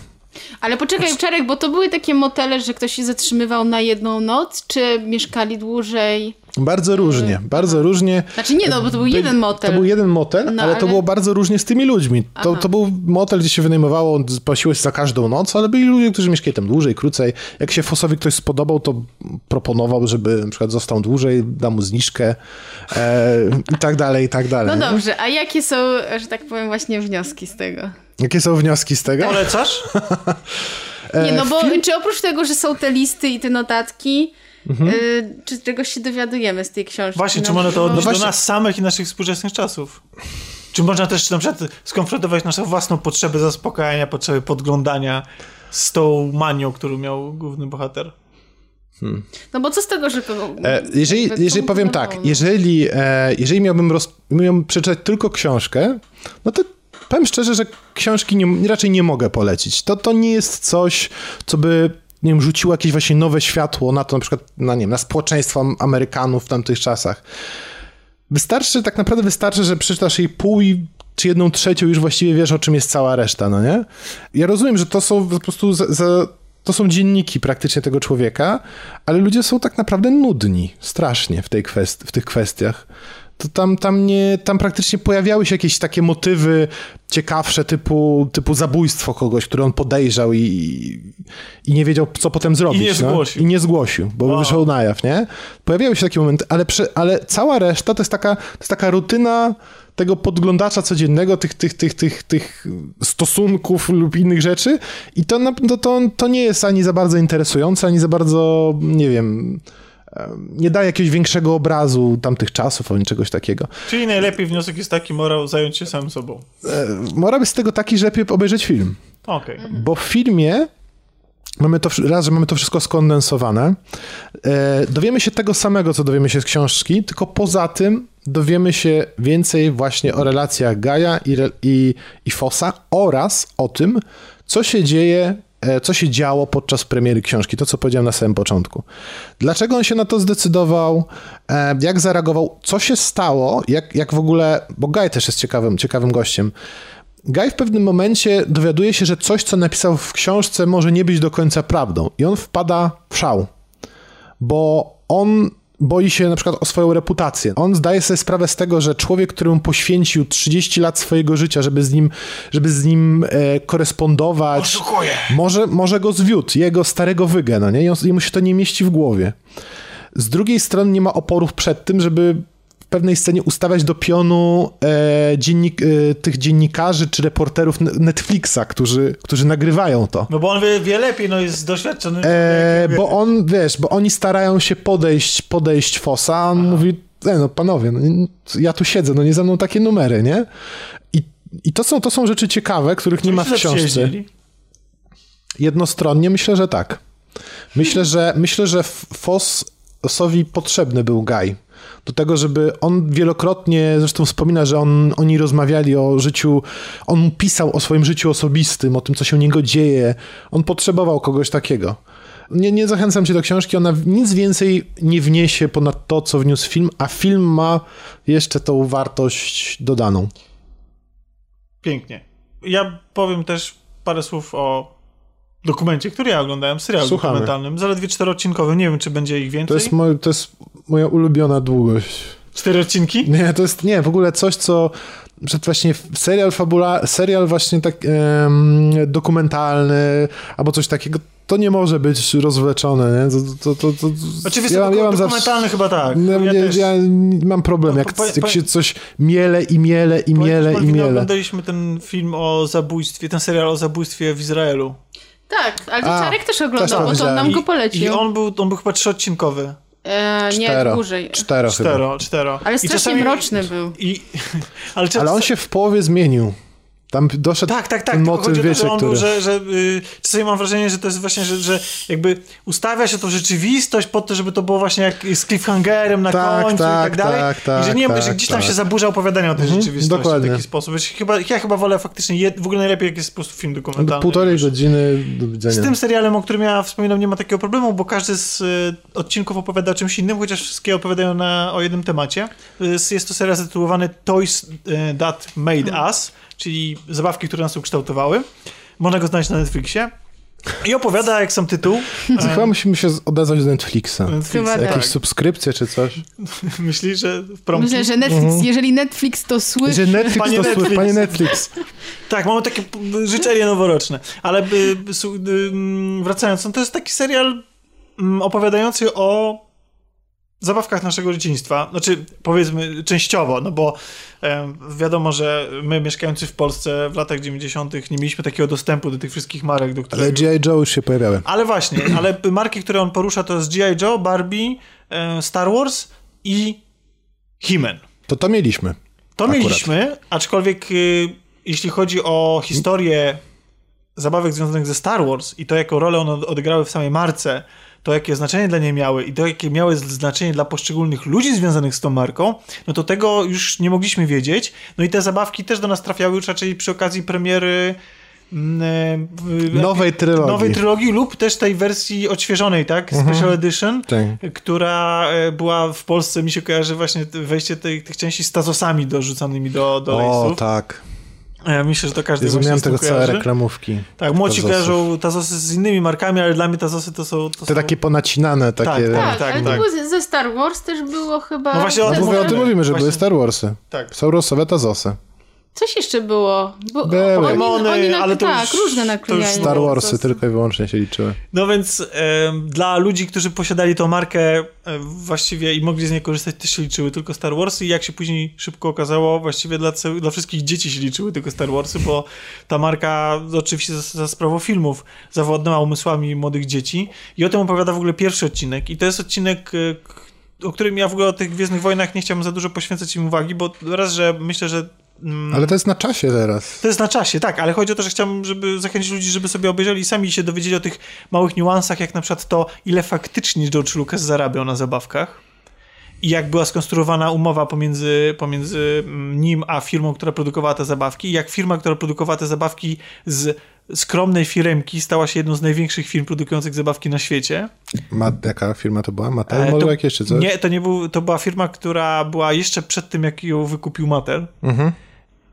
Ale poczekaj, Czarek, bo to były takie motele, że ktoś się zatrzymywał na jedną noc, czy mieszkali dłużej? Bardzo różnie, bardzo różnie. Znaczy nie, no, bo to był By- jeden motel. To był jeden motel, No, ale, to ale- było bardzo różnie z tymi ludźmi. To, to był motel, gdzie się wynajmowało, płaciło się za każdą noc, ale byli ludzie, którzy mieszkali tam dłużej, krócej. Jak się Fosowi ktoś spodobał, to proponował, żeby na przykład został dłużej, da mu zniżkę e, i tak dalej, i tak dalej. No nie? dobrze, a jakie są, że tak powiem, właśnie wnioski z tego? Jakie są wnioski z tego? Polecasz? Nie, no bo film- czy oprócz tego, że są te listy i te notatki, Mhm. y, czy czegoś się dowiadujemy z tej książki? Właśnie, No, czy można to odnieść właśnie- do nas samych i naszych współczesnych czasów? Czy można też na przykład skonfrontować naszą własną potrzebę zaspokajania, potrzebę podglądania z tą manią, którą miał główny bohater? No bo co z tego, że kogo... E, jeżeli, jakby jeżeli powiem tak, jeżeli, e, jeżeli miałbym, roz, miałbym przeczytać tylko książkę, no to powiem szczerze, że książki nie, raczej nie mogę polecić. To, to nie jest coś, co by nie wiem, rzuciło jakieś właśnie nowe światło na to, na przykład, na, nie wiem, na społeczeństwo Amerykanów w tamtych czasach. Wystarczy, tak naprawdę wystarczy, że przeczytasz jej pół i czy jedną trzecią już właściwie wiesz, o czym jest cała reszta, no nie? Ja rozumiem, że to są po prostu za, za, to są dzienniki praktycznie tego człowieka, ale ludzie są tak naprawdę nudni, strasznie w, tej kwest- w tych kwestiach. To tam, tam, nie, tam praktycznie pojawiały się jakieś takie motywy ciekawsze, typu, typu zabójstwo kogoś, które on podejrzał i, i nie wiedział, co potem zrobić. nie no. zgłosił. I nie zgłosił, bo Wow. wyszedł na jaw, nie? Pojawiały się takie momenty, ale, przy, ale cała reszta to jest taka, to jest taka rutyna tego podglądacza codziennego, tych, tych, tych, tych, tych stosunków lub innych rzeczy i to, to, to, to nie jest ani za bardzo interesujące, ani za bardzo, nie wiem, em, nie daje jakiegoś większego obrazu tamtych czasów, ani czegoś takiego. Czyli najlepiej wniosek jest taki, morał zająć się samym sobą. E, Morał jest z tego taki, że lepiej obejrzeć film. Okej. Bo w filmie mamy to, raz, że mamy to wszystko skondensowane, e, dowiemy się tego samego, co dowiemy się z książki, tylko poza tym dowiemy się więcej właśnie o relacjach Gaja i, i, i Fossa oraz o tym, co się dzieje, co się działo podczas premiery książki, to co powiedziałem na samym początku. Dlaczego on się na to zdecydował, e, jak zareagował, co się stało, jak, jak w ogóle, bo Gaj też jest ciekawym, ciekawym gościem, Guy w pewnym momencie dowiaduje się, że coś, co napisał w książce, może nie być do końca prawdą. I on wpada w szał, bo on boi się na przykład o swoją reputację. On zdaje sobie sprawę z tego, że człowiek, któremu poświęcił 30 lat swojego życia, żeby z nim, żeby z nim e, korespondować, Oszukuje. może, może go zwiódł, jego starego wygę, no nie? I on, jemu się to nie mieści w głowie. Z drugiej strony nie ma oporów przed tym, żeby pewnej scenie ustawiać do pionu e, dziennik, e, tych dziennikarzy czy reporterów Netflixa, którzy, którzy nagrywają to. No bo on wie, wie lepiej, no jest doświadczony. E, bo on, wiesz, bo oni starają się podejść, podejść Fosa, a on mówi, e, no panowie, no, ja tu siedzę, no nie za mną takie numery, nie? I, i to, są, to są rzeczy ciekawe, których nie ma w książce. Jednostronnie myślę, że tak. Myślę, że myślę, że Fossowi potrzebny był Guy. Do tego, żeby on wielokrotnie, zresztą wspomina, że on, oni rozmawiali o życiu, on pisał o swoim życiu osobistym, o tym, co się u niego dzieje. On potrzebował kogoś takiego. Nie, nie zachęcam cię do książki, ona nic więcej nie wniesie ponad to, co wniósł film, a film ma jeszcze tą wartość dodaną. Pięknie. Ja powiem też parę słów o dokumencie, który ja oglądałem, serialu Słuchamy. dokumentalnym, zaledwie czteroodcinkowy, nie wiem, czy będzie ich więcej. To jest, mo- to jest moja ulubiona długość. Cztery odcinki? Nie, to jest, nie, w ogóle coś, co przed właśnie serial fabula, serial właśnie tak em, dokumentalny, albo coś takiego, to nie może być rozwleczone, nie? To, to, to, to, Oczywiście ja, ja zawsze, dokumentalny chyba tak. no, ja, ja, też. ja mam problem, jak, Po- po- jak się coś miele i miele i miele i miele. oglądaliśmy ten film o zabójstwie, ten serial o zabójstwie w Izraelu. Tak, ale A, Czarek też też oglądał, to bo to nam go I polecił. on był, on był chyba trzyodcinkowy. E, nie, Cztero. dłużej. Cztero chyba. Cztero, cztero. Ale I strasznie czasami- mroczny był. I, ale, czas, Ale on się w połowie zmienił. Tam doszedł Tak, tak, tak. ten motyw, chodzi o to, że on który... że, że y, czasami mam wrażenie, że to jest właśnie, że, że jakby ustawia się tą rzeczywistość pod to, żeby to było właśnie jak z cliffhangerem na Tak, końcu tak, i tak dalej. tak, tak, I że nie, tak, że gdzieś tam tak. się zaburza opowiadanie o tej Mhm, rzeczywistości dokładnie. w taki sposób. Wiesz, Chyba, ja chyba wolę faktycznie, jed, w ogóle najlepiej jak jest po prostu film dokumentalny. Półtorej godziny do widzenia. Z tym serialem, o którym ja wspominam, nie ma takiego problemu, bo każdy z y, odcinków opowiada o czymś innym, chociaż wszystkie opowiadają na, o jednym temacie. Y, Jest to serial zatytułowany Toys y, That Made Us, czyli zabawki, które nas ukształtowały. Można go znaleźć na Netflixie. I opowiada, jak sam tytuł. Chyba musimy się z- odezwać do Netflixa. Netflixa, Chyba tak. Jakieś subskrypcje czy coś? Myślisz, że w promki? Myślę, że Netflix, jeżeli Netflix to słyszy... Że Netflix Panie to Netflix. Netflix. Panie Netflix. Tak, mamy takie życzenie noworoczne. Ale by, by, su- y, mm, wracając, no to jest taki serial mm, opowiadający o zabawkach naszego dzieciństwa. Znaczy, powiedzmy, częściowo, no bo wiadomo, że my mieszkający w Polsce w latach 90. nie mieliśmy takiego dostępu do tych wszystkich marek, do których... Ale G.I. Joe już się pojawiały. Ale właśnie, ale marki, które on porusza, to jest G.I. Joe, Barbie, e, Star Wars i He-Man. To to mieliśmy. To Akurat. mieliśmy, aczkolwiek y, jeśli chodzi o historię zabawek związanych ze Star Wars i to, jaką rolę one odegrały w samej marce, to jakie znaczenie dla niej miały i to, jakie miały znaczenie dla poszczególnych ludzi związanych z tą marką, no to tego już nie mogliśmy wiedzieć. No i te zabawki też do nas trafiały już raczej przy okazji premiery mm, e, Nowej trylogii. nowej trylogii lub też tej wersji odświeżonej, tak? Special Edition Tak. która e, była w Polsce, mi się kojarzy właśnie wejście tej, tych części z tazosami dorzucanymi do, do O, lejsów. tak. E, Myślę, że to każdy Jezu, miałem tego całe kojarzy. reklamówki. Tak, młodzi kojarzą tazosy z innymi markami, ale dla mnie tazosy to są... To Te są... takie ponacinane, takie... tak, Tak, tak, ale tak. to było ze- Star Wars też było chyba... No właśnie o tym mówię, o tym mówimy. mówimy, że Właśnie- były Star Warsy. Tak. Są losowe tazosy. Coś jeszcze było. Bo, Były. Oni, Pokemony, oni na, ale to tak, już- różne to naklejali. już Star Warsy to- tylko i wyłącznie się liczyły. No więc dla ludzi, którzy posiadali tą markę e, właściwie i mogli z niej korzystać, też się liczyły tylko Star Warsy i jak się później szybko okazało, właściwie dla, dla wszystkich dzieci się liczyły tylko Star Warsy, bo ta marka oczywiście za, za sprawą filmów zawładnęła umysłami młodych dzieci i o tym opowiada w ogóle pierwszy odcinek i to jest odcinek e, o którym ja w ogóle o tych Gwiezdnych Wojnach nie chciałbym za dużo poświęcać im uwagi, bo raz, że myślę, że mm, Ale to jest na czasie teraz. to jest na czasie, tak, ale chodzi o to, że chciałbym, żeby zachęcić ludzi, żeby sobie obejrzeli i sami się dowiedzieli o tych małych niuansach, jak na przykład to, ile faktycznie George Lucas zarabiał na zabawkach i jak była skonstruowana umowa pomiędzy, pomiędzy mm, nim a firmą, która produkowała te zabawki i jak firma, która produkowała te zabawki z skromnej firemki stała się jedną z największych firm produkujących zabawki na świecie. Ma, jaka firma to była? Mattel? E, Może to- jakieś czy coś? Nie, to nie był, to była firma, która była jeszcze przed tym, jak ją wykupił Mattel. Mhm.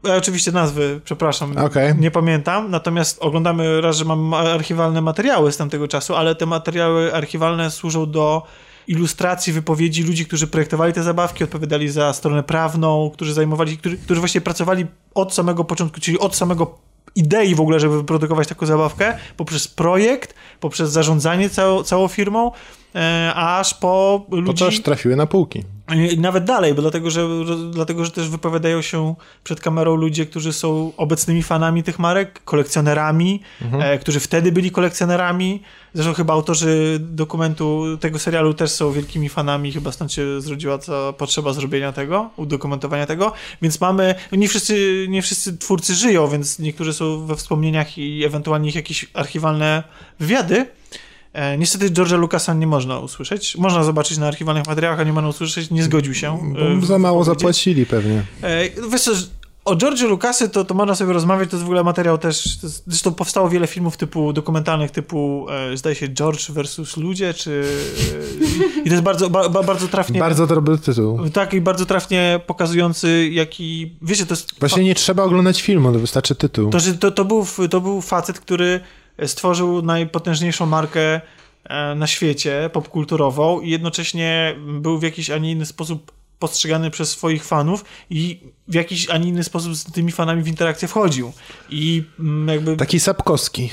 Ja oczywiście nazwy, przepraszam, Okej. nie pamiętam, natomiast oglądamy raz, że mam archiwalne materiały z tamtego czasu, ale te materiały archiwalne służą do ilustracji wypowiedzi ludzi, którzy projektowali te zabawki, odpowiadali za stronę prawną, którzy zajmowali, którzy, którzy właśnie pracowali od samego początku, czyli od samego idei w ogóle, żeby wyprodukować taką zabawkę, poprzez projekt, poprzez zarządzanie całą, całą firmą, e, aż po To ludzi... też trafiły na półki. Nawet dalej, bo dlatego że, dlatego, że też wypowiadają się przed kamerą ludzie, którzy są obecnymi fanami tych marek, kolekcjonerami, e, którzy wtedy byli kolekcjonerami. Zresztą chyba autorzy dokumentu tego serialu też są wielkimi fanami, chyba stąd się zrodziła ta potrzeba zrobienia tego, udokumentowania tego. Więc mamy, no nie wszyscy, nie wszyscy twórcy żyją, więc niektórzy są we wspomnieniach i ewentualnie ich jakieś archiwalne wywiady. E, niestety George'a Lucasa nie można usłyszeć. Można zobaczyć na archiwalnych materiałach, a nie można usłyszeć. Nie zgodził się. e, Bo za mało zapłacili pewnie. E, wiesz co, o George'u Lucasy to, to można sobie rozmawiać, to jest w ogóle materiał też, to jest, zresztą powstało wiele filmów typu dokumentalnych typu, e, zdaje się George versus ludzie, czy e, i to jest bardzo, ba, bardzo trafnie... Bardzo dobry tytuł. Tak, i bardzo trafnie pokazujący jaki, wiecie, to jest... Właśnie nie trzeba oglądać filmu, to wystarczy tytuł. To, że to, to, był, to był facet, który stworzył najpotężniejszą markę e, na świecie, popkulturową i jednocześnie był w jakiś, a nie inny sposób postrzegany przez swoich fanów i w jakiś, a nie inny sposób z tymi fanami w interakcję wchodził. I mm, jakby... Taki Sapkowski.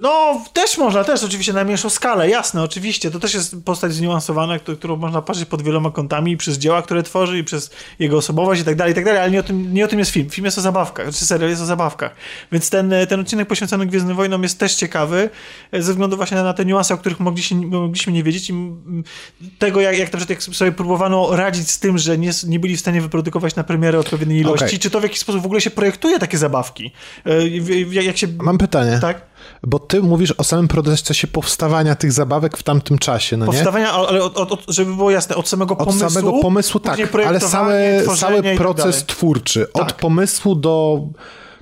No, też można, też oczywiście na mniejszą skalę, jasne, oczywiście. To też jest postać zniuansowana, którą można patrzeć pod wieloma kątami, przez dzieła, które tworzy, i przez jego osobowość i tak dalej, i tak dalej, ale nie o tym, nie o tym jest film. Film jest o zabawkach, czy znaczy serial jest o zabawkach. Więc ten, ten odcinek poświęcony Gwiezdnym Wojnom jest też ciekawy, e, ze względu właśnie na te niuanse, o których mogliśmy, mogliśmy nie wiedzieć i tego, jak, jak, na przykład, jak sobie próbowano radzić z tym, że nie, nie byli w stanie wyprodukować na premierę odpowiedniej ilości, okay. czy to w jakiś sposób w ogóle się projektuje takie zabawki. E, jak się... Mam pytanie. Tak? Bo ty mówisz o samym procesie powstawania tych zabawek w tamtym czasie, no powstawania, nie? ale od, od, żeby było jasne, od samego pomysłu. Od samego pomysłu, tak, ale cały, cały tak proces tak twórczy. Tak. Od pomysłu do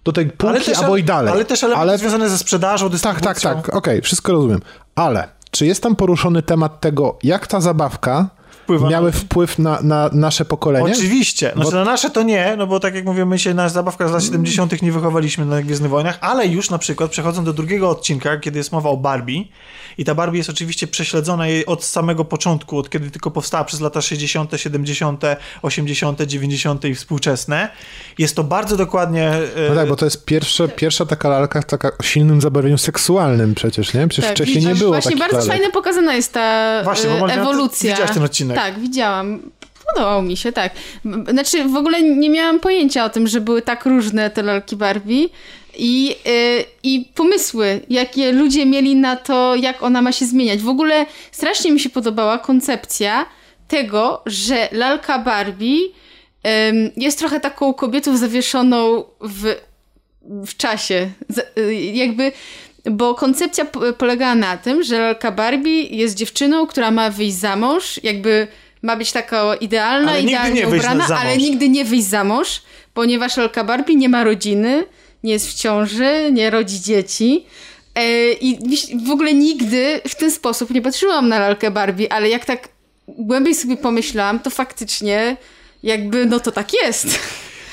do tej półki też, albo i dalej. Ale też elementy ale... związane ze sprzedażą, dystrybucją. Tak, tak, tak, okej, okay, wszystko rozumiem. Ale czy jest tam poruszony temat tego, jak ta zabawka wpływa miały na... wpływ na, na nasze pokolenie? Oczywiście. Znaczy bo... na nasze to nie, no bo tak jak mówię, my się na zabawkach z lat 70. nie wychowaliśmy na Gwiezdnych Wojnach, ale już na przykład przechodząc do drugiego odcinka, kiedy jest mowa o Barbie i ta Barbie jest oczywiście prześledzona jej od samego początku, od kiedy tylko powstała przez lata 60., 70., 80., 90. i współczesne. Jest to bardzo dokładnie... No tak, bo to jest pierwsza, pierwsza taka lalka taka o silnym zabarwieniu seksualnym przecież, nie? Przecież tak, wcześniej nie było Właśnie bardzo lalek. fajnie pokazana jest ta Właśnie, bo ewolucja. Widziałeś ten odcinek. Tak, widziałam. Podobał mi się, tak. Znaczy, w ogóle nie miałam pojęcia o tym, że były tak różne te lalki Barbie i, yy, i pomysły, jakie ludzie mieli na to, jak ona ma się zmieniać. W ogóle strasznie mi się podobała koncepcja tego, że lalka Barbie yy, jest trochę taką kobietą zawieszoną w, w czasie. Z, yy, jakby bo koncepcja polegała na tym, że lalka Barbie jest dziewczyną, która ma wyjść za mąż, jakby ma być taka idealna, ale idealnie ubrana, ale nigdy nie wyjść za mąż, ponieważ lalka Barbie nie ma rodziny, nie jest w ciąży, nie rodzi dzieci. E, I w ogóle nigdy w ten sposób nie patrzyłam na lalkę Barbie, ale jak tak głębiej sobie pomyślałam, to faktycznie jakby no to tak jest.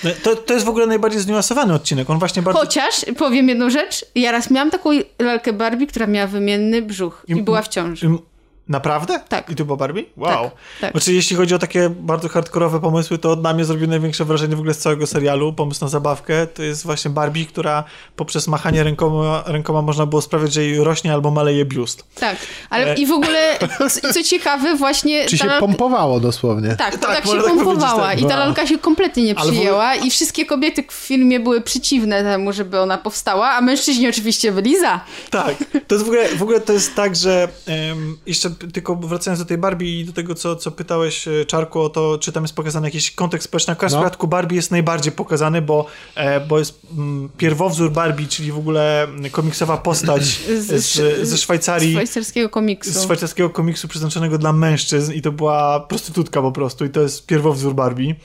No, to, to jest w ogóle najbardziej zniuansowany odcinek. On właśnie bardzo... Chociaż, powiem jedną rzecz, ja raz miałam taką lalkę Barbie, która miała wymienny brzuch i, i była w ciąży. I, Naprawdę? Tak. I to było Barbie? Wow. Tak, tak. Znaczy, jeśli chodzi o takie bardzo hardkorowe pomysły, to na mnie zrobił największe wrażenie w ogóle z całego serialu, pomysł na zabawkę, to jest właśnie Barbie, która poprzez machanie rękoma, rękoma można było sprawiać, że jej rośnie albo maleje biust. Tak, ale e... i w ogóle, co ciekawe, właśnie... Czy się lalka... pompowało dosłownie. Tak, tak, tak się tak pompowała tak. i ta lalka się kompletnie nie przyjęła ogóle... i wszystkie kobiety w filmie były przeciwne temu, żeby ona powstała, a mężczyźni oczywiście byli za. Tak, to jest w ogóle, w ogóle to jest tak, że um, jeszcze tylko wracając do tej Barbie i do tego, co, co pytałeś, e, Czarku, o to, czy tam jest pokazany jakiś kontekst społeczny. Akurat no. w przypadku Barbie jest najbardziej pokazany, bo, e, bo jest mm, pierwowzór Barbie, czyli w ogóle komiksowa postać z, z, ze Szwajcarii. Z szwajcarskiego komiksu. Z szwajcarskiego komiksu przeznaczonego dla mężczyzn i to była prostytutka po prostu i to jest pierwowzór Barbie.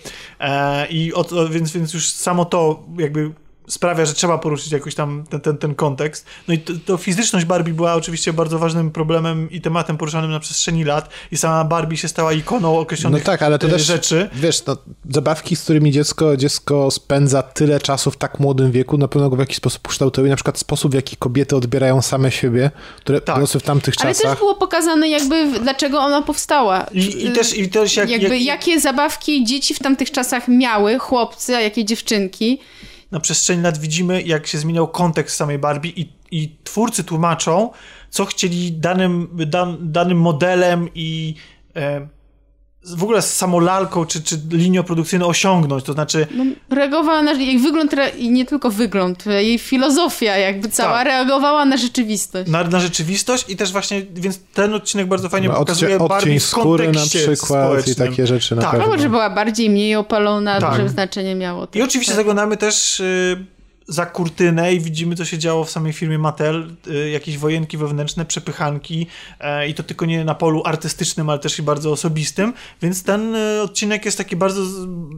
E, I od, więc, więc już samo to jakby sprawia, że trzeba poruszyć jakoś tam ten, ten, ten kontekst. No i to, to, fizyczność Barbie była oczywiście bardzo ważnym problemem i tematem poruszanym na przestrzeni lat i sama Barbie się stała ikoną określonych no tak, ale to e, też, rzeczy. Wiesz, no, zabawki, z którymi dziecko, dziecko spędza tyle czasu w tak młodym wieku, na pewno go w jakiś sposób kształtuje, na przykład sposób, w jaki kobiety odbierają same siebie, które tak. w tamtych czasach. Ale też było pokazane jakby, dlaczego ona powstała. I, i też, i też jak, jakby jak... jakie zabawki dzieci w tamtych czasach miały, chłopcy, a jakie dziewczynki na przestrzeni lat widzimy, jak się zmieniał kontekst samej Barbie i, i twórcy tłumaczą, co chcieli danym, dan, danym modelem i e, w ogóle z samą lalką czy, czy linią produkcyjną osiągnąć, to znaczy... No, reagowała na jej wygląd i nie tylko wygląd, jej filozofia jakby cała tak. reagowała na rzeczywistość. Na, na rzeczywistość i też właśnie, więc ten odcinek bardzo fajnie no, pokazuje odcie, Barbie w skóry na przykład społecznym. i takie rzeczy na tak. pewno. Albo, że była bardziej, mniej opalona, tak. duże znaczenie miało. I oczywiście tak. zaglądamy też... Y za kurtynę i widzimy, co się działo w samej firmie Mattel, y, jakieś wojenki wewnętrzne, przepychanki e, i to tylko nie na polu artystycznym, ale też i bardzo osobistym, więc ten y, odcinek jest taki bardzo,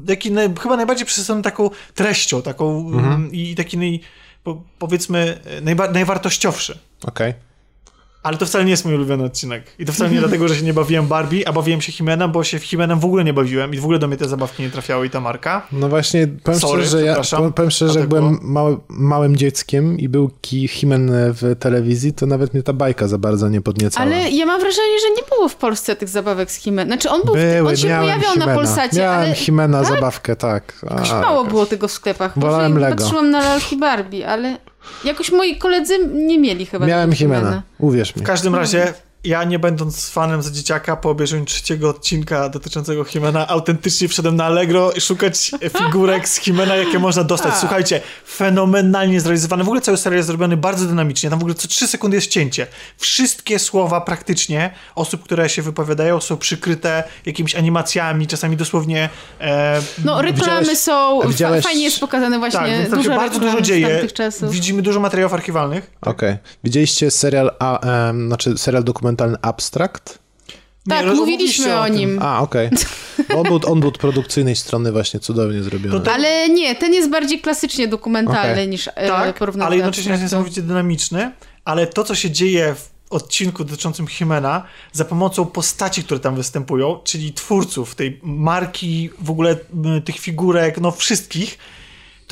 taki chyba najbardziej przesycony taką treścią, taką Mhm. y, i taki naj, po, powiedzmy y, najba, najwartościowszy. Okej. Ale to wcale nie jest mój ulubiony odcinek. I to wcale nie dlatego, że się nie bawiłem Barbie, a bawiłem się Himenem, bo się w Himenem w ogóle nie bawiłem i w ogóle do mnie te zabawki nie trafiały i ta marka. No właśnie, powiem Sorry, szczerze, że ja, powiem- szczerze, że jak tak byłem mały, małym dzieckiem i był Ki Himen w telewizji, to nawet mnie ta bajka za bardzo nie podniecała. Ale ja mam wrażenie, że nie było w Polsce tych zabawek z Himen. Znaczy on był, Były, on się pojawiał Himena. na Polsacie, Miałem ale Himena zabawkę, tak. A, mało było tego w sklepach. Wolałem Lego. patrzyłam na lalki Barbie, ale jakoś moi koledzy nie mieli chyba Miałem Himena, uwierz mi. W każdym razie, ja nie będąc fanem za dzieciaka, po obejrzeniu trzeciego odcinka dotyczącego Himena, autentycznie wszedłem na Allegro i szukać figurek z Himena, jakie można dostać. A. Słuchajcie, fenomenalnie zrealizowany. W ogóle cały serial jest zrobiony bardzo dynamicznie. Tam w ogóle co trzy sekundy jest cięcie. Wszystkie słowa praktycznie osób, które się wypowiadają, są przykryte jakimiś animacjami, czasami dosłownie e, No reklamy Widziałeś- są, widziałeś- fa- fajnie jest pokazane właśnie tak, więc dużo bardzo dużo dzieje. Widzimy dużo materiałów archiwalnych. Okej. Widzieliście serial, a, znaczy serial dokumentalny Abstract? Tak, roz- mówiliśmy o tym. nim. A, okej. On, był, on był od produkcyjnej strony właśnie cudownie zrobiony. To Ale nie, ten jest bardziej klasycznie dokumentalny Okej. niż e, tak, porównany ale jednocześnie jest niesamowicie dynamiczny, ale to, co się dzieje w odcinku dotyczącym Himena za pomocą postaci, które tam występują, czyli twórców tej marki, w ogóle tych figurek, no wszystkich,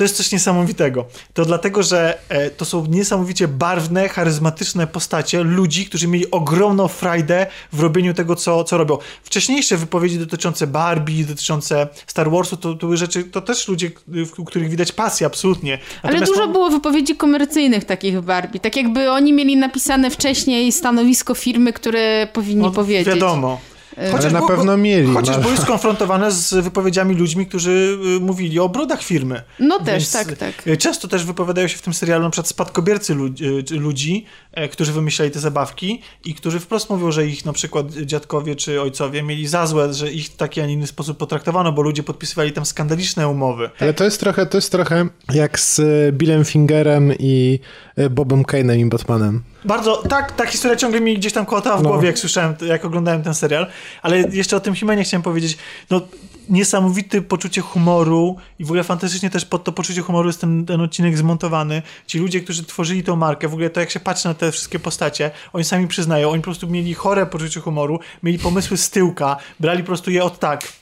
to jest coś niesamowitego. To dlatego, że e, to są niesamowicie barwne, charyzmatyczne postacie ludzi, którzy mieli ogromną frajdę w robieniu tego, co, co robią. Wcześniejsze wypowiedzi dotyczące Barbie, dotyczące Star Warsu, to, to były rzeczy, to też ludzie, w których widać pasję, absolutnie. Ale Natomiast dużo to- było wypowiedzi komercyjnych takich w Barbie. Tak jakby oni mieli napisane wcześniej stanowisko firmy, które powinni No, powiedzieć. Wiadomo. Ale na pewno mieli, Chociaż no. były skonfrontowane z wypowiedziami ludźmi, którzy y, mówili o brodach firmy. No też, Więc, tak, tak. y, Często też wypowiadają się w tym serialu na przykład spadkobiercy ludzi, y, ludzi e, którzy wymyślali te zabawki i którzy wprost mówią, że ich na przykład dziadkowie czy ojcowie mieli za złe, że ich w taki, a nie inny sposób potraktowano, bo ludzie podpisywali tam skandaliczne umowy. Ale to jest trochę, to jest trochę jak z e, Billem Fingerem i e, Bobem Kane'em i Batmanem. Bardzo, tak, ta historia ciągle mi gdzieś tam kołatała w No. głowie, jak słyszałem, jak oglądałem ten serial, ale jeszcze o tym Himenie chciałem powiedzieć, no niesamowite poczucie humoru i w ogóle fantastycznie też pod to poczucie humoru jest ten, ten odcinek zmontowany. Ci ludzie, którzy tworzyli tą markę, w ogóle to jak się patrzy na te wszystkie postacie, oni sami przyznają, oni po prostu mieli chore poczucie humoru, mieli pomysły z tyłka, brali po prostu je od tak,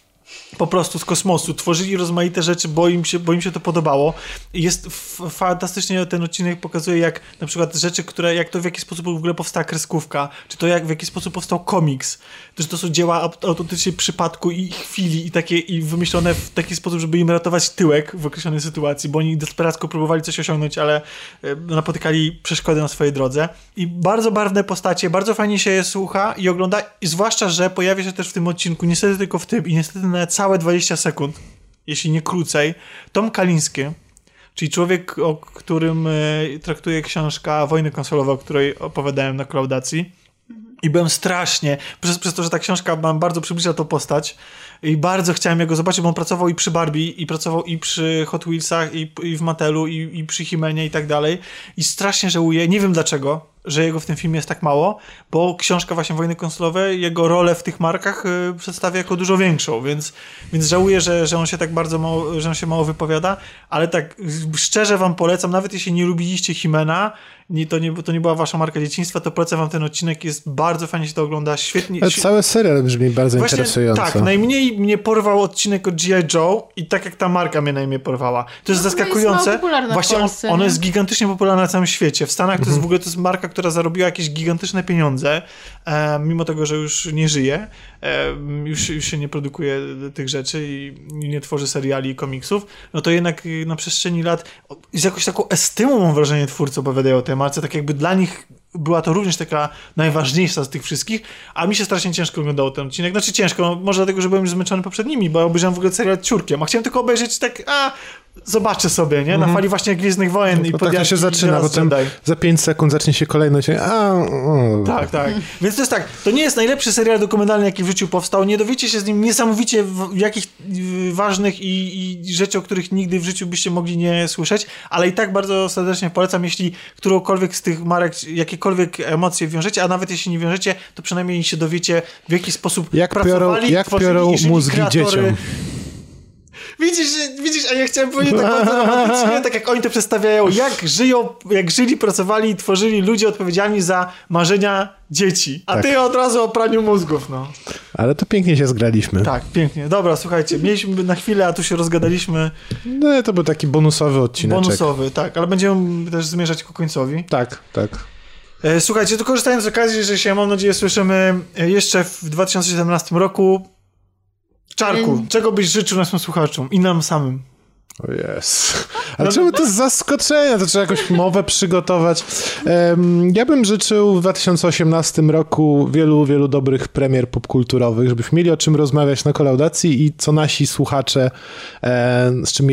po prostu z kosmosu, tworzyli rozmaite rzeczy, bo im się, bo im się to podobało. Jest fantastycznie ten odcinek pokazuje, jak na przykład rzeczy, które, jak to w jaki sposób w ogóle powstała kreskówka, czy to jak w jaki sposób powstał komiks, że to są dzieła aut- autentycznie przypadku i chwili i takie i wymyślone w taki sposób, żeby im ratować tyłek w określonej sytuacji, bo oni desperacko próbowali coś osiągnąć, ale e, napotykali przeszkody na swojej drodze. I bardzo barwne postacie, bardzo fajnie się je słucha i ogląda, i zwłaszcza, że pojawia się też w tym odcinku, niestety tylko w tym i niestety na całe 20 sekund, jeśli nie krócej, Tom Kaliński, czyli człowiek, o którym e, traktuje książka Wojny konsolowe, o której opowiadałem na klaudacji. I byłem strasznie, przez, przez to, że ta książka mam bardzo przybliża tą postać i bardzo chciałem jego zobaczyć, bo on pracował i przy Barbie, i pracował i przy Hot Wheelsach, i, i w Matelu, i, i przy Himenie i tak dalej. I strasznie żałuję, nie wiem dlaczego, że jego w tym filmie jest tak mało, bo książka właśnie Wojny konsolowe, jego rolę w tych markach y, przedstawia jako dużo większą, więc, więc żałuję, że, że on się tak bardzo mało, że on się mało wypowiada, ale tak szczerze wam polecam, nawet jeśli nie lubiliście Himena, nie, to, nie, to nie była wasza marka dzieciństwa, to polecam wam ten odcinek, jest bardzo fajnie się to ogląda, świetnie. Ale cały serial brzmi bardzo Właśnie, interesująco. tak, najmniej mnie porwał odcinek od G.I. Joe i tak jak ta marka mnie najmniej porwała. To jest No, jest zaskakujące. w Właśnie on, ona jest gigantycznie popularna na całym świecie. W Stanach to Mhm. jest w ogóle to jest marka, która zarobiła jakieś gigantyczne pieniądze, e, mimo tego, że już nie żyje, e, już, już się nie produkuje tych rzeczy i, nie tworzy seriali i komiksów, no to jednak na przestrzeni lat z jakąś taką estymą mam wrażenie twórcy opowiadają o tej marce, tak jakby dla nich była to również taka najważniejsza z tych wszystkich, a mi się strasznie ciężko oglądało ten odcinek. Znaczy ciężko, może dlatego, że byłem już zmęczony poprzednimi, bo obejrzałem w ogóle serial ciurkiem, a chciałem tylko obejrzeć tak, a zobaczę sobie, nie? Na fali właśnie Gwiezdnych Wojen i Bo tak to się zaczyna, tam Jedi. za 5 sekund zacznie się kolejność. A, o. Tak, tak. Więc to jest tak, to nie jest najlepszy serial dokumentalny, jaki w życiu powstał. Nie dowiecie się z nim niesamowicie w, jakich ważnych i, i rzeczy, o których nigdy w życiu byście mogli nie słyszeć, ale i tak bardzo serdecznie polecam, jeśli którąkolwiek z tych marek, jakiekolwiek emocje wiążecie, a nawet jeśli nie wiążecie, to przynajmniej się dowiecie, w jaki sposób Jak piorą- pracowali, jak tworzyli piorą i żyli mózgi kreatory. dzieciom. Widzisz, widzisz, a ja chciałem powiedzieć tak bardzo romantycznie, tak jak oni to przedstawiają, jak żyją, jak żyli, pracowali i tworzyli ludzie odpowiedzialni za marzenia dzieci. A Tak. ty od razu o praniu mózgów, no. Ale to pięknie się zgraliśmy. Tak, pięknie. Dobra, słuchajcie, mieliśmy na chwilę, a tu się rozgadaliśmy. No, to był taki bonusowy odcineczek. Bonusowy, tak, ale będziemy też zmierzać ku końcowi. Tak, tak. E, Słuchajcie, to korzystając z okazji, że się, mam nadzieję, słyszymy e, jeszcze w 2017 roku. Czarku, czego byś życzył naszym słuchaczom i nam samym? O jest. Ale czemu to z zaskoczenia? To trzeba jakąś mowę przygotować. Em, ja bym życzył w 2018 roku wielu, wielu dobrych premier popkulturowych, żebyśmy mieli o czym rozmawiać na kolaudacji i co nasi słuchacze, e, z czym,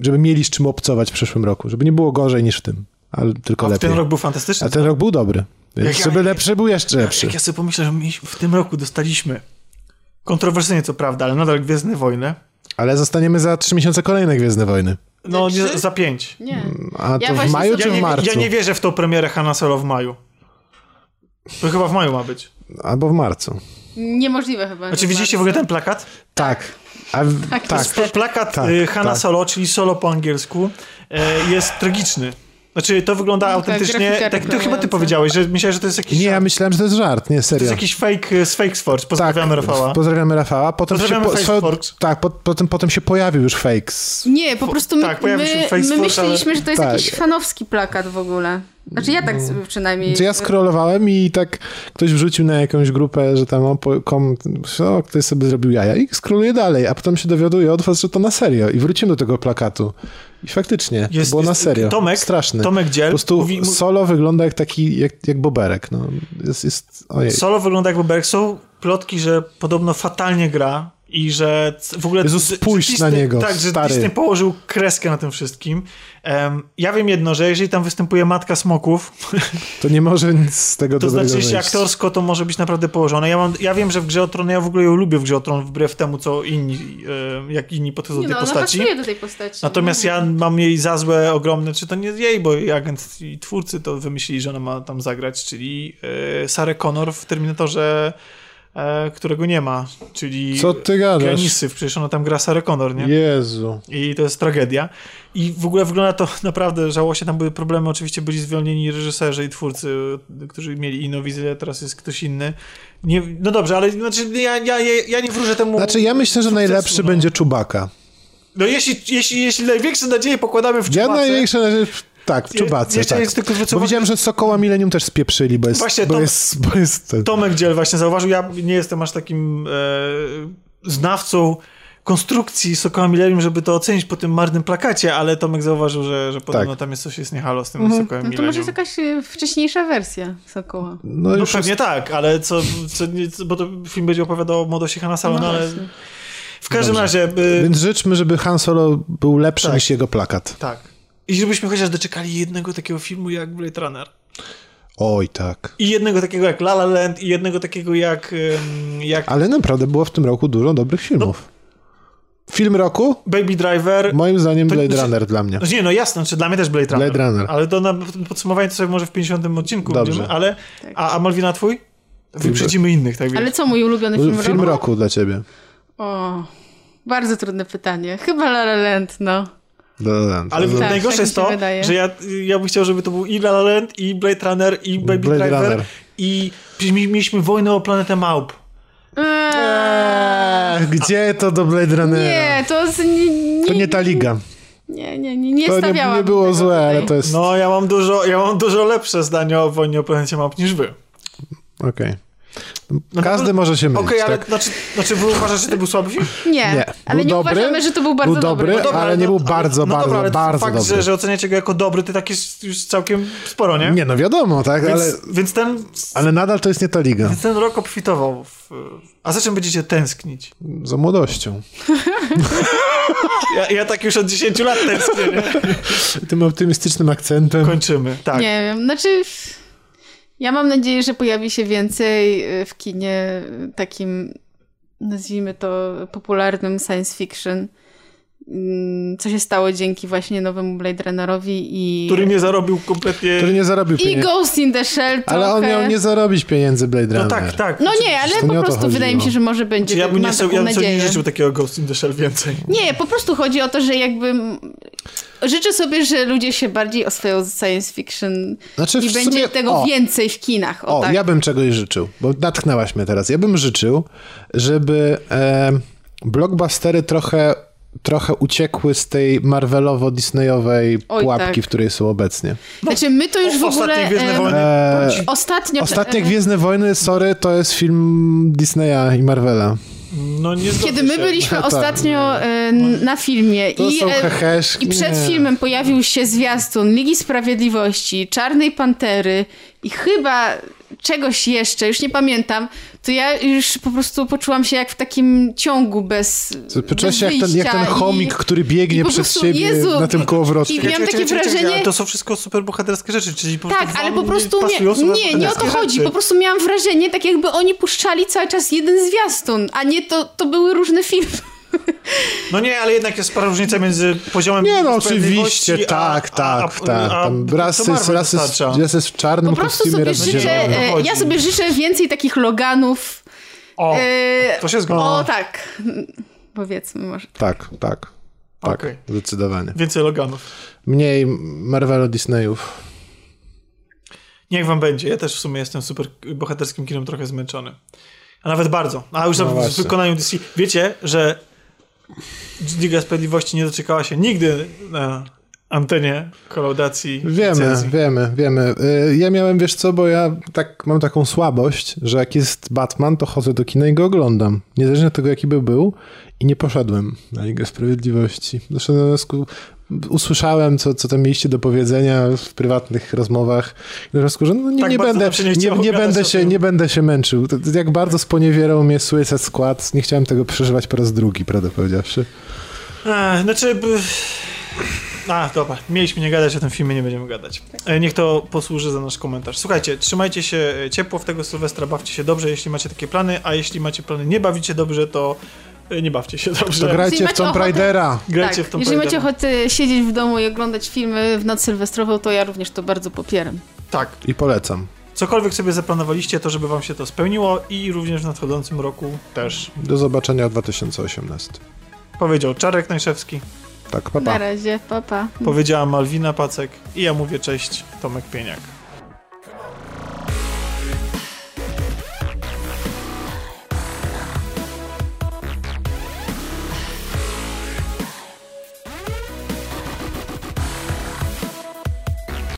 żeby mieli z czym obcować w przyszłym roku. Żeby nie było gorzej niż w tym, ale tylko A lepiej. ten rok był fantastyczny. A ten rok był dobry. Więc Jak ja- żeby lepszy był jeszcze lepszy. Jak ja sobie pomyślę, że my w tym roku dostaliśmy kontrowersyjnie co prawda, ale nadal Gwiezdne Wojny. Ale zostaniemy za trzy miesiące kolejne Gwiezdne Wojny. No, nie, za pięć. Nie. A to Ja w maju czy Ja w marcu? ja nie wierzę w tą premierę Hanna Solo w maju. To chyba w maju ma być. Albo w marcu. Niemożliwe chyba. Znaczy widzieliście w ogóle ten plakat? Tak. A Tak, tak. to jest- Plakat Tak, y, Hanna tak. Solo, czyli Solo po angielsku, e, jest tragiczny. Znaczy, to wygląda Taka autentycznie... grafika Tak, to chyba ty powiedziałeś, że myślałeś, że to jest jakiś... Nie, ja żart. myślałem, że to jest żart, nie, To serio. jest jakiś fake z Fake Force. Pozdrawiamy Rafała. Pozdrawiamy Rafała. Potem Pozdrawiamy się po, tak, po, potem, potem się pojawił już fakes. Nie, po prostu my, tak, pojawił się my, Facebook, my myśleliśmy, że to jest Tak. jakiś fanowski plakat w ogóle. Znaczy ja tak sobie przynajmniej... Czy ja scrollowałem i tak ktoś wrzucił na jakąś grupę, że tam o, kom, o, ktoś sobie zrobił jaja i scrolluję dalej, a potem się dowiaduję od was, że to na serio i wróciłem do tego plakatu. I faktycznie, Jest- było na jest- serio. Tomek- Straszny. Tomek Dziel Po prostu mówi- solo wygląda jak taki, jak, jak boberek. No. Jest, jest, ojej. Solo wygląda jakby Berg. Są plotki, że podobno fatalnie gra i że w ogóle... Jezu, spójrz że na Disney- niego, Tak, że stary. Disney położył kreskę na tym wszystkim. Em, ja wiem jedno, że jeżeli tam występuje Matka Smoków, To nie może nic z tego to znaczy, wyjść. aktorsko to może być naprawdę położone. Ja, mam, ja wiem, że w Grze o Tron, ja w ogóle ją lubię w Grze o Tron, wbrew temu, co inni, jak inni podchodzą Nie do no, tej ona postaci. do tej postaci. Natomiast no. ja mam jej za złe ogromne, czy to nie jej, bo jej agent i twórcy to wymyślili, że ona ma tam zagrać, czyli e, Sarah Connor w Terminatorze, którego nie ma, czyli Co ty gadasz? Przecież ona tam gra Sarah Connor, nie? Jezu. I to jest tragedia. I w ogóle wygląda to naprawdę żałośnie. Tam były problemy, oczywiście byli zwolnieni reżyserzy i twórcy, którzy mieli inną wizję, teraz jest ktoś inny. Nie, no dobrze, ale znaczy, ja, ja, ja, ja nie wróżę temu. Znaczy, ja myślę, że sukcesu, najlepszy no. będzie Czubaka. No jeśli, jeśli, jeśli największe nadzieje pokładamy w Ja Czubace, największe nadzieje... Tak, w Czubace, jeszcze tak. jest tylko Bo widziałem, że Sokoła Millennium też spieprzyli, bo jest... Właśnie bo to- jest, bo jest ten... Tomek Dziel właśnie zauważył, ja nie jestem aż takim e, znawcą konstrukcji Sokoła Millennium, żeby to ocenić po tym marnym plakacie, ale Tomek zauważył, że, że podobno Tak. tam jest coś jest nie halo z tym Mhm. Sokołem No to może jest jakaś e, wcześniejsza wersja Sokoła. No, No już pewnie tak, ale co, co, bo to film będzie opowiadał o młodości Hanna Solo, no, ale właśnie. w każdym Dobrze. razie, y, Więc życzmy, żeby Han Solo był lepszy Tak. niż jego plakat. tak. I żebyśmy chociaż doczekali jednego takiego filmu jak Blade Runner. Oj, tak. I jednego takiego jak La La Land i jednego takiego jak, jak Ale naprawdę było w tym roku dużo dobrych filmów. Film roku? Baby Driver. Moim zdaniem To- Blade znaczy- Runner dla mnie. No nie, no jasne, czy dla mnie też Blade Runner. Blade Runner. Ale to na podsumowanie to sobie może w 50 odcinku Dobrze. będziemy, ale... Tak. A, a Malwina twój? Wyprzedzimy innych, tak Ale wiesz. co mój ulubiony film, Film roku? roku dla ciebie. O, bardzo trudne pytanie. Chyba La La Land, no. La La Land. Ale No, Tak, najgorsze tak mi jest to, wydaje. że ja, ja bym chciał, żeby to był i La La Land, i Blade Runner, i Baby Blade Driver, Runner. i mi- mieliśmy wojnę o planetę Małp. Eee, gdzie to do Blade Runnera? Nie, to z, nie, nie, To nie ta liga. Nie, nie, nie, nie To nie, stawiałam nie było tego złe, tutaj. ale to jest... No, ja mam dużo, ja mam dużo lepsze zdanie o wojnie o planecie Małp niż wy. Okej. No Każdy to- może się mylić, Okej, ale tak? znaczy, znaczy wy uważacie, że to był słaby film? Nie, Nie. ale Był nie dobry, uważamy, że to był bardzo był dobry, dobry. ale nie był bardzo, no bardzo, dobra, ale bardzo fakt, dobry. Że, że oceniacie go jako dobry, to tak jest już całkiem sporo, nie? Nie, no wiadomo, tak, Więc, ale, więc, ten, ale nadal to jest nie ta liga. więc ten rok obfitował. W, a za czym będziecie tęsknić? Za młodością. Ja, ja tak już od 10 lat tęsknię, nie? Tym optymistycznym akcentem. Kończymy, tak. Nie wiem, znaczy... Ja mam nadzieję, że pojawi się więcej y, w kinie y, takim, nazwijmy to, popularnym science fiction. Mm, Co się stało dzięki właśnie nowemu Blade Runnerowi i... Który nie zarobił kompletnie... Który nie zarobił I pieniędzy. Ghost in the Shell trochę. Ale on miał nie zarobić pieniędzy Blade No Runner. tak, tak. No nie, ale po prostu chodziło. wydaje mi się, że może będzie. Ja bym nie, sobie, ja bym sobie nie życzył takiego Ghost in the Shell więcej. Nie, po prostu chodzi o to, że jakby życzę sobie, że ludzie się bardziej oswoją z science fiction Znaczy, i będzie sumie- tego o. więcej w kinach. O, O, tak. ja bym czegoś życzył, bo natknęłaś mnie teraz. Ja bym życzył, żeby e, blockbustery trochę, trochę uciekły z tej Marvelowo-Disneyowej pułapki, tak. w której są obecnie. Znaczy my to już w ogóle... Ostatnie Gwiezdne Wojny. Eee, Ostatnio... Ostatnie e, Gwiezdne Wojny, sorry, to jest film Disneya i Marvela. No Kiedy my się. byliśmy Tak. ostatnio e, na filmie To i, e, i przed nie. filmem pojawił się zwiastun Ligi Sprawiedliwości, Czarnej Pantery i chyba czegoś jeszcze, już nie pamiętam, to ja już po prostu poczułam się jak w takim ciągu bez Poczułaś bez się jak ten, jak ten chomik, i- który biegnie prostu, siebie Jezu, na tym kołowrotku. i miałam takie wrażenie- Ale to są wszystko super bohaterskie rzeczy, czyli po Tak, prostu ale po prostu nie, nie, nie o to chodzi. rzeczy. Po prostu miałam wrażenie, tak jakby oni puszczali cały czas jeden zwiastun, a nie to, to były różne filmy. No nie, ale jednak jest spora różnica między poziomem Nie no, oczywiście, a- tak, tak, a- tak. a- Tam to raz jest, raz jest, raz jest w czarnym Po prostu kostiumie, sobie raz w życzę, zielonym. e, ja sobie życzę więcej takich Loganów. O, e, to się zgadza. O tak, powiedzmy może. Tak, tak. Tak, Okej. zdecydowanie. Więcej Loganów. Mniej Marvelo Disneyów. Niech wam będzie. Ja też w sumie jestem super bohaterskim kinem trochę zmęczony. A nawet bardzo. A już No w wykonaniu DC. Wiecie, że Liga Sprawiedliwości nie doczekała się nigdy na antenie kolaudacji. Wiemy, recenzji. wiemy, wiemy. Y, Ja miałem, wiesz co, bo ja tak mam taką słabość, że jak jest Batman, to chodzę do kina i go oglądam. Niezależnie od tego, jaki by był. I nie poszedłem na Ligę Sprawiedliwości. Doszedłem do wniosku, usłyszałem, co, co tam mieliście do powiedzenia w prywatnych rozmowach. I wniosku, że no nie, Tak nie, będę, się nie będę się, tym. nie będę się męczył. Jak bardzo sponiewierał mnie Suicide Squad, nie chciałem tego przeżywać po raz drugi, prawdę powiedziawszy. E, znaczy... b- A, dobra. Mieliśmy nie gadać o tym filmie, nie będziemy gadać. E, Niech to posłuży za nasz komentarz. Słuchajcie, trzymajcie się ciepło w tego Sylwestra, bawcie się dobrze, jeśli macie takie plany, a jeśli macie plany nie bawić się dobrze, to nie bawcie się dobrze. To grajcie w Tomb Raidera. Grajcie tak, w Tomb jeżeli macie ochotę siedzieć w domu i oglądać filmy w noc sylwestrową, to ja również to bardzo popieram. Tak. I polecam. Cokolwiek sobie zaplanowaliście, to żeby wam się to spełniło i również w nadchodzącym roku też. Do zobaczenia w 2018. Powiedział Czarek Najszewski, Tak, pa, pa. Na razie, pa pa. powiedziała Malwina Pacek i ja mówię cześć, Tomek Pieniak.